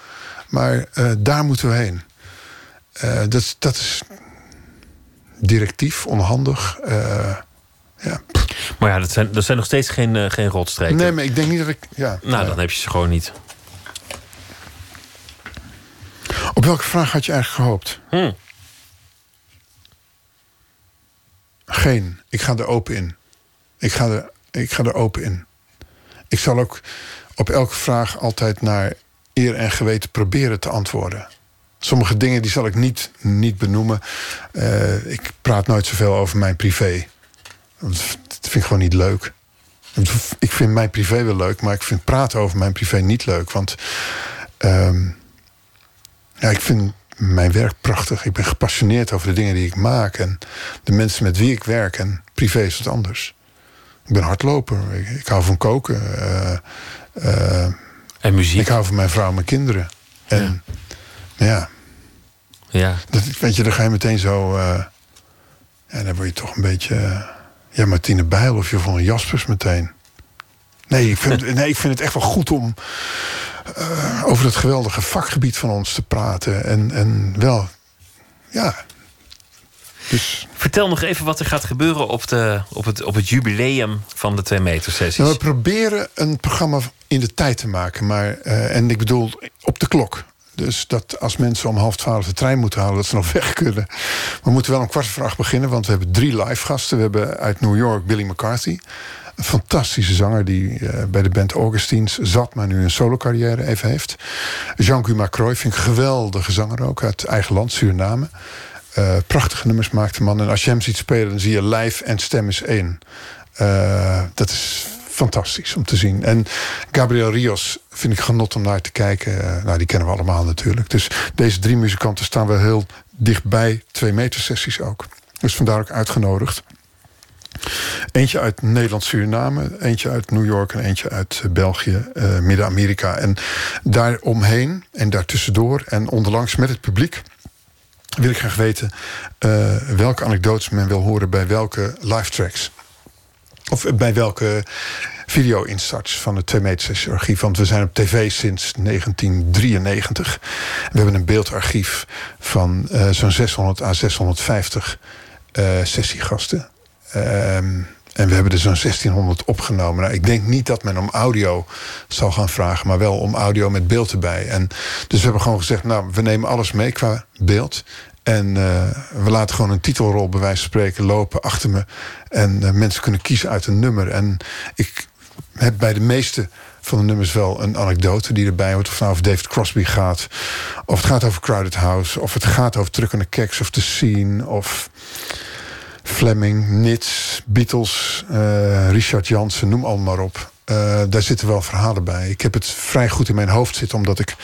maar daar moeten we heen. Dat, is- dat is directief, onhandig. eh, Maar ja, dat zijn, dat zijn nog steeds geen, geen rotstreken. nee, maar ik denk niet dat ik... Ja, nou, ja. dan heb je ze gewoon niet. Op welke vraag had je eigenlijk gehoopt? Hm. Geen. Ik ga er open in. Ik ga er, ik ga er open in. Ik zal ook op elke vraag altijd naar eer en geweten proberen te antwoorden. Sommige dingen die zal ik niet, niet benoemen. Eh, ik praat nooit zoveel over mijn privé. Dat vind ik gewoon niet leuk. Ik vind mijn privé wel leuk, maar ik vind praten over mijn privé niet leuk. Want ehm, ja, ik vind mijn werk prachtig. Ik ben gepassioneerd over de dingen die ik maak. En de mensen met wie ik werk. En privé is het anders. Ik ben hardloper. Ik, ik hou van koken. eh, eh, en muziek. Ik hou van mijn vrouw en mijn kinderen. En ja, Ja. dat, weet je, dan ga je meteen zo... eh, ja, dan word je toch een beetje... eh, ja, Martine Bijl of Yvonne Jaspers meteen. Nee, ik vind, nee, ik vind het echt wel goed om eh, over het geweldige vakgebied van ons te praten. En, en wel, ja. Dus Vertel nog even wat er gaat gebeuren op, de, op, het, op het jubileum van de 2 meter sessies. Nou, we proberen een programma in de tijd te maken. Maar, eh, en ik bedoel op de klok. Dus dat als mensen om half twaalf de trein moeten halen, dat ze nog weg kunnen. We moeten wel om kwart voor acht beginnen, want we hebben drie live gasten. We hebben uit New York Billy McCarthy. Een fantastische zanger die eh, bij de band Augustines zat, maar nu een solo carrière even heeft. Jean-Guy Macroy vind ik een geweldige zanger ook uit eigen land, Suriname. Eh, prachtige nummers maakt de man. En als je hem ziet spelen, dan zie je live en stem is één. Eh, dat is fantastisch om te zien. En Gabriel Rios vind ik genot om naar te kijken. Nou, die kennen we allemaal natuurlijk. Dus deze drie muzikanten staan wel heel dichtbij twee meter sessies ook. Dus vandaar ook uitgenodigd. Eentje uit Nederland-Suriname, eentje uit New York en eentje uit eh, België, eh, Midden-Amerika. En daaromheen en daartussendoor en onderlangs met het publiek wil ik graag weten eh, welke anekdotes men wil horen bij welke live tracks. Of bij welke video-instarts van het 2 meter archief. Want we zijn op tv sinds 1993. We hebben een beeldarchief van zo'n 600 à 650 eh, sessiegasten. Ehm, en we hebben er zo'n 1600 opgenomen. Nou, ik denk niet dat men om audio zal gaan vragen, maar wel om audio met beeld erbij. En dus we hebben gewoon gezegd, nou, we nemen alles mee qua beeld. En eh, we laten gewoon een titelrol bij wijze van spreken lopen achter me. En uh, mensen kunnen kiezen uit een nummer. En ik heb bij de meeste van de nummers wel een anekdote die erbij hoort. Of nou over David Crosby gaat. Of het gaat over Crowded House. Of het gaat over Truck the Keks of The Scene. Of Fleming, Nits, Beatles, uh, Richard Jansen, noem allemaal maar op. Uh, daar zitten wel verhalen bij. Ik heb het vrij goed in mijn hoofd zitten... omdat ik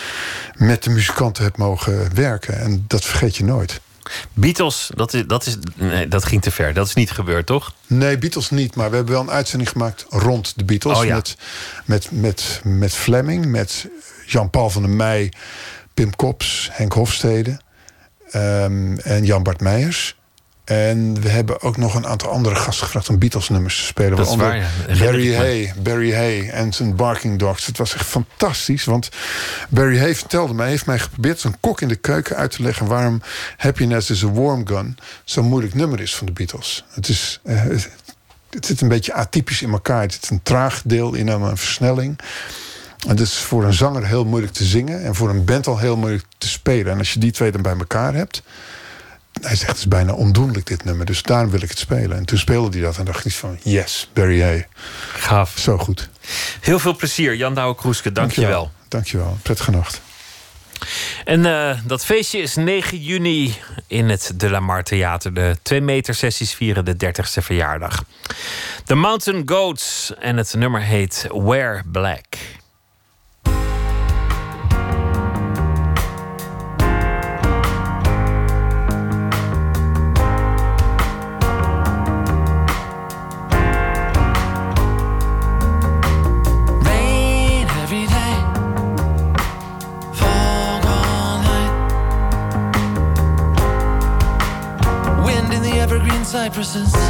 met de muzikanten heb mogen werken. En dat vergeet je nooit. Beatles, dat, is, dat, is, nee, dat ging te ver. Dat is niet gebeurd, toch? Nee, Beatles niet. Maar we hebben wel een uitzending gemaakt rond de Beatles. Oh, ja. met, met, met, met Fleming, met Jan-Paul van der Meij... Pim Kops, Henk Hofstede um, en Jan Bart Meijers... En we hebben ook nog een aantal andere gasten gevraagd om Beatles-nummers te spelen. Dat is waar, ja. Barry Hay, Barry Hay en zijn Barking Dogs. Het was echt fantastisch, want Barry Hay vertelde mij... heeft mij geprobeerd zo'n kok in de keuken uit te leggen... waarom Happiness is a Warm Gun zo'n moeilijk nummer is van de Beatles. Het, is, uh, het zit een beetje atypisch in elkaar. Het zit een traag deel in en een versnelling. En het is voor een zanger heel moeilijk te zingen... en voor een band al heel moeilijk te spelen. En als je die twee dan bij elkaar hebt hij zegt, het is bijna ondoenlijk dit nummer. Dus daarom wil ik het spelen. En toen speelde hij dat en dacht ik van, yes, Barry Hay. Gaaf. Zo goed. Heel veel plezier, Jan Douwe Kroeske. Dank je wel. Dank je wel. Prettige nacht. En uh, dat feestje is 9 juni in het De La Mar Theater. De 2 meter sessies vieren de 30ste verjaardag. The Mountain Goats en het nummer heet Wear Black. Cypresses.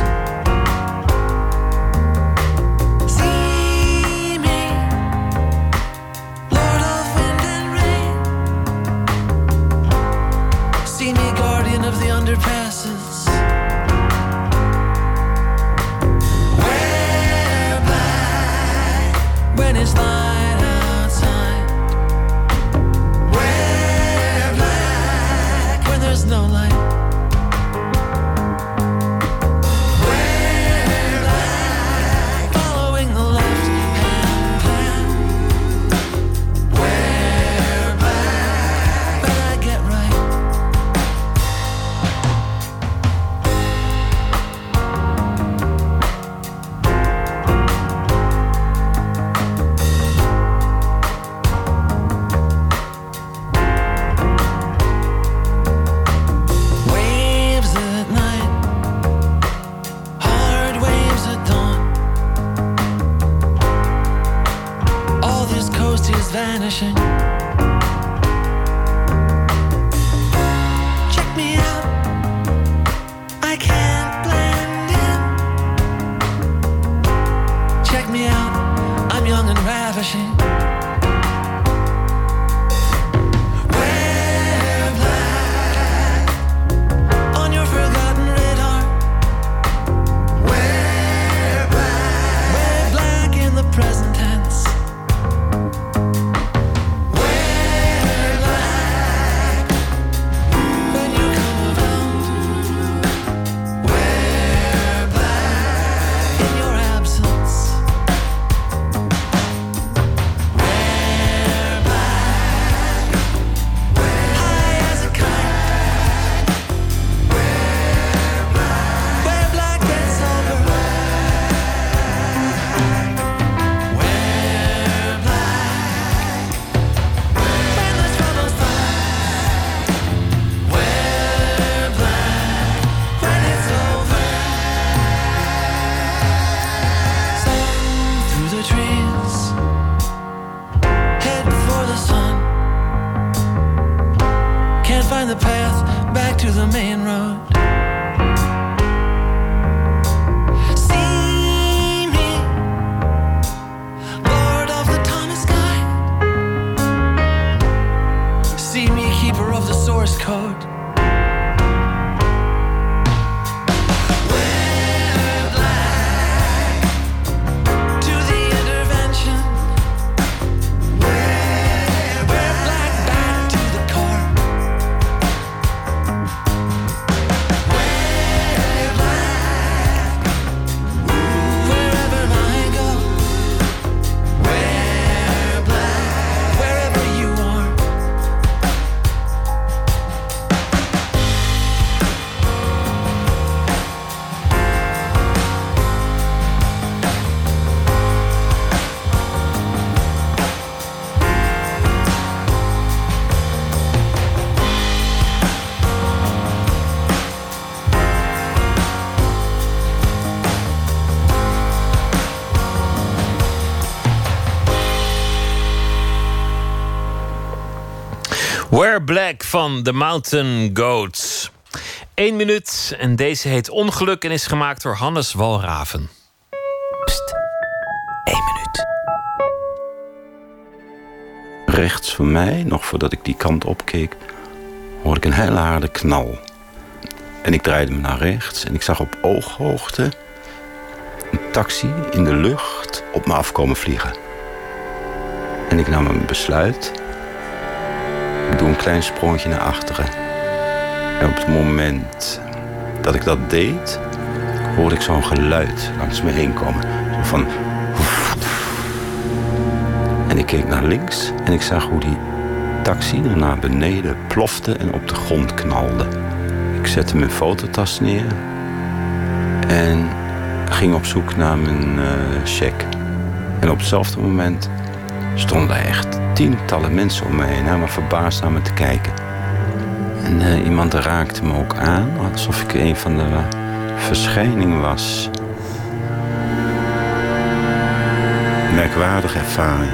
Black van The Mountain Goats. Eén minuut en deze heet Ongeluk en is gemaakt door Hannes Walraven. Rechts van mij, nog voordat ik die kant opkeek, hoorde ik een hele harde knal. En ik draaide me naar rechts en ik zag op ooghoogte een taxi in de lucht op me afkomen vliegen. En ik nam een besluit. Klein sprongetje naar achteren. En op het moment dat ik dat deed, hoorde ik zo'n geluid langs me heen komen. Zo van en ik keek naar links en ik zag hoe die taxi er naar beneden plofte en op de grond knalde. Ik zette mijn fototas neer en ging op zoek naar mijn eh cheque. En op hetzelfde moment stonden echt tientallen mensen om me heen, helemaal verbaasd naar me te kijken. En eh, iemand raakte me ook aan, alsof ik een van de verschijningen was. Merkwaardige ervaring.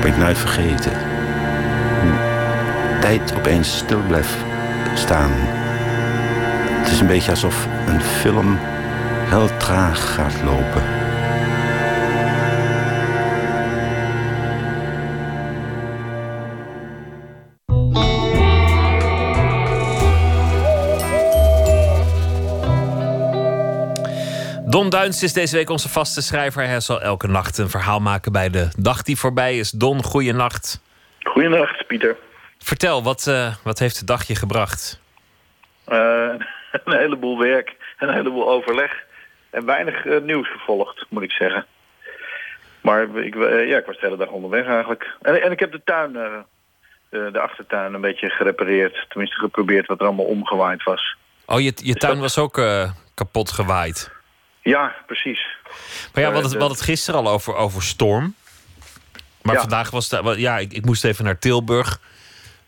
Ben ik nooit vergeten. Tijd opeens stil blijft staan. Het is een beetje alsof een film heel traag gaat lopen. Duins is deze week onze vaste schrijver. Hij zal elke nacht een verhaal maken bij de dag die voorbij is. Don, goeienacht. Goeienacht, Pieter. Vertel, wat, eh, wat heeft de dag je gebracht? Eh, een heleboel werk, een heleboel overleg en weinig eh, nieuws gevolgd, moet ik zeggen. Maar ik, ja, ik was de hele dag onderweg eigenlijk. En, en ik heb de tuin, de, achtertuin, een beetje gerepareerd. Tenminste geprobeerd wat er allemaal omgewaaid was. Oh, je, je tuin was ook kapot gewaaid. Ja, precies. Maar ja, we Eh, hadden het, de- we hadden het gisteren al over, over storm. Maar Ja. vandaag was het... Ja, ik, ik moest even naar Tilburg.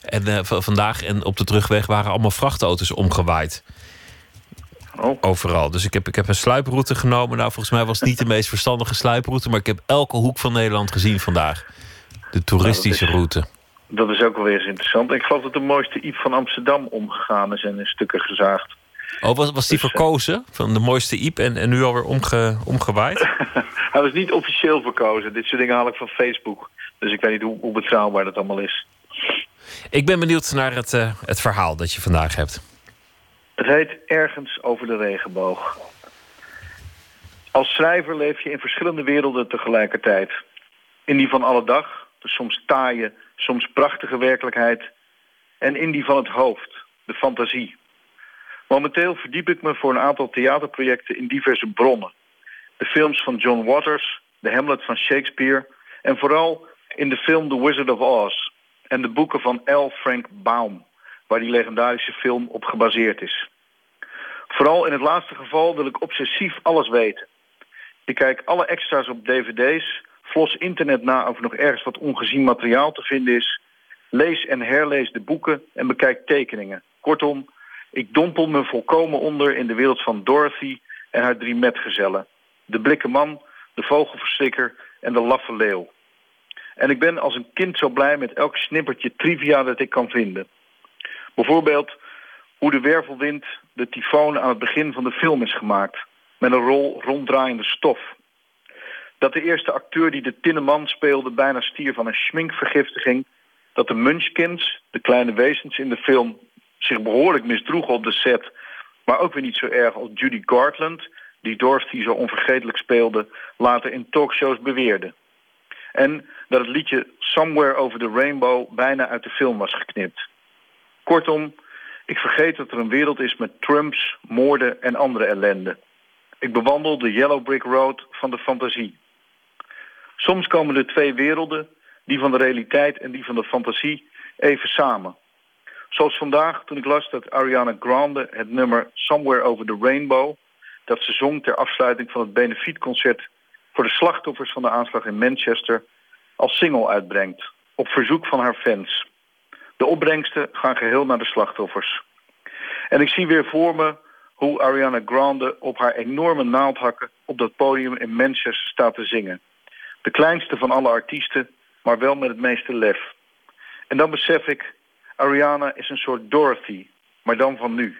En eh, vandaag en op de terugweg waren allemaal vrachtauto's omgewaaid. Oh. Overal. Dus ik heb, ik heb een sluiproute genomen. Nou, volgens mij was het niet de meest verstandige sluiproute. Maar ik heb elke hoek van Nederland gezien vandaag. De toeristische Nou, route. Dat is ook wel weer eens interessant. Ik geloof dat de mooiste Iep van Amsterdam omgegaan is en in stukken gezaagd. Oh, was, was die verkozen? Van de mooiste Iep en, en nu alweer omge, omgewaaid? Hij was niet officieel verkozen. Dit soort dingen haal ik van Facebook. Dus ik weet niet hoe, hoe betrouwbaar dat allemaal is. Ik ben benieuwd naar het, eh, het verhaal dat je vandaag hebt. Het heet Ergens over de regenboog. Als schrijver leef je in verschillende werelden tegelijkertijd. In die van alle dag, de soms taaie, soms prachtige werkelijkheid. En in die van het hoofd, de fantasie. Momenteel verdiep ik me voor een aantal theaterprojecten in diverse bronnen. De films van John Waters, de Hamlet van Shakespeare... en vooral in de film The Wizard of Oz... en de boeken van L. Frank Baum... waar die legendarische film op gebaseerd is. Vooral in het laatste geval wil ik obsessief alles weten. Ik kijk alle extra's op dvd's, flos internet na of er nog ergens wat ongezien materiaal te vinden is... lees en herlees de boeken en bekijk tekeningen. Kortom, ik dompel me volkomen onder in de wereld van Dorothy en haar drie metgezellen. De blikken man, de vogelverstikker en de laffe leeuw. En ik ben als een kind zo blij met elk snippertje trivia dat ik kan vinden. Bijvoorbeeld hoe de wervelwind de tyfoon aan het begin van de film is gemaakt. Met een rol ronddraaiende stof. Dat de eerste acteur die de tinnen man speelde bijna stier van een schminkvergiftiging. dat de Munchkins, de kleine wezens in de film, zich behoorlijk misdroegen op de set, maar ook weer niet zo erg als Judy Garland, die Dorothy zo onvergetelijk speelde, later in talkshows beweerde. En dat het liedje Somewhere Over the Rainbow bijna uit de film was geknipt. Kortom, ik vergeet dat er een wereld is met Trumps, moorden en andere ellende. Ik bewandel de Yellow Brick Road van de fantasie. Soms komen de twee werelden, die van de realiteit en die van de fantasie, even samen. Zoals vandaag toen ik las dat Ariana Grande het nummer Somewhere Over the Rainbow... dat ze zong ter afsluiting van het benefietconcert... voor de slachtoffers van de aanslag in Manchester... als single uitbrengt, op verzoek van haar fans. De opbrengsten gaan geheel naar de slachtoffers. En ik zie weer voor me hoe Ariana Grande op haar enorme naaldhakken... op dat podium in Manchester staat te zingen. De kleinste van alle artiesten, maar wel met het meeste lef. En dan besef ik, Ariana is een soort Dorothy, maar dan van nu.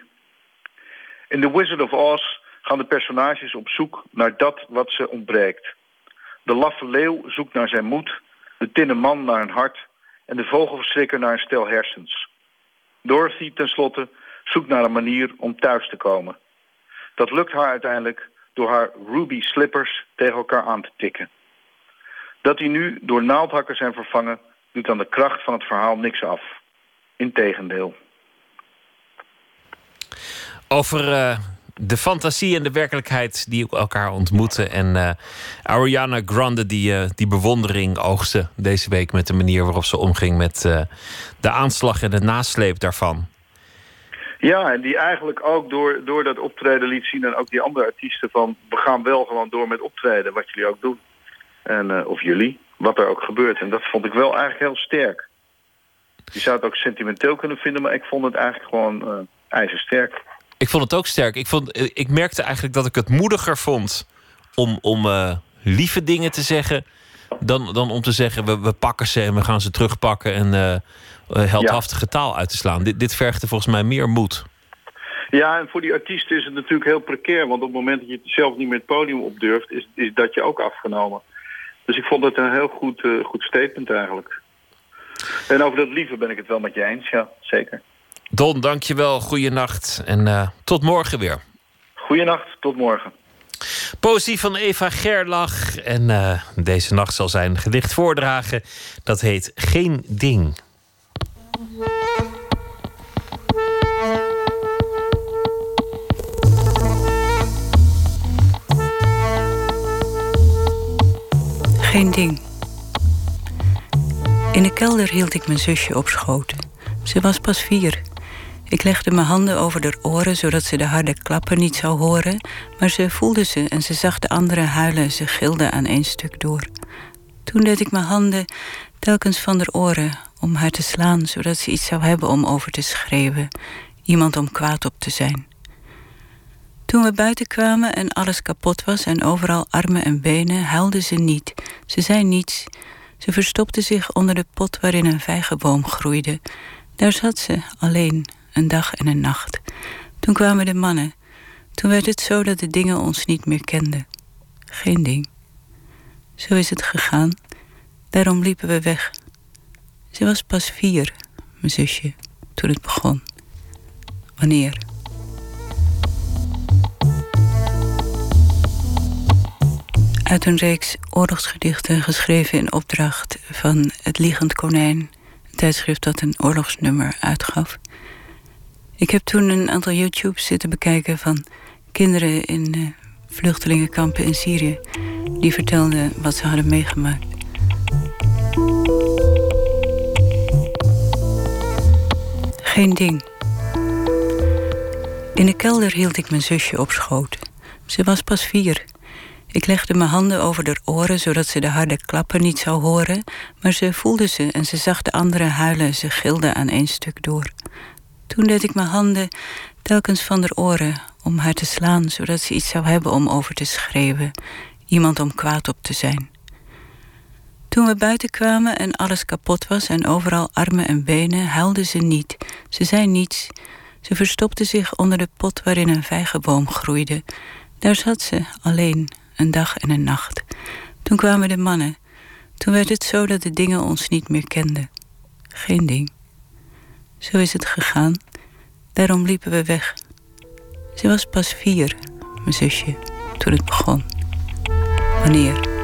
In The Wizard of Oz gaan de personages op zoek naar dat wat ze ontbreekt. De laffe leeuw zoekt naar zijn moed, de tinnen man naar een hart en de vogelverschrikker naar een stel hersens. Dorothy tenslotte zoekt naar een manier om thuis te komen. Dat lukt haar uiteindelijk door haar ruby slippers tegen elkaar aan te tikken. Dat die nu door naaldhakken zijn vervangen, doet aan de kracht van het verhaal niks af. Integendeel. Over eh, de fantasie en de werkelijkheid die elkaar ontmoeten. En eh, Ariana Grande die, eh, die bewondering oogste deze week... met de manier waarop ze omging met de aanslag en de nasleep daarvan. Ja, en die eigenlijk ook door, door dat optreden liet zien... en ook die andere artiesten van... we gaan wel gewoon door met optreden, wat jullie ook doen. En, of jullie, wat er ook gebeurt. En dat vond ik wel eigenlijk heel sterk. Je zou het ook sentimenteel kunnen vinden... maar ik vond het eigenlijk gewoon eh ijzersterk. Ik vond het ook sterk. Ik, vond, eh, ik merkte eigenlijk dat ik het moediger vond om, om eh, lieve dingen te zeggen. Dan, dan om te zeggen, we, we pakken ze en we gaan ze terugpakken en heldhaftige taal uit te slaan. Dit, dit vergde volgens mij meer moed. Ja, en voor die artiesten is het natuurlijk heel precair. Want op het moment dat je het zelf niet meer het podium op durft... is, is dat je ook afgenomen. Dus ik vond het een heel goed, goed statement eigenlijk. En over dat lieve ben ik het wel met je eens, ja, zeker. Don, dankjewel. Goeienacht en eh, tot morgen weer. Goeienacht, tot morgen. Poëzie van Eva Gerlach. En eh, deze nacht zal zijn gedicht voordragen. Dat heet Geen Ding. Geen ding. In de kelder hield ik mijn zusje op schoot. Ze was pas vier. Ik legde mijn handen over haar oren zodat ze de harde klappen niet zou horen, maar ze voelde ze en ze zag de anderen huilen. Ze gilde aan één stuk door. Toen deed ik mijn handen telkens van haar oren om haar te slaan, zodat ze iets zou hebben om over te schreeuwen, iemand om kwaad op te zijn. Toen we buiten kwamen en alles kapot was en overal armen en benen, huilde ze niet. Ze zei niets. Ze verstopte zich onder de pot waarin een vijgenboom groeide. Daar zat ze, alleen, een dag en een nacht. Toen kwamen de mannen. Toen werd het zo dat de dingen ons niet meer kenden. Geen ding. Zo is het gegaan. Daarom liepen we weg. Ze was pas vier, mijn zusje, toen het begon. Wanneer? Uit een reeks oorlogsgedichten geschreven in opdracht van Het Liegend Konijn, een tijdschrift dat een oorlogsnummer uitgaf. Ik heb toen een aantal YouTubes zitten bekijken van kinderen in eh, vluchtelingenkampen in Syrië. Die vertelden wat ze hadden meegemaakt. Geen ding. In de kelder hield ik mijn zusje op schoot. Ze was pas vier. Ik legde mijn handen over haar oren zodat ze de harde klappen niet zou horen, maar ze voelde ze en ze zag de anderen huilen. Ze gilde aan één stuk door. Toen deed ik mijn handen telkens van haar oren om haar te slaan, zodat ze iets zou hebben om over te schreeuwen, iemand om kwaad op te zijn. Toen we buiten kwamen en alles kapot was en overal armen en benen, huilde ze niet. Ze zei niets. Ze verstopte zich onder de pot waarin een vijgenboom groeide. Daar zat ze, alleen, een dag en een nacht. Toen kwamen de mannen. Toen werd het zo dat de dingen ons niet meer kenden. geen ding. Zo is het gegaan. Daarom liepen we weg. Ze was pas vier, mijn zusje, toen het begon. Wanneer?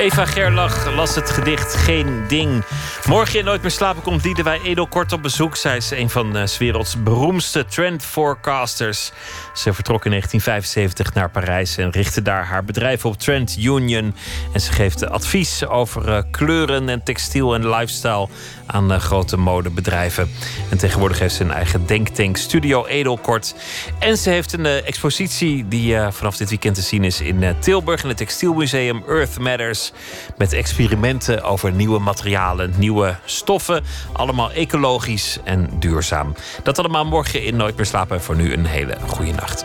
Eva Gerlach las het gedicht Geen Ding. Morgen in Nooit meer slapen komt Liedewij Edelkort op bezoek. Zij is een van eh, 's werelds beroemdste trend forecasters. Ze vertrok in 1975 naar Parijs en richtte daar haar bedrijf op Trend Union. En ze geeft advies over eh, kleuren en textiel en lifestyle aan eh, grote modebedrijven. En tegenwoordig heeft ze een eigen denktank Studio Edelkort. En ze heeft een eh, expositie die eh, vanaf dit weekend te zien is in eh, Tilburg in het Textielmuseum Earth Matters. Met experimenten over nieuwe materialen, nieuwe stoffen. Allemaal ecologisch en duurzaam. Dat allemaal morgen in Nooit meer slapen. En voor nu een hele goede nacht.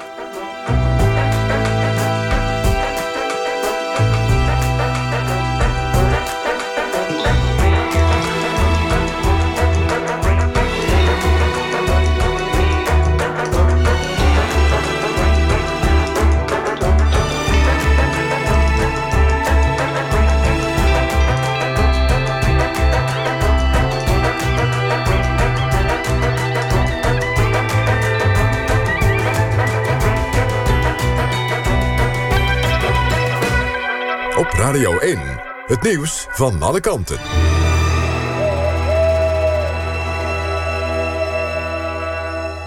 Radio 1, het nieuws van alle kanten.